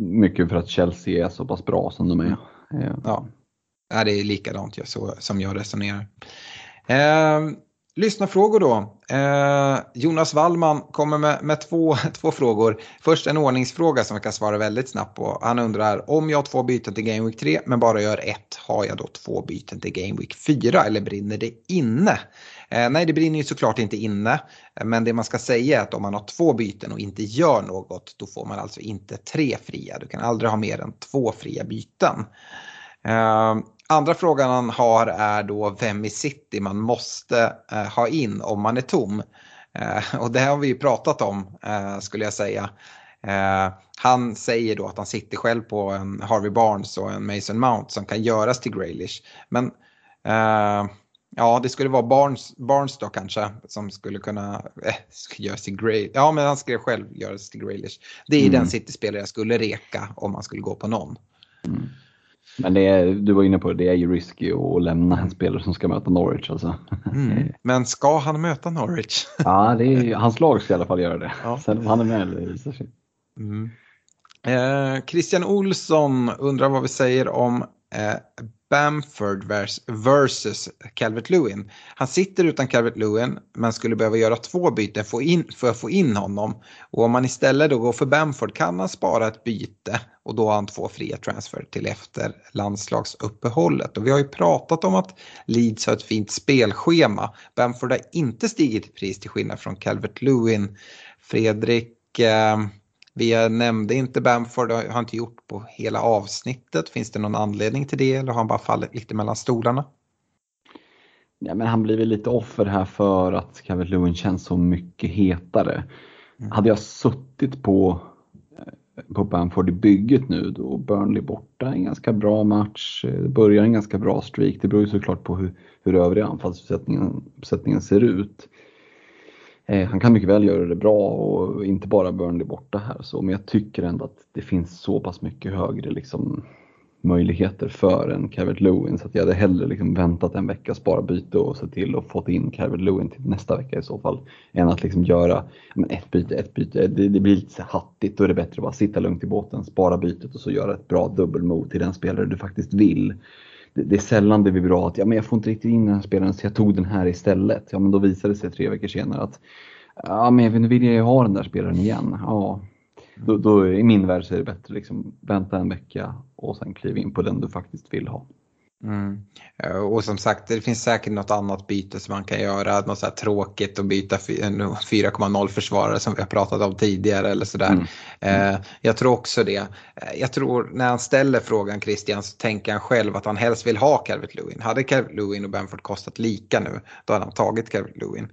mycket för att Chelsea är så pass bra som de är. Eh. Ja, det är likadant jag, så, som jag resonerar. Eh, Lyssnarfrågor då. Eh, Jonas Wallman kommer med, med två, två frågor. Först en ordningsfråga som jag kan svara väldigt snabbt på. Han undrar om jag har två byten till Game Week 3 men bara gör ett, har jag då två byten till Game Week 4 eller brinner det inne? Eh, nej, det brinner ju såklart inte inne. Men det man ska säga är att om man har två byten och inte gör något då får man alltså inte tre fria. Du kan aldrig ha mer än två fria byten. Eh, Andra frågan han har är då vem i city man måste eh, ha in om man är tom. Eh, och det har vi ju pratat om eh, skulle jag säga. Eh, han säger då att han sitter själv på en Harvey Barnes och en Mason Mount som kan göras till Graylish. Men eh, ja, det skulle vara Barnes, Barnes då kanske som skulle kunna eh, göras till Gray. Ja, men han skrev själv göras till Graylish. Det är mm. den City-spelare jag skulle reka om man skulle gå på någon. Mm. Men det är, du var inne på det, det är ju risky att lämna en spelare som ska möta Norwich. Alltså. Mm. Men ska han möta Norwich? ja, det är, hans lag ska i alla fall göra det. Ja. Sen om han är med eller visar sig. Mm. Eh, Christian Olsson undrar vad vi säger om eh, Bamford versus Calvert Lewin. Han sitter utan Calvert Lewin men skulle behöva göra två byten för att få in honom. Och om man istället då går för Bamford kan han spara ett byte och då har han två fria transfer till efter landslagsuppehållet. Och vi har ju pratat om att Leeds har ett fint spelschema. Bamford har inte stigit i pris till skillnad från Calvert Lewin. Fredrik, eh, vi nämnde inte Bamford, det har inte gjort på hela avsnittet. Finns det någon anledning till det eller har han bara fallit lite mellan stolarna? Ja, men han blir väl lite offer här för att Calvert Lewin känns så mycket hetare. Mm. Hade jag suttit på, eh, på Bamford i bygget nu då Burnley borta en ganska bra match, eh, börjar en ganska bra streak. Det beror ju såklart på hur, hur övriga anfallsuppsättningen ser ut. Eh, han kan mycket väl göra det bra och inte bara Burnley borta här så, men jag tycker ändå att det finns så pass mycket högre liksom, möjligheter för en Calvert Lewin så att jag hade hellre liksom väntat en vecka, spara byte och se till att få in Calvert Lewin till nästa vecka i så fall. Än att liksom göra men ett byte, ett byte. Det, det blir lite så hattigt. Då är det bättre att bara sitta lugnt i båten, spara bytet och så göra ett bra dubbelmove till den spelare du faktiskt vill det, det är sällan det blir bra att ja, men jag får inte riktigt in den här spelaren så jag tog den här istället. Ja, men då visade det sig tre veckor senare att ja, men nu vill jag ju ha den där spelaren igen. Ja, då, då i min värld så är det bättre liksom vänta en vecka och sen kliva in på den du faktiskt vill ha. Mm. Och som sagt, det finns säkert något annat byte som man kan göra. Något så här tråkigt att byta 4,0 försvarare som vi har pratat om tidigare eller sådär. Mm. Mm. Jag tror också det. Eh, jag tror när han ställer frågan Christian så tänker han själv att han helst vill ha Calvert Lewin. Hade Calvert Lewin och Benford kostat lika nu, då hade han tagit Calvert Lewin.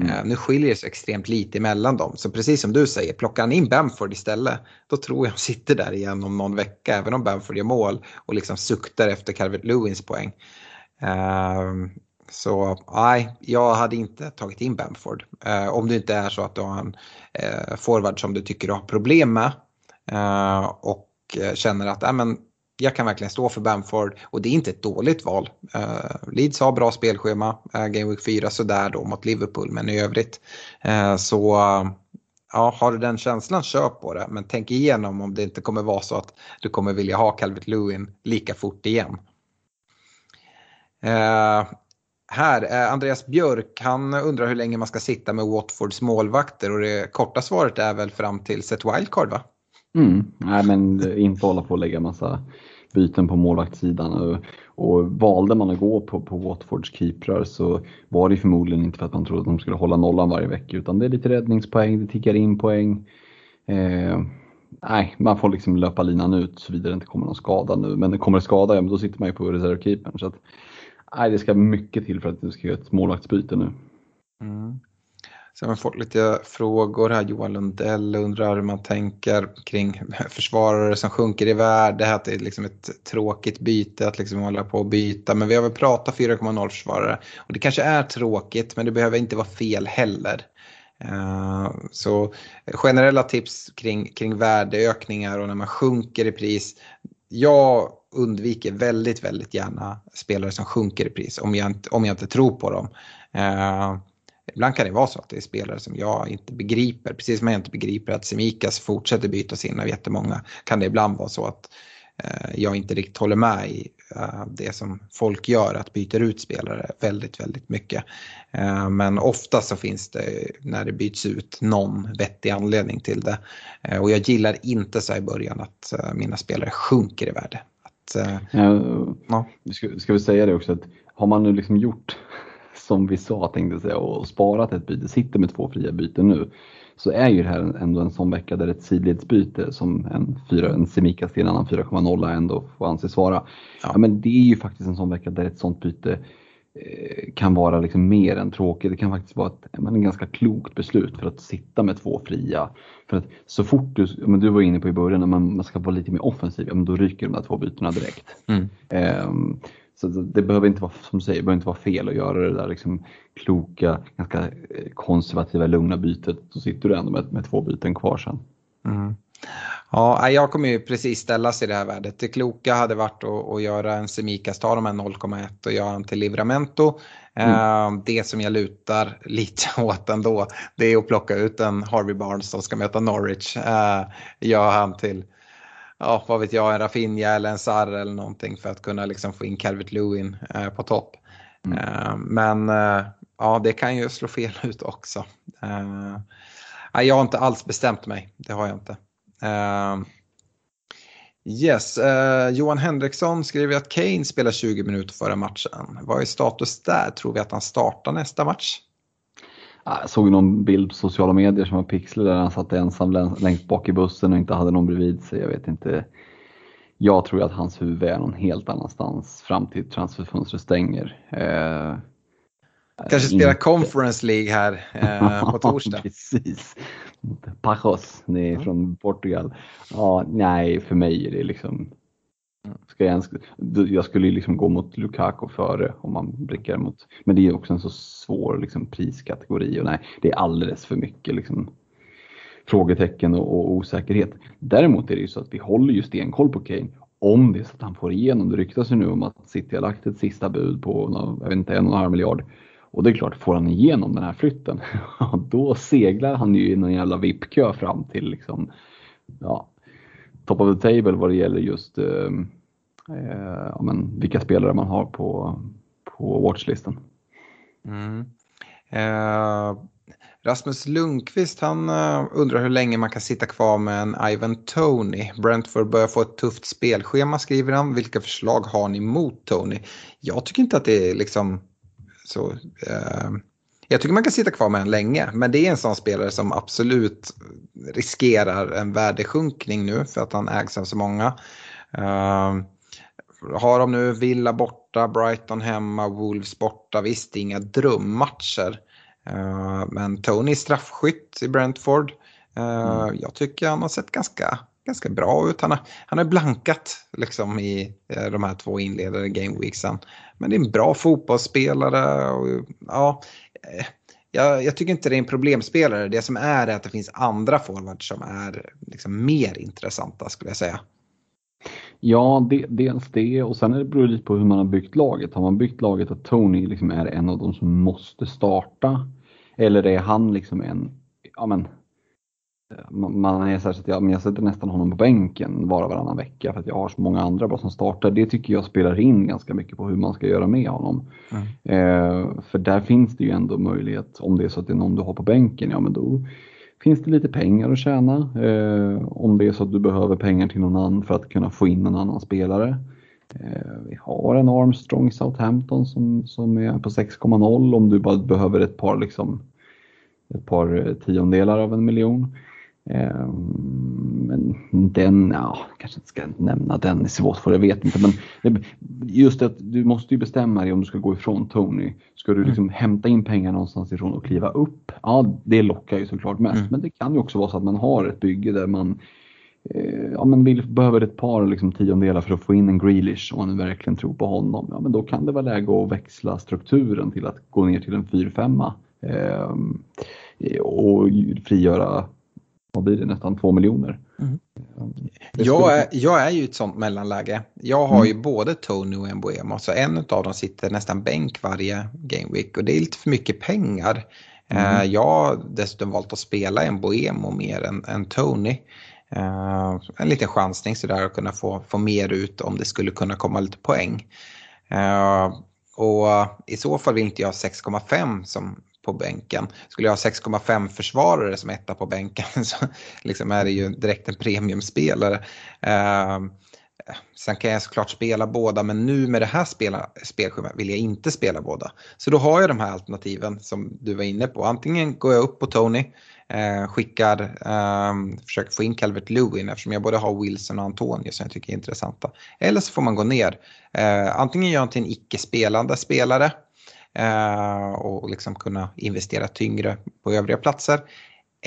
Mm. Uh, nu skiljer det sig extremt lite emellan dem. Så precis som du säger, plockar han in Bamford istället, då tror jag han sitter där igen om någon vecka, även om Bamford gör mål och liksom suktar efter Calvert Lewins poäng. Uh, så nej, jag hade inte tagit in Bamford. Uh, om det inte är så att du har en uh, forward som du tycker du har problem med och känner att äh, men, jag kan verkligen stå för Bamford och det är inte ett dåligt val. Uh, Leeds har bra spelschema, uh, Game Week 4 sådär då mot Liverpool men i övrigt uh, så uh, ja, har du den känslan köp på det men tänk igenom om det inte kommer vara så att du kommer vilja ha Calvert Lewin lika fort igen. här, Andreas Björk, han undrar hur länge man ska sitta med Watfords målvakter och det korta svaret är väl fram till set wildcard va? Mm. Nej men inte hålla på och lägga massa byten på målvaktssidan. Och, och valde man att gå på, på Watfords keeprar så var det förmodligen inte för att man trodde att de skulle hålla nollan varje vecka utan det är lite räddningspoäng, det tickar in poäng. Eh, nej, man får liksom löpa linan ut såvida det inte kommer någon skada nu. Men kommer det skada, ja men då sitter man ju på reservkeepern. Så att, nej, det ska mycket till för att du ska göra ett målvaktsbyte nu. Mm. Sen har vi fått lite frågor här. Johan Lundell undrar hur man tänker kring försvarare som sjunker i värde. Att det är liksom ett tråkigt byte att liksom hålla på och byta. Men vi har väl pratat 4,0 försvarare. Och det kanske är tråkigt men det behöver inte vara fel heller. Uh, så generella tips kring, kring värdeökningar och när man sjunker i pris. Jag undviker väldigt, väldigt gärna spelare som sjunker i pris om jag inte, om jag inte tror på dem. Eh, Ibland kan det vara så att det är spelare som jag inte begriper. Precis som jag inte begriper att Semikas fortsätter bytas in av jättemånga kan det ibland vara så att eh, jag inte riktigt håller med i eh, det som folk gör, att byta ut spelare väldigt, väldigt mycket. Eh, men ofta så finns det när det byts ut någon vettig anledning till det. Och jag gillar inte så i början att mina spelare sjunker i värde. Att, ja. ska, ska vi säga det också att har man nu liksom gjort som vi sa tänkte jag säga och sparat ett byte, sitter med två fria byten nu så är ju det här ändå en sån vecka där ett sidledsbyte som en, 4, en Semikas till en annan 4,0 ändå får anses vara. Ja. ja. men det är ju faktiskt en sån vecka där ett sånt byte eh, kan vara liksom mer än tråkigt. Det kan faktiskt vara ett men, ganska klokt beslut för att sitta med två fria. För att så fort du, men du var inne på i början, när man, man ska vara lite mer offensiv, ja, men då ryker de där två bytena direkt. Mm. Um, så det behöver inte vara, som säger, behöver inte vara fel att göra det där liksom kloka, ganska eh, konservativa, lugna bytet. Så sitter du ändå med, med två byten kvar sen. Mm. Ja, jag kommer ju precis ställas i det här värdet. Det kloka hade varit att, att göra en Semikas, ta de här 0,1 och göra en till Livramento. Mm. Eh, det som jag lutar lite åt ändå, det är att plocka ut en Harvey Barnes som ska möta Norwich. Eh, gör han till ja, vad vet jag, en Rafinha eller en Sarr eller någonting för att kunna liksom få in Calvert Lewin eh, på topp. Mm. Eh, men eh, ja, det kan ju slå fel ut också. Jag har inte alls bestämt mig, det har jag inte. Yes, Johan Henriksson skriver att Kane spelar 20 minuter före matchen. Vad är status där? Tror vi att han startar nästa match? Jag såg någon bild på sociala medier som var pixlig där han satt ensam längst bak i bussen och inte hade någon bredvid sig. Jag vet inte. Jag tror att hans huvud är någon helt annanstans fram till transferfönstret stänger. Eh, Kanske spela inte. Conference League här eh, på torsdag. Precis. Pajos, det är mm. från Portugal. Ja, nej, för mig är det liksom Ska jag, ens, jag skulle ju liksom gå mot Lukaku före om man blickar mot, men det är också en så svår liksom priskategori och nej, det är alldeles för mycket liksom frågetecken och, och osäkerhet. Däremot är det ju så att vi håller ju stenkoll på Kane om det är så att han får igenom. Det ryktas ju nu om att City har lagt ett sista bud på jag vet inte, en och en halv miljard. Och det är klart, får han igenom den här flytten, då seglar han ju i någon jävla VIP-kö fram till liksom, ja, top of the table vad det gäller just eh, eh, men vilka spelare man har på, på watchlisten. Mm. Eh, Rasmus Lundqvist han eh, undrar hur länge man kan sitta kvar med en Ivan Tony. Brentford börjar få ett tufft spelschema skriver han. Vilka förslag har ni mot Tony? Jag tycker inte att det är liksom så... Eh, jag tycker man kan sitta kvar med en länge, men det är en sån spelare som absolut riskerar en värdesjunkning nu för att han ägs av så många. Uh, har de nu Villa borta, Brighton hemma, Wolves borta, visst inga drömmatcher. Uh, men Tony är straffskytt i Brentford. Uh, mm. Jag tycker han har sett ganska, ganska bra ut. Han har, han har blankat liksom, i uh, de här två inledande gameweeksen. Men det är en bra fotbollsspelare. Och, ja, jag, jag, tycker inte det är en problemspelare. Det som är är att det finns andra forwards som är liksom mer intressanta skulle jag säga. Ja, det, dels det och sen är det beror det lite på hur man har byggt laget. Har man byggt laget att Tony liksom är en av de som måste starta? Eller är han liksom en, ja men, man är så att jag, jag sätter nästan honom på bänken var och varannan vecka för att jag har så många andra bra som startar. Det tycker jag spelar in ganska mycket på hur man ska göra med honom. Mm. Eh, för där finns det ju ändå möjlighet, om det är så att det är någon du har på bänken, ja men då finns det lite pengar att tjäna. Eh, om det är så att du behöver pengar till någon annan för att kunna få in en annan spelare. Eh, vi har en Armstrong i Southampton som, som är på 6,0 om du bara behöver ett par, liksom, ett par tiondelar av en miljon. Ehm, men den, ja, kanske inte ska nämna den i svårt för jag vet inte. Men just att du måste ju bestämma dig om du ska gå ifrån Tony. Ska du liksom mm. hämta in pengar någonstans ifrån och kliva upp? Ja, det lockar ju såklart mest. Mm. Men det kan ju också vara så att man har ett bygge där man eh, ja, men vill, behöver ett par liksom, tiondelar för att få in en Grealish och man verkligen tror på honom. Ja, men då kan det vara läge att växla strukturen till att gå ner till en 4-5 eh, och frigöra vad blir det, nästan två miljoner. Mm. Jag, är, jag är ju ett sånt mellanläge. Jag har mm. ju både Tony och Mbuemo, så en av dem sitter nästan bänk varje gameweek och det är lite för mycket pengar. Mm. Uh, jag har dessutom valt att spela Mbuemo mer än, än Tony. Uh, en liten chansning sådär att kunna få, få mer ut om det skulle kunna komma lite poäng. Uh, och i så fall vill inte jag ha 6,5 som på bänken. Skulle jag ha 6,5 försvarare som etta på bänken så liksom är det ju direkt en premiumspelare. Eh, Sen kan jag såklart spela båda men nu med det här spela, spelschemat vill jag inte spela båda. Så då har jag de här alternativen som du var inne på. Antingen går jag upp på Tony, eh, skickar, eh, försöker få in Calvert Lewin eftersom jag både har Wilson och Antonio som jag tycker är intressanta. Eller så får man gå ner. Eh, antingen gör jag till en icke-spelande spelare eh, och liksom kunna investera tyngre på övriga platser.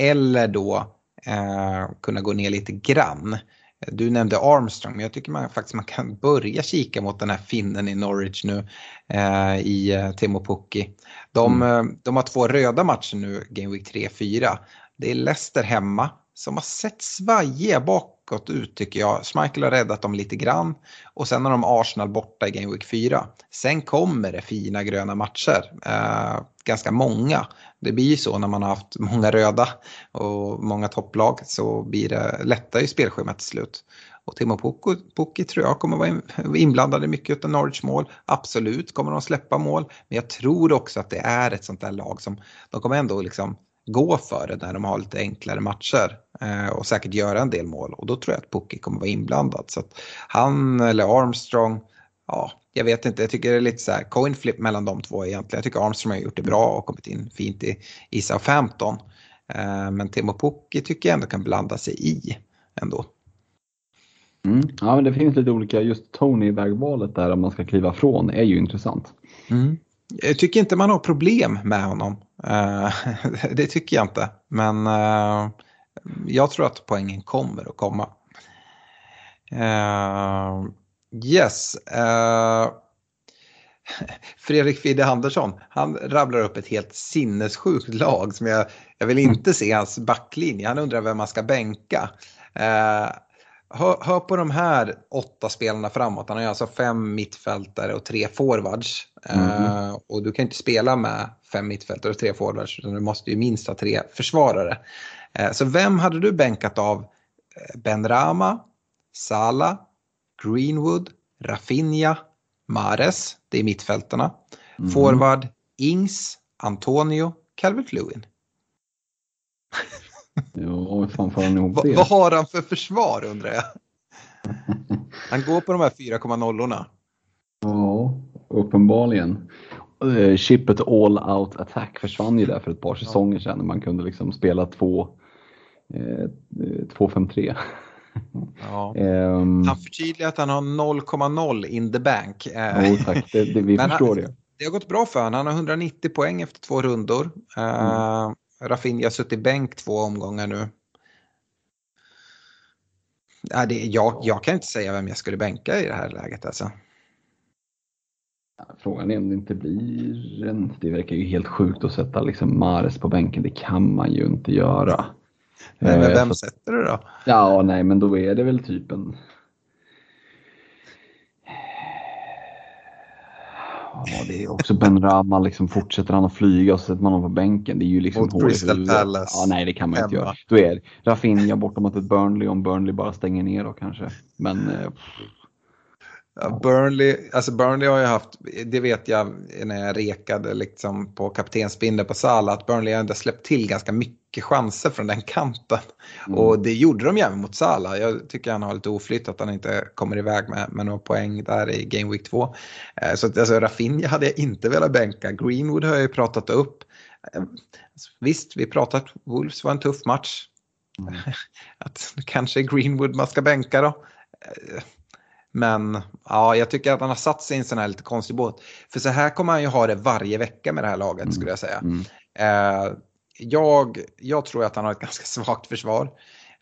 Eller då eh, kunna gå ner lite grann. Du nämnde Armstrong, men jag tycker man faktiskt man kan börja kika mot den här finnen i Norwich nu eh, i eh, Timo Pukki. De, mm. Eh, de har två röda matcher nu, Game Week 3-4. Det är Leicester hemma som har sett svajiga gått ut tycker jag. Schmeichel har räddat dem lite grann och sen har de Arsenal borta i Game Week 4. Sen kommer det fina gröna matcher, eh, ganska många. Det blir ju så när man har haft många röda och många topplag så blir det lättare i spelschemat till slut. Och Timo Pukki tror jag kommer vara inblandad i mycket av Norwich mål. Absolut kommer de släppa mål, men jag tror också att det är ett sånt där lag som de kommer ändå liksom gå för det när de har lite enklare matcher eh, och säkert göra en del mål och då tror jag att Pukki kommer vara inblandad. Så att han eller Armstrong, ja, jag vet inte, jag tycker det är lite så här coin flip mellan de två egentligen. Jag tycker Armstrong har gjort det bra och kommit in fint i, i Southampton. Eh, men Timo Pukki tycker jag ändå kan blanda sig i ändå. Mm. Ja, men det finns lite olika, just Tony-vägvalet där om man ska kliva från är ju intressant. Mm. Jag tycker inte man har problem med honom. Uh, det tycker jag inte. Men uh, jag tror att poängen kommer att komma. Uh, yes. Fredrik Fidde Andersson, han rabblar upp ett helt sinnessjukt lag som jag, jag vill inte se hans backlinje. Han undrar vem man ska bänka. Hör, hör, på de här åtta spelarna framåt. Han har alltså fem mittfältare och tre forwards. Mm. Uh, och du kan inte spela med fem mittfältare och tre forwards utan du måste ju minst ha tre försvarare. Uh, så vem hade du bänkat av? Eh, ben Rama, Sala, Greenwood, Rafinha, Mares, det är mittfältarna. Mm. Forward, Ings, Antonio, Calvert Lewin. Jo, fan får han ihop det? Vad har han för försvar undrar jag? Han går på de här 4,0orna. Ja, uppenbarligen. Eh, chippet All Out Attack försvann ju där för ett par säsonger sedan när man kunde liksom spela 2-5-3. Eh, ja. um, han förtydligar att han har 0,0 in the bank. Jo tack, det, det, vi förstår han, det. Det har gått bra för honom. Han har 190 poäng efter två rundor. Mm. Uh, Rafinha har suttit bänk två omgångar nu. Ja, det, jag, jag kan inte säga vem jag skulle bänka i det här läget alltså. Frågan är om det inte blir en... Det verkar ju helt sjukt att sätta liksom Mares på bänken. Det kan man ju inte göra. Nej, men vem eh, sätter du då? Ja, nej, men då är det väl typ en Ja, det är också Ben Rama, liksom fortsätter han att flyga och så sätter man honom på bänken. Det är ju liksom Mot Crystal Palace. Ja, nej, det kan man Hemma. inte göra. Då är Rafinha borta mot ett Burnley om Burnley bara stänger ner då kanske. Men eh, Burnley, alltså Burnley har ju haft, det vet jag när jag rekade liksom på kaptensbindeln på Salah, att Burnley har ändå släppt till ganska mycket chanser från den kanten. Mm. Och det gjorde de ju även mot Salah. Jag tycker han har lite oflytt att han inte kommer iväg med, med några poäng där i Game Week 2. Eh, så alltså, Rafinha hade jag inte velat bänka. Greenwood har jag ju pratat upp. Eh, visst, vi pratat Wolves var en tuff match. Mm. att kanske Greenwood man ska bänka då. Men ja, jag tycker att han har satt sig i en sån här lite konstig båt. För så här kommer han ju ha det varje vecka med det här laget mm. skulle jag säga. Mm. Eh, jag, jag tror att han har ett ganska svagt försvar.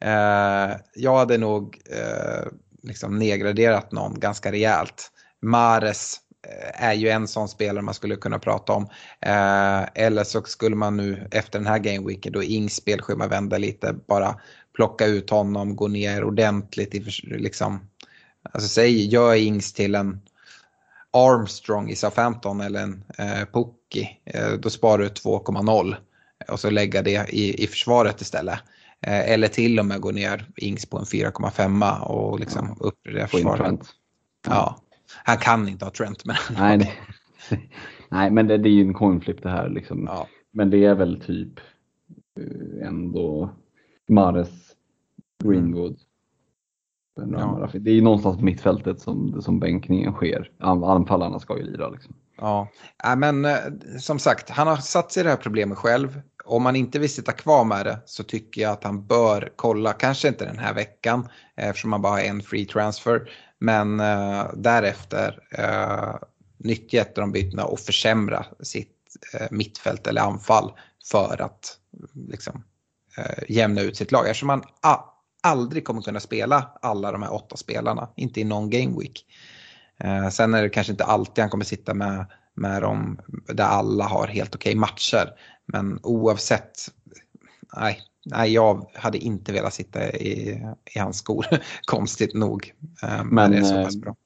Eh, jag hade nog eh, liksom nedgraderat någon ganska rejält. Mares eh, är ju en sån spelare man skulle kunna prata om. Eh, eller så skulle man nu efter den här gameweeken då Ings spelschema vända lite bara plocka ut honom, gå ner ordentligt i liksom Alltså säg, gör Ings till en Armstrong i SA-15 eller en eh, Pukki. Eh, då sparar du 2,0 och så lägga det i, i försvaret istället. Eh, eller till och med gå ner Ings på en 4,5 och liksom ja. upp det försvaret. Ja. Han kan inte ha Trent. Men... Nej, nej. nej men det, det, är ju en coin flip det här. Liksom. Ja. Men det är väl typ eh, ändå Mares, Greenwood. Ja. Det är ju någonstans på mittfältet som, som bänkningen sker. Anfallarna ska ju lira. Liksom. Ja, men eh, som sagt, han har satt sig i det här problemet själv. Om man inte vill sitta kvar med det så tycker jag att han bör kolla, kanske inte den här veckan eftersom man bara har en free transfer. Men uh, därefter uh, nyttja ett av de bytena och försämra sitt uh, mittfält eller anfall för att liksom, uh, jämna ut sitt lag. Eftersom man aldrig kommer kunna spela alla de här åtta spelarna, inte i någon game week. Eh, sen är det kanske inte alltid han kommer sitta med, med dem där alla har helt okej matcher. Men oavsett, nej, nej, jag hade inte velat sitta i, i hans skor, konstigt nog. Eh, men, det är så pass bra.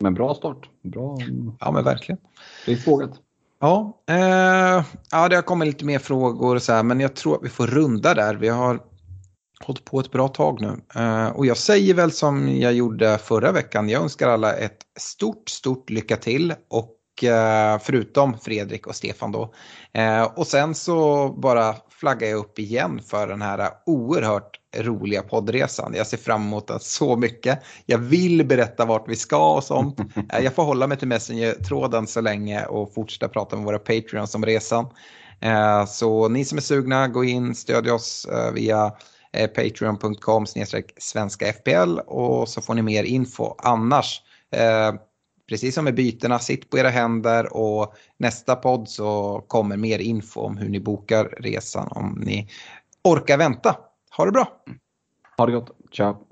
Men bra start. Bra. Ja men verkligen. Det är frågat. Ja, eh, ja, det har kommit lite mer frågor så här, men jag tror att vi får runda där. Vi har hållit på ett bra tag nu. Uh, och jag säger väl som jag gjorde förra veckan, jag önskar alla ett stort, stort lycka till. Och uh, förutom Fredrik och Stefan då. Uh, och sen så bara flaggar jag upp igen för den här oerhört roliga poddresan. Jag ser fram emot den så mycket. Jag vill berätta vart vi ska och sånt. jag får hålla mig till Messenger-tråden så länge och fortsätta prata med våra Patreons om resan. Så ni som är sugna, gå in, stödj oss via eh, Eh, patreon.com svenska FPL och så får ni mer info. Annars, eh, precis som med bytena, sitt på era händer och nästa podd så kommer mer info om hur ni bokar resan om ni orkar vänta. Ha det bra! Ha det gott, ciao!